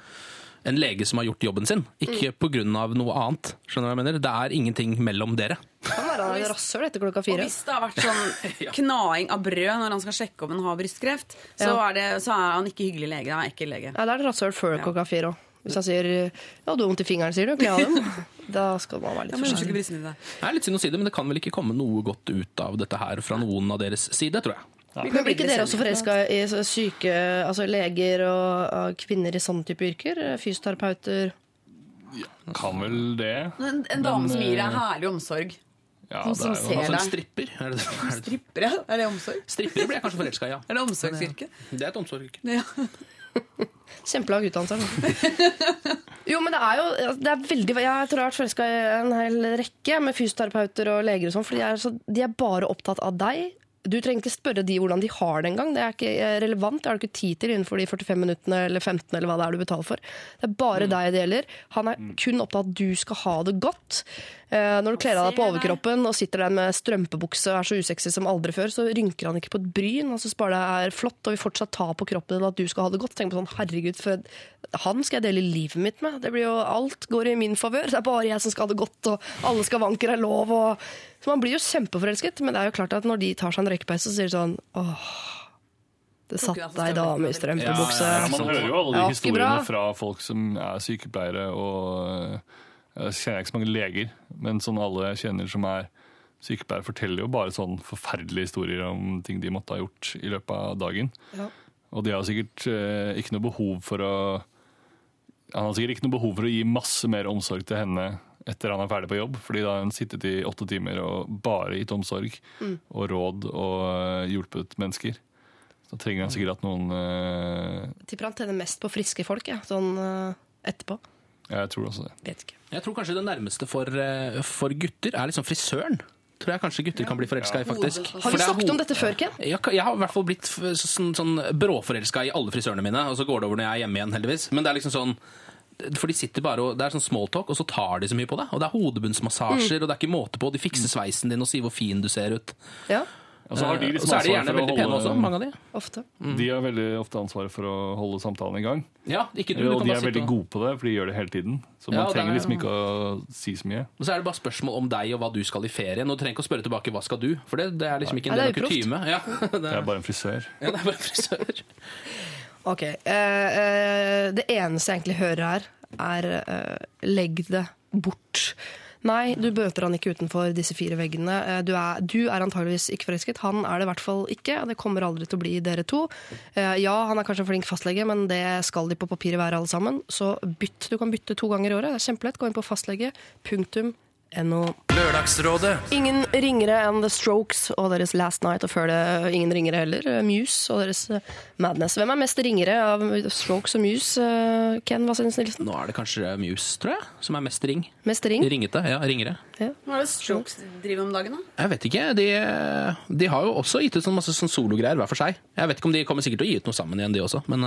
en lege som har gjort jobben sin, ikke på grunn av noe annet. Skjønner du hva jeg mener? Det er ingenting mellom dere. Kan være han er rasshøl etter klokka Og hvis det har vært sånn knaing av brød når han skal sjekke om han har brystkreft, så, Ja. er, det, så er han ikke hyggelig lege. Han er ekkel lege. Ja, da er det rasshøl før klokka fire òg. Hvis han sier 'ja, du har vondt i fingeren', sier du, kle av dem. Da skal man være litt Ja, men forsiktig. Det er litt synd å si det, men det kan vel ikke komme noe godt ut av dette her fra noen av deres side, tror jeg. Men blir ikke dere også forelska i syke altså leger og, kvinner i sånne type yrker? Fysioterapeuter? Ja, Kan vel det. En, en dame som gir deg eh, herlig omsorg. Ja, Som, det som er ser Altså deg. stripper. Er det, er det, Strippere? Er det omsorg? stripper blir jeg kanskje forelska i, ja. Er det omsorgsyrke? Det er et omsorgsyrke. Ja. Kjempelang utdannelse. da. Jo, men det er jo det er veldig, Jeg tror jeg har vært forelska i en hel rekke med fysioterapeuter og leger og sånn, for de er, så, de er bare opptatt av deg. Du trenger ikke spørre de hvordan de har det engang. Det er ikke eh, relevant. Det har du ikke tid til innenfor de 45 minuttene eller 15 eller hva det er du betaler for. Det er bare Mm. deg det gjelder. Han er kun opptatt av at du skal ha det godt. Eh, når du kler av deg på overkroppen og sitter der med strømpebukse og er så usexy som aldri før, så rynker han ikke på et bryn. Han syns bare det er flott og vil fortsatt ta på kroppen din at du skal ha det godt. Tenk på sånn, herregud, for han skal jeg dele livet mitt med. Det blir jo, alt går i min favør. Det er bare jeg som skal ha det godt, og alle skavanker er lov. Og... Så man blir jo kjempeforelsket, men det er jo klart at når de tar seg en røykepause, så sier de sånn åh, det satt jo altså ei dame i strømpebukse. Ja, man hører jo alle de historiene fra folk som er sykepleiere og Jeg kjenner ikke så mange leger, men sånn alle jeg kjenner som er sykepleiere, forteller jo bare sånn forferdelige historier om ting de måtte ha gjort i løpet av dagen. Ja. Og de har sikkert eh, ikke noe behov for å Han har sikkert ikke noe behov for å gi masse mer omsorg til henne etter han er ferdig på jobb, fordi da har hun sittet i åtte timer og bare gitt omsorg og råd og eh, hjulpet mennesker. Så trenger han sikkert at noen eh, Tipper han tenner mest på friske folk, ja, sånn eh, etterpå. Jeg tror også det. Vet ikke. Jeg tror kanskje det nærmeste for, eh, for gutter er liksom frisøren. Tror jeg kanskje gutter kan bli forelska i, faktisk. Har du vi snakket om dette før, Ken? Jeg, jeg har i hvert fall blitt sånn, sånn bråforelska i alle frisørene mine, og så går det over når jeg er hjemme igjen, heldigvis. Men det er liksom sånn for de sitter bare og, Det er sånn smalltalk, og så tar de så mye på det. Og det er hodebunnsmassasjer, og det er ikke måte på. De fikser sveisen din og sier hvor fin du ser ut. Ja, Og så har de Eh, liksom og så er de gjerne veldig pene også, mange av de. ofte. De har veldig ofte ansvaret for å holde samtalen i gang. Ja, ikke du, du og de er veldig gode på det, for de gjør det hele tiden. Så man ja, trenger er- liksom ikke å si så mye. Og så er det bare spørsmål om deg og hva du skal i ferien. Og du trenger ikke å spørre tilbake hva skal du, for det, det er liksom ikke en del av det kutyme. Ja, det er, er bare en frisør. ja, det er bare frisør. Ok. Uh, uh, det eneste jeg egentlig hører her, er uh, legg det bort. Nei, du bøter han ikke utenfor disse fire veggene. Eh, Du er, du er antageligvis ikke forelsket. Han er det i hvert fall ikke. Det kommer aldri til å bli dere to. Eh, Ja, han er kanskje en flink fastlege, men det skal de på papiret være alle sammen. Så bytt. Du kan bytte to ganger i året. Det er kjempelett. Gå inn på fastlege. Punktum. No. Lørdagsrådet Ingen ringere enn The Strokes og deres Last Night, og før det ingen ringere heller, eh, Muse og deres eh, Madness. Hvem er mest ringere av Strokes og Muse, eh, Ken Vasenus Nilsen? Nå er det kanskje Muse, tror jeg, som er mest ring. Mest ring? Ringete. Ja, ringere. Hva er det Strokes driver om dagen, da? Jeg vet ikke. De, de har jo også gitt ut sånn masse sånn sologreier hver for seg. Jeg vet ikke om de kommer sikkert til å gi ut noe sammen igjen, de også. Men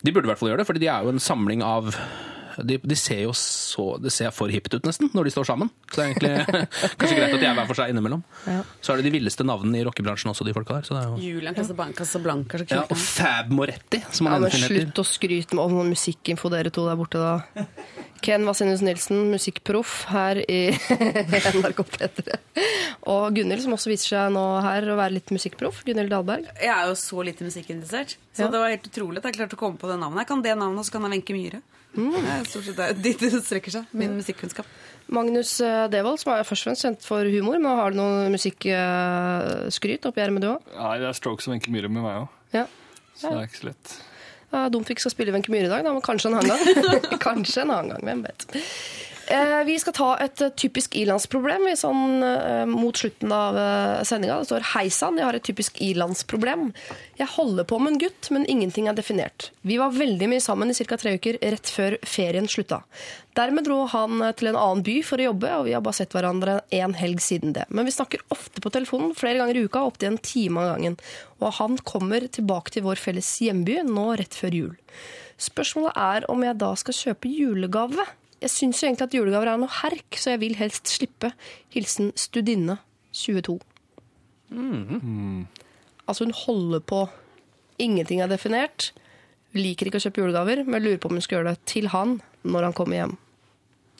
de burde i hvert fall gjøre det, fordi de er jo en samling av de, de ser jo så Det ser for hipt ut, nesten, når de står sammen. Så det er egentlig kanskje greit at de er hver for seg innimellom. Så er det de villeste navnene i rockebransjen også, de folka der. Så det er jo Julian Casablanca, Casablanca så ja, og Fab Moretti, som Ja, han men enten. Slutt å skryte med om musikkinfo, dere to der borte, da. Ken Vasenus Nilsen, musikkproff her i NRK P3. Og Gunhild, som også viser seg nå her å være litt musikkproff. Gunhild Dahlberg. Jeg er jo så lite musikkinteressert, så Ja. det var helt utrolig at jeg klarte å komme på det navnet. Jeg kan det navnet, og så kan jeg Wenche Myhre. Det er stort sett det- dit det strekker seg. Min musikkunnskap. Magnus eh, Devold, som er først og fremst kjent for humor, men har du noe musikkskryt oppi ermet du òg? Nei, det er Strokes og Wenche Myhre med meg òg, Ja. så det er ikke så lett. Ja, dumt vi ikke skal spille Wenche Myhre i dag, da, men kanskje en annen gang. kanskje en annen gang, hvem vet. Eh, vi skal ta et eh, typisk ilandsproblem sånn, eh, mot slutten av sendinga. Det står 'Hei sann, jeg har et typisk ilandsproblem'. Jeg holder på med en gutt, men ingenting er definert. Vi var veldig mye sammen i ca. tre uker rett før ferien slutta. Dermed dro han til en annen by for å jobbe, og vi har bare sett hverandre en helg siden det. Men vi snakker ofte på telefonen flere ganger i uka, opptil en time av gangen. Og han kommer tilbake til vår felles hjemby nå rett før jul. Spørsmålet er om jeg da skal kjøpe julegave. Jeg syns jo egentlig at julegaver er noe herk, så jeg vil helst slippe. Hilsen Studinne 22. Altså hun holder på. Ingenting er definert. Liker ikke å kjøpe julegaver, men lurer på om hun skal gjøre det til han når han kommer hjem.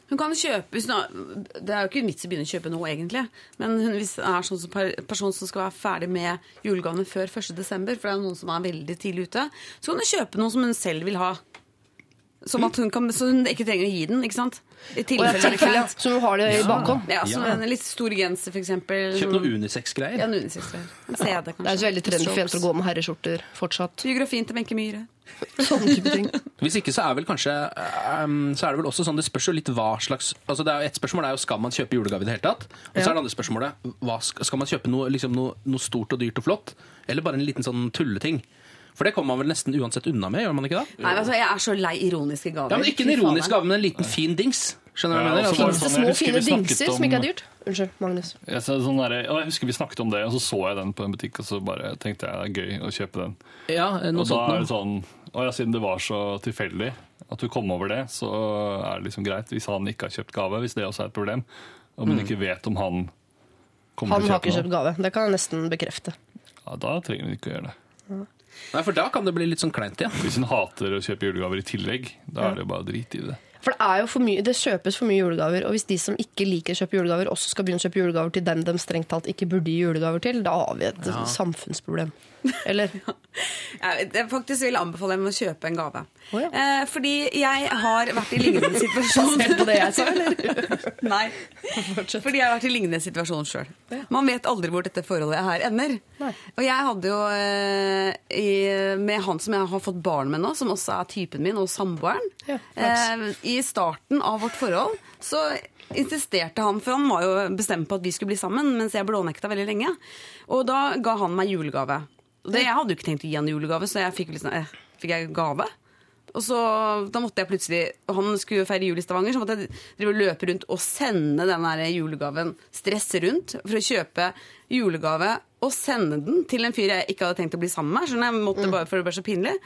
Hun kan kjøpe Det er jo ikke vits i å begynne å kjøpe nå, egentlig. Men hun, hvis det er sånn som person som skal være ferdig med julegavene før 1. desember, for det er noen som er veldig tidlig ute, så kan hun kjøpe noe som hun selv vil ha. Som at hun kan, så hun ikke trenger å gi den, ikke sant? I tilfelle tilfelle. Så hun har det i bakhånd. Ja, som Ja. en litt stor genser, eksempel. Kjøp noen unisex-greier. Ja, en unisex-greier. En CD, kanskje. Det er så veldig trendy for jenter å gå med herreskjorter fortsatt. Biografien til Wenche Myhre. Sånne type ting. Hvis ikke så er vel kanskje um, Så er det vel også sånn Det spørs jo litt hva slags Altså det er jo Et spørsmål er jo skal man kjøpe julegave i det hele tatt. Og så Ja. er det andre spørsmålet hva, skal man kjøpe noe, liksom noe, noe stort og dyrt og flott? Eller bare en liten sånn tulleting? For det kommer man vel nesten uansett unna med, gjør man ikke det? Nei, altså, Jeg er så lei ironiske gaver. Ja, men Ikke en ironisk gave, men en liten fin dings. Skjønner du hva Ja, jeg mener? Altså, det Finnes det sånn, små, fine dingser som ikke er dyrt? Unnskyld, Magnus. Jeg, så, sånn der, jeg husker vi snakket om det, og så så jeg den på en butikk, og så bare tenkte jeg det er gøy å kjøpe den. ja, noe Og da er det sånn og ja, siden det var så tilfeldig at du kom over det, så er det liksom greit hvis han ikke har kjøpt gave, hvis det også er et problem. Og man ikke vet om han kommer Han til å har ikke kjøpe kjøpt noe. gave. Det kan jeg nesten bekrefte. Ja, da trenger vi ikke å gjøre det. Nei, for da kan det bli litt sånn kleint igjen. Hvis hun hater å kjøpe julegaver i tillegg, da er det bare drit i det. For det, er jo for mye, det kjøpes for mye julegaver, og hvis de som ikke liker å kjøpe julegaver, også skal begynne å kjøpe julegaver til dem de strengt talt ikke burde gi julegaver til, da har vi et samfunnsproblem. Eller? Jeg, faktisk vil anbefale dem å kjøpe en gave. Oh, ja. eh, fordi jeg har vært i lignende situasjon. Basert på det jeg sa, eller? Nei. Fordi jeg har vært i lignende situasjon sjøl. Man vet aldri hvor dette forholdet her ender. Nei. Og jeg hadde jo eh, i, med han som jeg har fått barn med nå, som også er typen min, og samboeren Ja, eh, I starten av vårt forhold så insisterte han, for han var jo bestemt på at vi skulle bli sammen, mens jeg blånekta veldig lenge. Og da ga han meg julegave. Og det, jeg hadde jo ikke tenkt å gi han julegave, så jeg fikk, liksom, eh, fikk jeg gave. Og så, da måtte jeg plutselig og Han skulle feire jul i Stavanger, så måtte jeg drive og løpe rundt og sende den julegaven, stresse rundt, for å kjøpe julegave og sende den til en fyr jeg ikke hadde tenkt å bli sammen med. Skjønner jeg, måtte bare, for det ble så pinlig.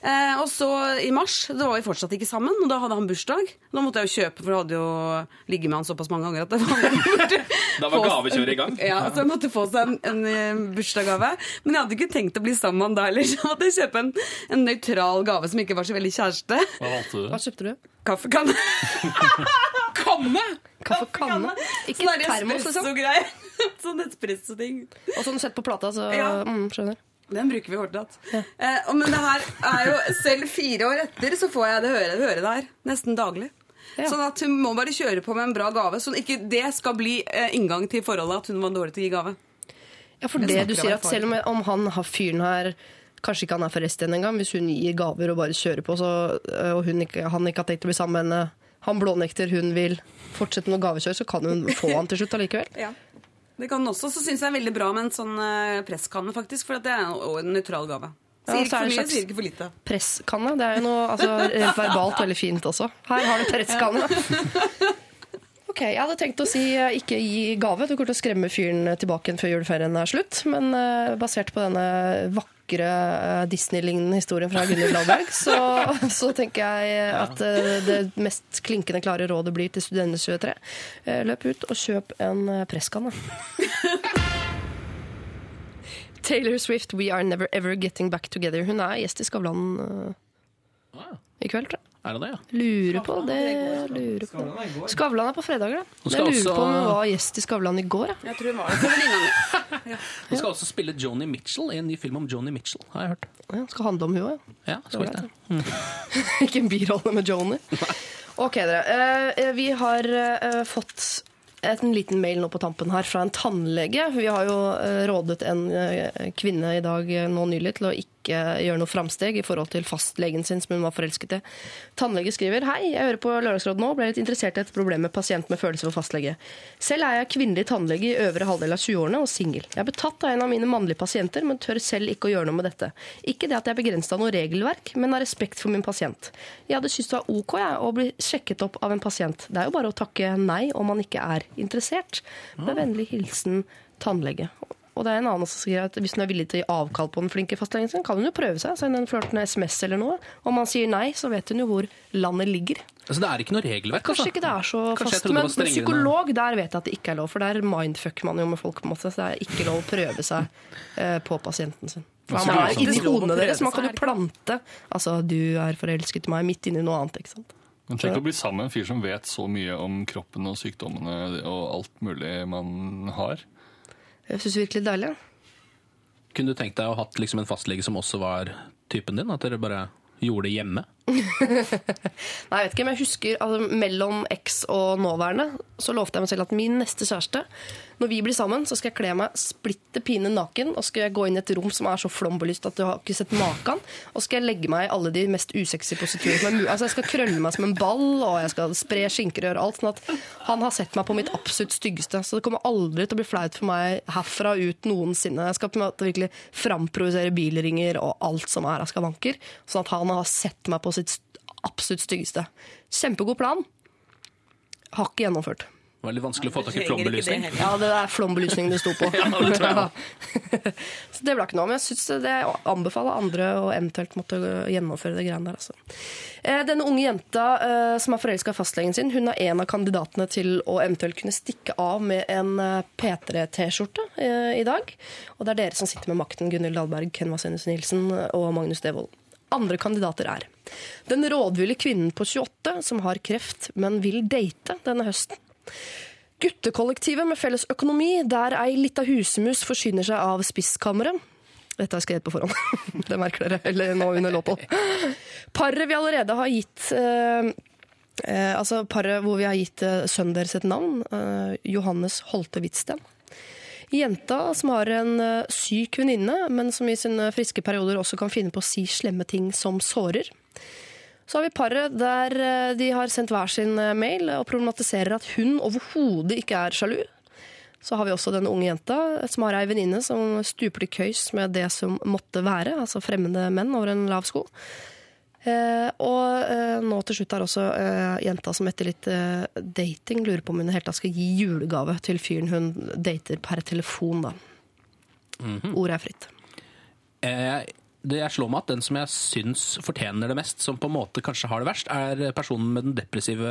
Eh, og så i mars, da var vi fortsatt ikke sammen, og da hadde han bursdag. Da måtte jeg jo kjøpe, for jeg hadde jo ligget med han såpass mange ganger at det var Da var gavekjøret i gang. Ja, så jeg måtte få seg en, en eh, bursdagsgave. Men jeg hadde ikke tenkt å bli sammen med han da heller, så jeg måtte kjøpe en, en nøytral gave som ikke var så veldig kjæreste. Hva valgte du? Hva kjøpte du? Kaffekanne. Kanne? Kaffekanne? Ikke Sånn termos, liksom? espresso-greier. Sånn espresso-ting. Og sånn sett på plata, så Ja. mm, skjønner. Den bruker vi fortsatt. Eh, og men det her er jo, selv fire år etter så får jeg det høre, høre det her. Nesten daglig. Sånn at hun må bare kjøre på med en bra gave. Sånn ikke det skal bli eh, inngang til forholdet at hun var dårlig til å gi gave. Ja, for det du sier at selv om, om han har fyren her Kanskje ikke han er forresten en engang, hvis hun gir gaver og bare kjører på, så, øh, og ikke, han ikke har tenkt å bli sammen med henne, han blånekter, hun vil fortsette med noe gavekjør, så kan hun få han til slutt allikevel. Ja. Det kan den også. Så syns jeg er veldig bra med en sånn eh, presskanne, faktisk. For at det er en nøytral gave. Sier er ikke for mye, sier ikke for lite. Presskanne, det er jo noe altså, verbalt veldig fint også. Her har du presskanne. Ok, Jeg hadde tenkt å si eh, ikke gi gave. Du kommer til å skremme fyren tilbake før juleferien er slutt. Men eh, basert på denne vakre eh, Disney-lignende historien fra Gunhild Lahlberg, så, så tenker jeg at det mest klinkende klare rådet blir til Studenter 23. Eh, løp ut og kjøp en presskanne. Taylor Swift, We Are Never Ever Getting Back Together. Hun er gjest i Skavlan i kveld, tror jeg. Er det det, ja? Lurer på det. Lurer på. Skavlan er på fredager, da. Jeg lurer også- på om hun var gjest i Skavlan i går. Jeg. Jeg tror hun var det på venninna mi. Hun skal også spille Joni Mitchell i en ny film om Joni Mitchell, har jeg hørt. Ja, skal handle om hun òg, Ja, skal det. Ikke en birolle med Joni. Ok, dere. Eh, vi har eh, fått en liten mail nå på tampen her fra en tannlege. Vi har jo eh, rådet en eh, kvinne i dag eh, nå nylig til å ikke gjøre noe framsteg i forhold til fastlegen sin som hun var forelsket i. Tannlege skriver Hei, jeg hører på Lørdagsrådet nå og ble litt interessert i et problem med pasient med følelse for fastlege. Selv er jeg kvinnelig tannlege i øvre halvdel av 20-årene og singel. Jeg er betatt av en av mine mannlige pasienter, men tør selv ikke å gjøre noe med dette. Ikke det at jeg er begrenset av noe regelverk, men av respekt for min pasient. Jeg hadde syntes det var ok jeg, å bli sjekket opp av en pasient. Det er jo bare å takke nei om man ikke er interessert. Med vennlig hilsen tannlege. Og det er en annen som sier at hvis hun er villig til å gi avkall på den flinke fastlegen sin, kan hun jo prøve seg. Sende en flørtende SMS eller noe. Om han sier nei, så vet hun jo hvor landet ligger. Altså, det er ikke noe regelverk, Kanskje altså. ikke det er så Kanskje fast, men, psykolog, der vet jeg at det ikke er lov. For der mindfucker man jo med folk, på en måte. Så det er ikke lov å prøve seg eh, på pasienten sin. Man er inni hodene deres. Man kan jo plante Altså, du er forelsket i meg, midt inni noe annet, ikke sant. Men Tenk å bli sammen med en fyr som vet så mye om kroppen og sykdommene og alt mulig man har. Jeg syns virkelig det er deilig. Kunne du tenkt deg å ha hatt liksom en fastlege som også var typen din? At dere bare gjorde det hjemme? Nei, jeg vet ikke, men jeg husker altså, Mellom eks og nåværende så lovte jeg meg selv at min neste kjæreste Når vi blir sammen, så skal jeg kle meg splitter pine naken og skal jeg gå inn i et rom som er så flombelyst at du har ikke sett maken. Og skal jeg legge meg i alle de mest usexy positurene. Altså, jeg skal krølle meg som en ball, og jeg skal spre skinker og gjøre alt. Sånn at han har sett meg på mitt absolutt styggeste. Så det kommer aldri til å bli flaut for meg herfra ut noensinne. Jeg skal på en måte virkelig framprovosere bilringer og alt som er av skavanker. Sånn at han har sett meg på sitt absolutt styggeste. Kjempegod plan. Har ikke gjennomført. Det var litt vanskelig å få tak i det flombelysning. Ja, det er flombelysning det sto på. Ja, det tror jeg Ja. Så det ble ikke noe. Men jeg synes det anbefaler andre å eventuelt måtte gjennomføre det greiene der. Altså. Eh, Denne unge jenta eh, som er forelska i fastlegen sin, hun er en av kandidatene til å eventuelt kunne stikke av med en eh, P3-T-skjorte eh, i dag. Og det er dere som sitter med makten, Gunhild Dahlberg, Ken Vasenus Nilsen og Magnus Devold. Andre kandidater er den rådville kvinnen på 28 som har kreft, men vil date denne høsten. Guttekollektivet med felles økonomi, der ei lita husmus forsyner seg av spisskammeret. Dette har jeg skrevet på forhånd. Det merker dere. Eller nå under låta. Paret vi allerede har gitt eh, eh, Altså paret hvor vi har gitt eh, sønnen deres et navn. Eh, Johannes Holte Hvitsten. Jenta som har en eh, syk venninne, men som i sine friske perioder også kan finne på å si slemme ting som sårer. Så har vi paret der eh, de har sendt hver sin eh, mail og problematiserer at hun overhodet ikke er sjalu. Så har vi også den unge jenta som har ei venninne som stuper til køys med det som måtte være, altså fremmede menn over en lav sko. Eh, og eh, nå til slutt er også eh, jenta som etter litt eh, dating lurer på om hun i det hele tatt skal gi julegave til fyren hun dater per telefon. da. Ordet er fritt. Eh, det jeg slår meg at den som jeg syns fortjener det mest, som på en måte kanskje har det verst, er personen med den depressive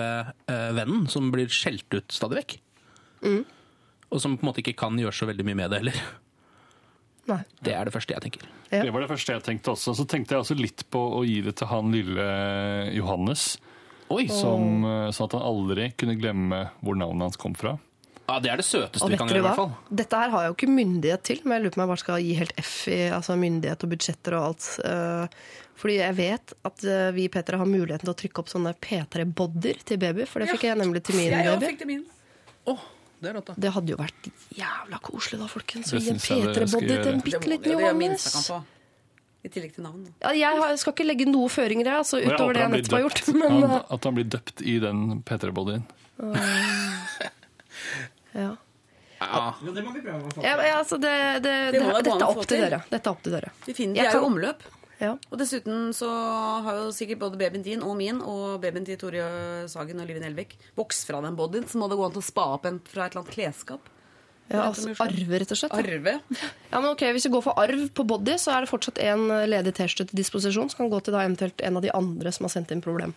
eh, vennen som blir skjelt ut stadig vekk. Og som på en måte ikke kan gjøre så veldig mye med det heller. Nei. Det er det første jeg tenker. Ja. Det var det første jeg tenkte også. Så tenkte jeg også litt på å gi det til han lille Johannes. Oi, Som, eh, sånn at han aldri kunne glemme hvor navnet hans kom fra. Ja, Det er det søteste vi kan gjøre, i hvert fall. Dette her har jeg jo ikke myndighet til, men jeg lurer på om jeg bare skal gi helt F i altså myndighet og budsjetter og alt. Eh, Fordi jeg vet at eh, vi i P3 har muligheten til å trykke opp sånne P3-bodder til baby, for det fikk jeg nemlig til min Jeg baby. fikk det min. Det er rått. Det hadde jo vært jævla koselig da, folkens. Å gi en synes jeg dere skal P3-bodder til en bitte liten Johannes. kan få. I tillegg til navn. Ja, jeg skal ikke legge noe føringer, jeg, altså, utover jeg det jeg nettopp har gjort. Men Han, eh, at han blir døpt i den P3-bodyen. ja. Ja. Ja, det må vi prøve Ja, til. altså, det, det, Det det, dette er opp til dere. Dette er opp til dere. Vi finner, Jeg de er jo omløp. Ja. Og dessuten så har jo sikkert både babyen din og min og babyen til Tore Sagen og Liv Nelvik vokst fra den bodyen, så må det gå an til å spa opp en fra et eller annet klesskap. Ja, altså, arve, rett og slett. Arve. Ja, men ok, Hvis vi går for arv på body, så er det fortsatt en ledig T-skjorte til disposisjon. som kan gå til da eventuelt en av de andre som har sendt inn problem.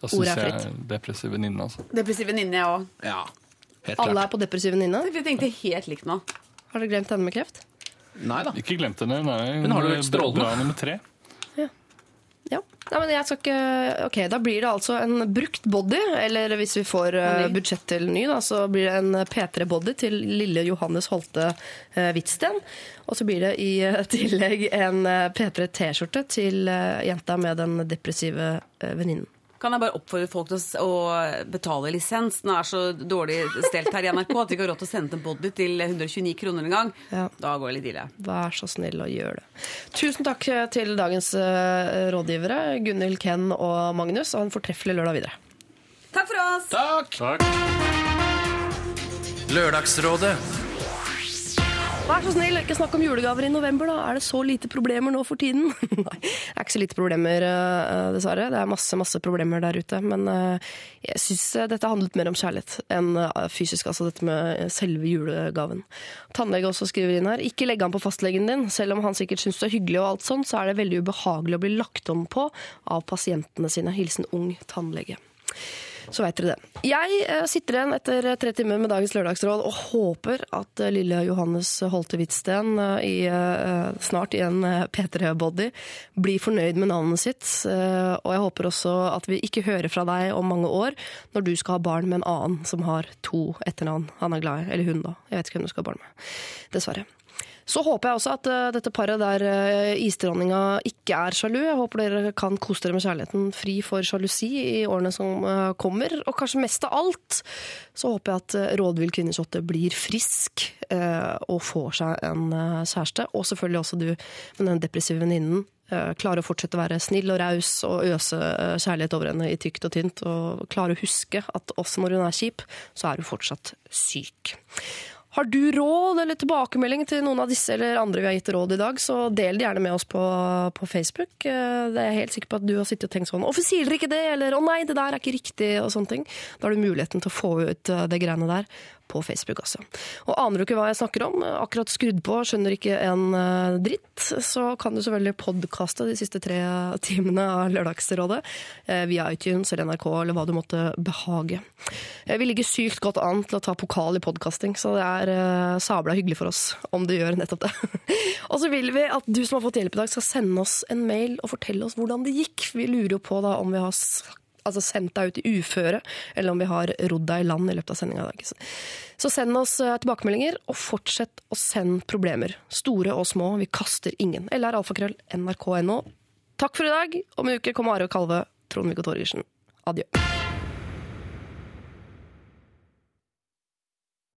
Da syns jeg depressiv venninne, altså. Depressiv venninne, jeg òg. ja. Helt Alle klart. er på depressive venninne. Vi tenkte helt likt nå. Har dere glemt henne med kreft? Nei da. Ikke glemt henne. Nei, Men har du vært strålende? Bra nummer tre. Ja. Nei, men jeg skal ikke... Ok, Da blir det altså en brukt body, eller hvis vi får uh, budsjett til ny, da, så blir det en P3-body til lille Johannes Holte uh, Hvitsten. Og så blir det i uh, tillegg en eh, P3-T-skjorte til jenta med den depressive venninnen. Kan jeg bare oppfordre folk til å betale lisens? Den er så dårlig stelt her i NRK at vi ikke har råd til å sende en body til 129 kroner en gang. Ja. Da går det litt ille. Vær så snill og gjør det. Tusen takk til dagens eh, rådgivere, Gunhild, Ken og Magnus. Og en fortreffelig lørdag videre. Takk for oss! Takk! Takk. Lørdagsrådet. Vær så snill, ikke snakk om julegaver i november, da. Er det så lite problemer nå for tiden? Nei, det er ikke så lite problemer, eh, dessverre. Det er masse, masse problemer der ute. Men eh, jeg syns dette handlet mer om kjærlighet enn eh, fysisk, altså dette med selve julegaven. Tannlege også skriver inn her. Ikke legg an på fastlegen din. Selv om han sikkert syns det er hyggelig og alt sånt, så er det veldig ubehagelig å bli lagt om på av pasientene sine. Hilsen ung tannlege. Så veit dere det. Jeg eh, sitter igjen etter tre timer med dagens lørdagsråd og håper at eh, lille Johannes Holte Hvitsten eh, eh, snart i en eh, P3-body blir fornøyd med navnet sitt. Eh, Og jeg håper også at vi ikke hører fra deg om mange år når du skal ha barn med en annen som har to etternavn han er glad i. Eller hun, da. Jeg vet ikke hvem du skal ha barn med. Dessverre. Så håper jeg også at eh, dette paret der uh, isdronninga ikke er sjalu. Jeg håper dere kan kose dere med kjærligheten fri for sjalusi i årene som eh, kommer. Og kanskje mest av alt så håper jeg at Rådvill Kvinneshotte blir frisk eh, og får seg en eh, kjæreste. Og selvfølgelig også du med den depressive venninnen. Klare å fortsette å være snill og raus og øse eh, kjærlighet over henne i tykt og tynt. Og klare å huske at også når hun er kjip, så er hun fortsatt syk. Har du råd eller tilbakemelding til noen av disse eller andre vi har gitt råd i dag, så del det gjerne med oss på, på Facebook. Eh, Det er jeg helt sikker på at du har sittet og tenkt sånn 'Hvorfor sier dere ikke det?' eller 'Å nei, det der er ikke riktig', og sånne ting. Da har du muligheten til å få ut eh, det greiene der på Facebook, også. Og aner du ikke hva jeg snakker om, akkurat skrudd på, skjønner ikke en eh, dritt, så kan du selvfølgelig podkaste de siste tre timene av Lørdagsrådet eh, via iTunes eller NRK eller hva du måtte behage. Eh, Vi ligger sykt godt an til å ta pokal i podkasting, så det er sabla hyggelig for oss om du gjør nettopp det. og så vil vi at du som har fått hjelp i dag, skal sende oss en mail og fortelle oss hvordan det gikk. Vi lurer jo på da om vi har altså sendt deg ut i uføre, eller om vi har rodd deg i land i løpet av sendinga i dag. Så- send oss eh, tilbakemeldinger, og fortsett å sende problemer. Store og små, vi kaster ingen. Eller alfakrøll nrk.no. Takk for i dag. Om en uke kommer Are og Kalve, Trond-Viggo Torgersen. Adjø.